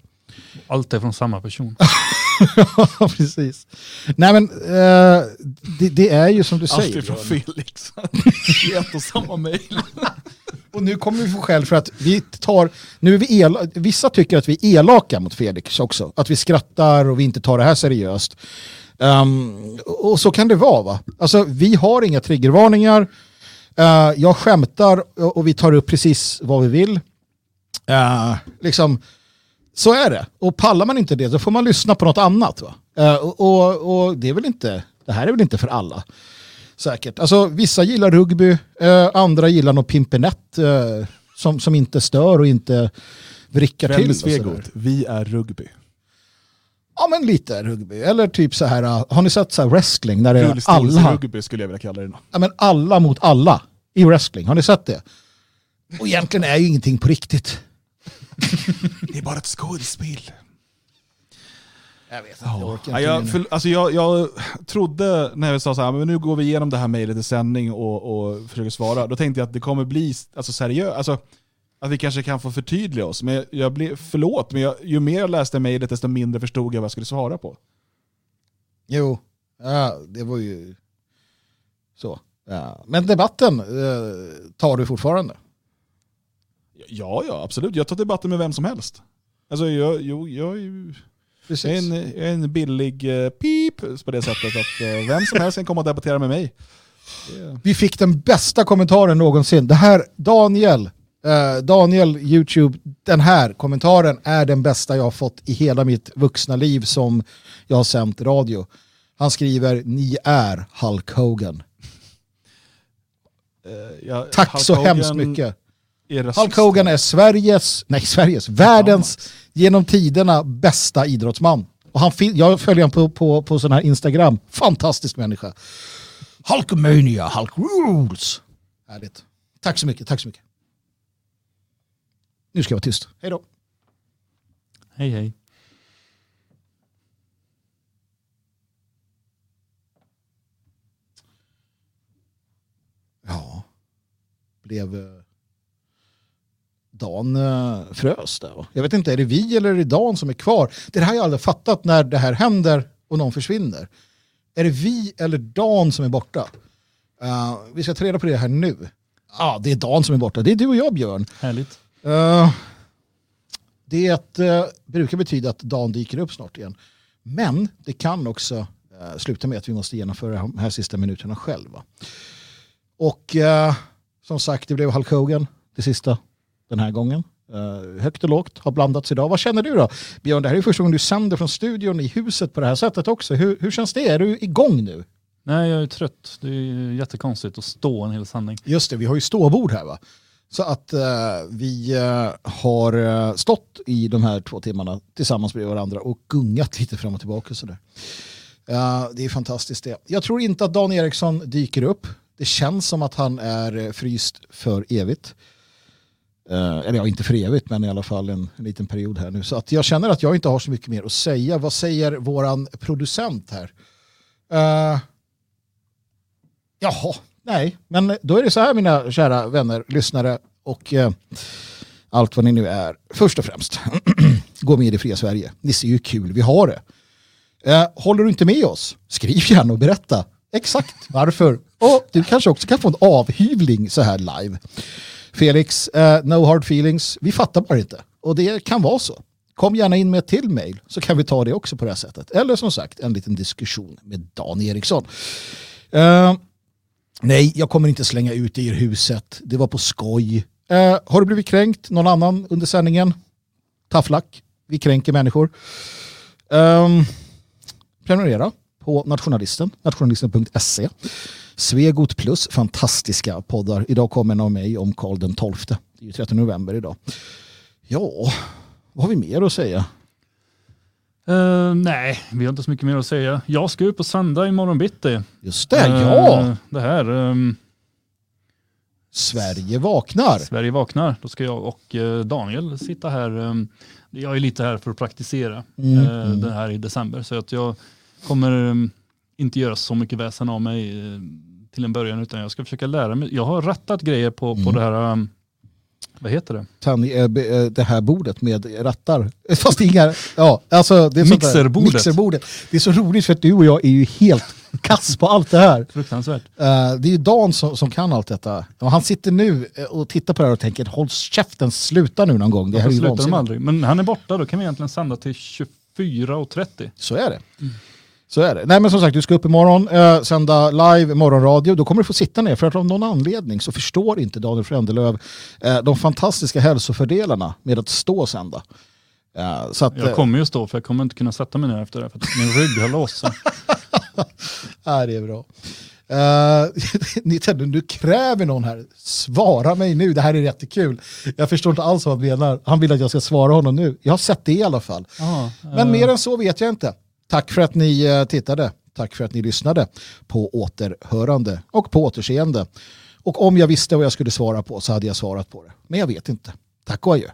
Allt är från samma person. *laughs* *laughs* ja, precis. Nej men, uh, det, det, är ju som du säger. Allt är från Felix. *laughs* I ett och samma mejl. *laughs* och nu kommer vi få skäll för att vi tar, nu är vi el, vissa tycker att vi är elaka mot Felix också. Att vi skrattar och vi inte tar det här seriöst. Um, och så kan det vara va. Alltså vi har inga triggervarningar. Uh, jag skämtar och vi tar upp precis vad vi vill. Uh, liksom så är det. Och pallar man inte det så får man lyssna på något annat. Va? Uh, och, och, det är väl inte, det här är väl inte för alla. Säkert. Alltså vissa gillar rugby, uh, andra gillar något pimpinett uh, som, som inte stör och inte vrickar till. Svegot, vi är rugby. Ja men lite rugby. Eller typ så här, har ni sett så här wrestling? Där det är alla, rugby skulle jag vilja kalla det. Ja, men alla mot alla i wrestling. Har ni sett det? Och egentligen är ju ingenting på riktigt. Det är bara ett skådespel. Jag vet inte, jag orkar Ja, inte jag, för, alltså jag, jag trodde när vi sa så här, men nu går vi igenom det här mejlet i sändning och, och försöker svara, då tänkte jag att det kommer bli alltså, seriöst. Alltså, att vi kanske kan få förtydliga oss. Men jag, jag blev, förlåt, men jag, ju mer jag läste mejlet desto mindre förstod jag vad jag skulle svara på. Jo, ja, det var ju så. Ja. Men debatten eh, tar du fortfarande. Ja, ja, absolut. Jag tar debatten med vem som helst. Alltså, jag, jo, jag, Precis. jag är en, jag är en billig eh, pip på det sättet att eh, vem som helst kan komma och debattera med mig. Det- Vi fick den bästa kommentaren någonsin. Det här, Daniel, eh, Daniel YouTube, den här kommentaren är den bästa jag har fått i hela mitt vuxna liv som jag har sänt radio. Han skriver, ni är Hulk Hogan. eh, jag- Tack Hulk så Hogan hemskt mycket. Hulk Hogan är Sveriges, nej Sveriges, världens genom tiderna bästa idrottsman. Och han, jag följer honom på, på, på sån här Instagram. Fantastisk människa. Hulkamania, Hulk rules. Härligt. Tack så mycket, tack så mycket. Nu ska jag vara tyst. Hej då. Hej hej. Ja. Blev eh, Dan eh, frös där? Jag vet inte, är det vi eller är det Dan som är kvar? Det här har jag aldrig fattat när det här händer och någon försvinner. Är det vi eller Dan som är borta? Eh, vi ska ta reda på det här nu. Ja, det är Dan som är borta. Det är du och jag Björn. Härligt. Eh, det uh, brukar betyda att Dan dyker upp snart igen. Men det kan också sluta med att vi måste genomföra de här sista minuterna själva. Och som sagt, det blev Hulk Hogan det sista den här gången. Eh, högt och lågt har blandats idag. Vad känner du då? Björn, det här är första gången du sänder från studion i huset på det här sättet också. Hur, hur känns det? Är du igång nu? Nej, jag är trött. Det är jättekonstigt att stå en hel sanning. Just det, vi har ju ståbord här va? Så att eh, vi eh, har stått i de här två timmarna tillsammans med varandra och gungat lite fram och tillbaka. Sådär. Uh, det är fantastiskt det. Jag tror inte att Dan Eriksson dyker upp. Det känns som att han är fryst för evigt. Eh, eller ja, inte för evigt, men i alla fall en, en liten period här nu. Så att jag känner att jag inte har så mycket mer att säga. Vad säger våran producent här? Uh, Jaha, nej, men då är det så här mina kära vänner, lyssnare och uh, allt vad ni nu är. Först och främst, *clears throat* gå med i det fria Sverige. Ni ser ju hur kul vi har det. Uh, håller du inte med oss? Skriv gärna och berätta exakt varför. Och du kanske också kan få en avhyvling så här live. Felix, uh, no hard feelings. Vi fattar bara inte. Och det kan vara så. Kom gärna in med ett till mail så kan vi ta det också på det här sättet. Eller som sagt en liten diskussion med Dan Eriksson. Uh, Nej, jag kommer inte slänga ut er huset. Det var på skoj. Uh, har du blivit kränkt någon annan under sändningen? Tafflack. Vi kränker människor. Um, prenumerera på Nationalisten, nationalisten.se. Svegot plus, fantastiska poddar. Idag kommer en av mig om Karl den 12. Det är ju 13 november idag. Ja, vad har vi mer att säga? Eh, nej, vi har inte så mycket mer att säga. Jag ska upp och sända imorgon bitti. Just det, Eh, ja! Det här, ehm, Sverige vaknar. Sverige vaknar. Då ska jag och eh, Daniel sitta här. ehm, jag är lite här för att praktisera Mm, eh, mm. det här i december. Så att jag kommer ehm, inte göra så mycket väsen av mig eh, till en början. Utan jag ska försöka lära mig. Jag har rattat grejer på, på Mm. det här, ehm, vad heter det? Tan- eh, eh, det här bordet med rattar. *laughs* Fast inga, ja, alltså det är Mixerbordet. Mixerbordet. Det är så roligt för att du och jag är ju helt *laughs* kass på allt det här. Fruktansvärt. Eh, det är ju Dan som, som kan allt detta. Och han sitter nu och tittar på det här och tänker håll käften, sluta nu någon gång. Det här är ju slutar de aldrig? Men han är borta, då kan vi egentligen sända till 24.30. Så är det. Så är det. Nej men som sagt, du ska upp imorgon, eh, sända live morgonradio. Då kommer du få sitta ner för att av någon anledning så förstår inte Daniel Frändelöv eh, de fantastiska hälsofördelarna med att stå och sända. Eh, så att, eh, Jag kommer ju stå för jag kommer inte kunna sätta mig ner efter det för att min rygg har låst sig. Ja, det är bra. *laughs* Uh, du kräver någon här. Svara mig nu, det här är jättekul. Jag förstår inte alls vad han menar. Han vill att jag ska svara honom nu. Jag har sett det i alla fall. Ja, Men eh, mer än så vet jag inte. Tack för att ni eh, tittade. Tack för att ni lyssnade på återhörande och på återseende. Och om jag visste vad jag skulle svara på så hade jag svarat på det. Men jag vet inte. Tack och adjö.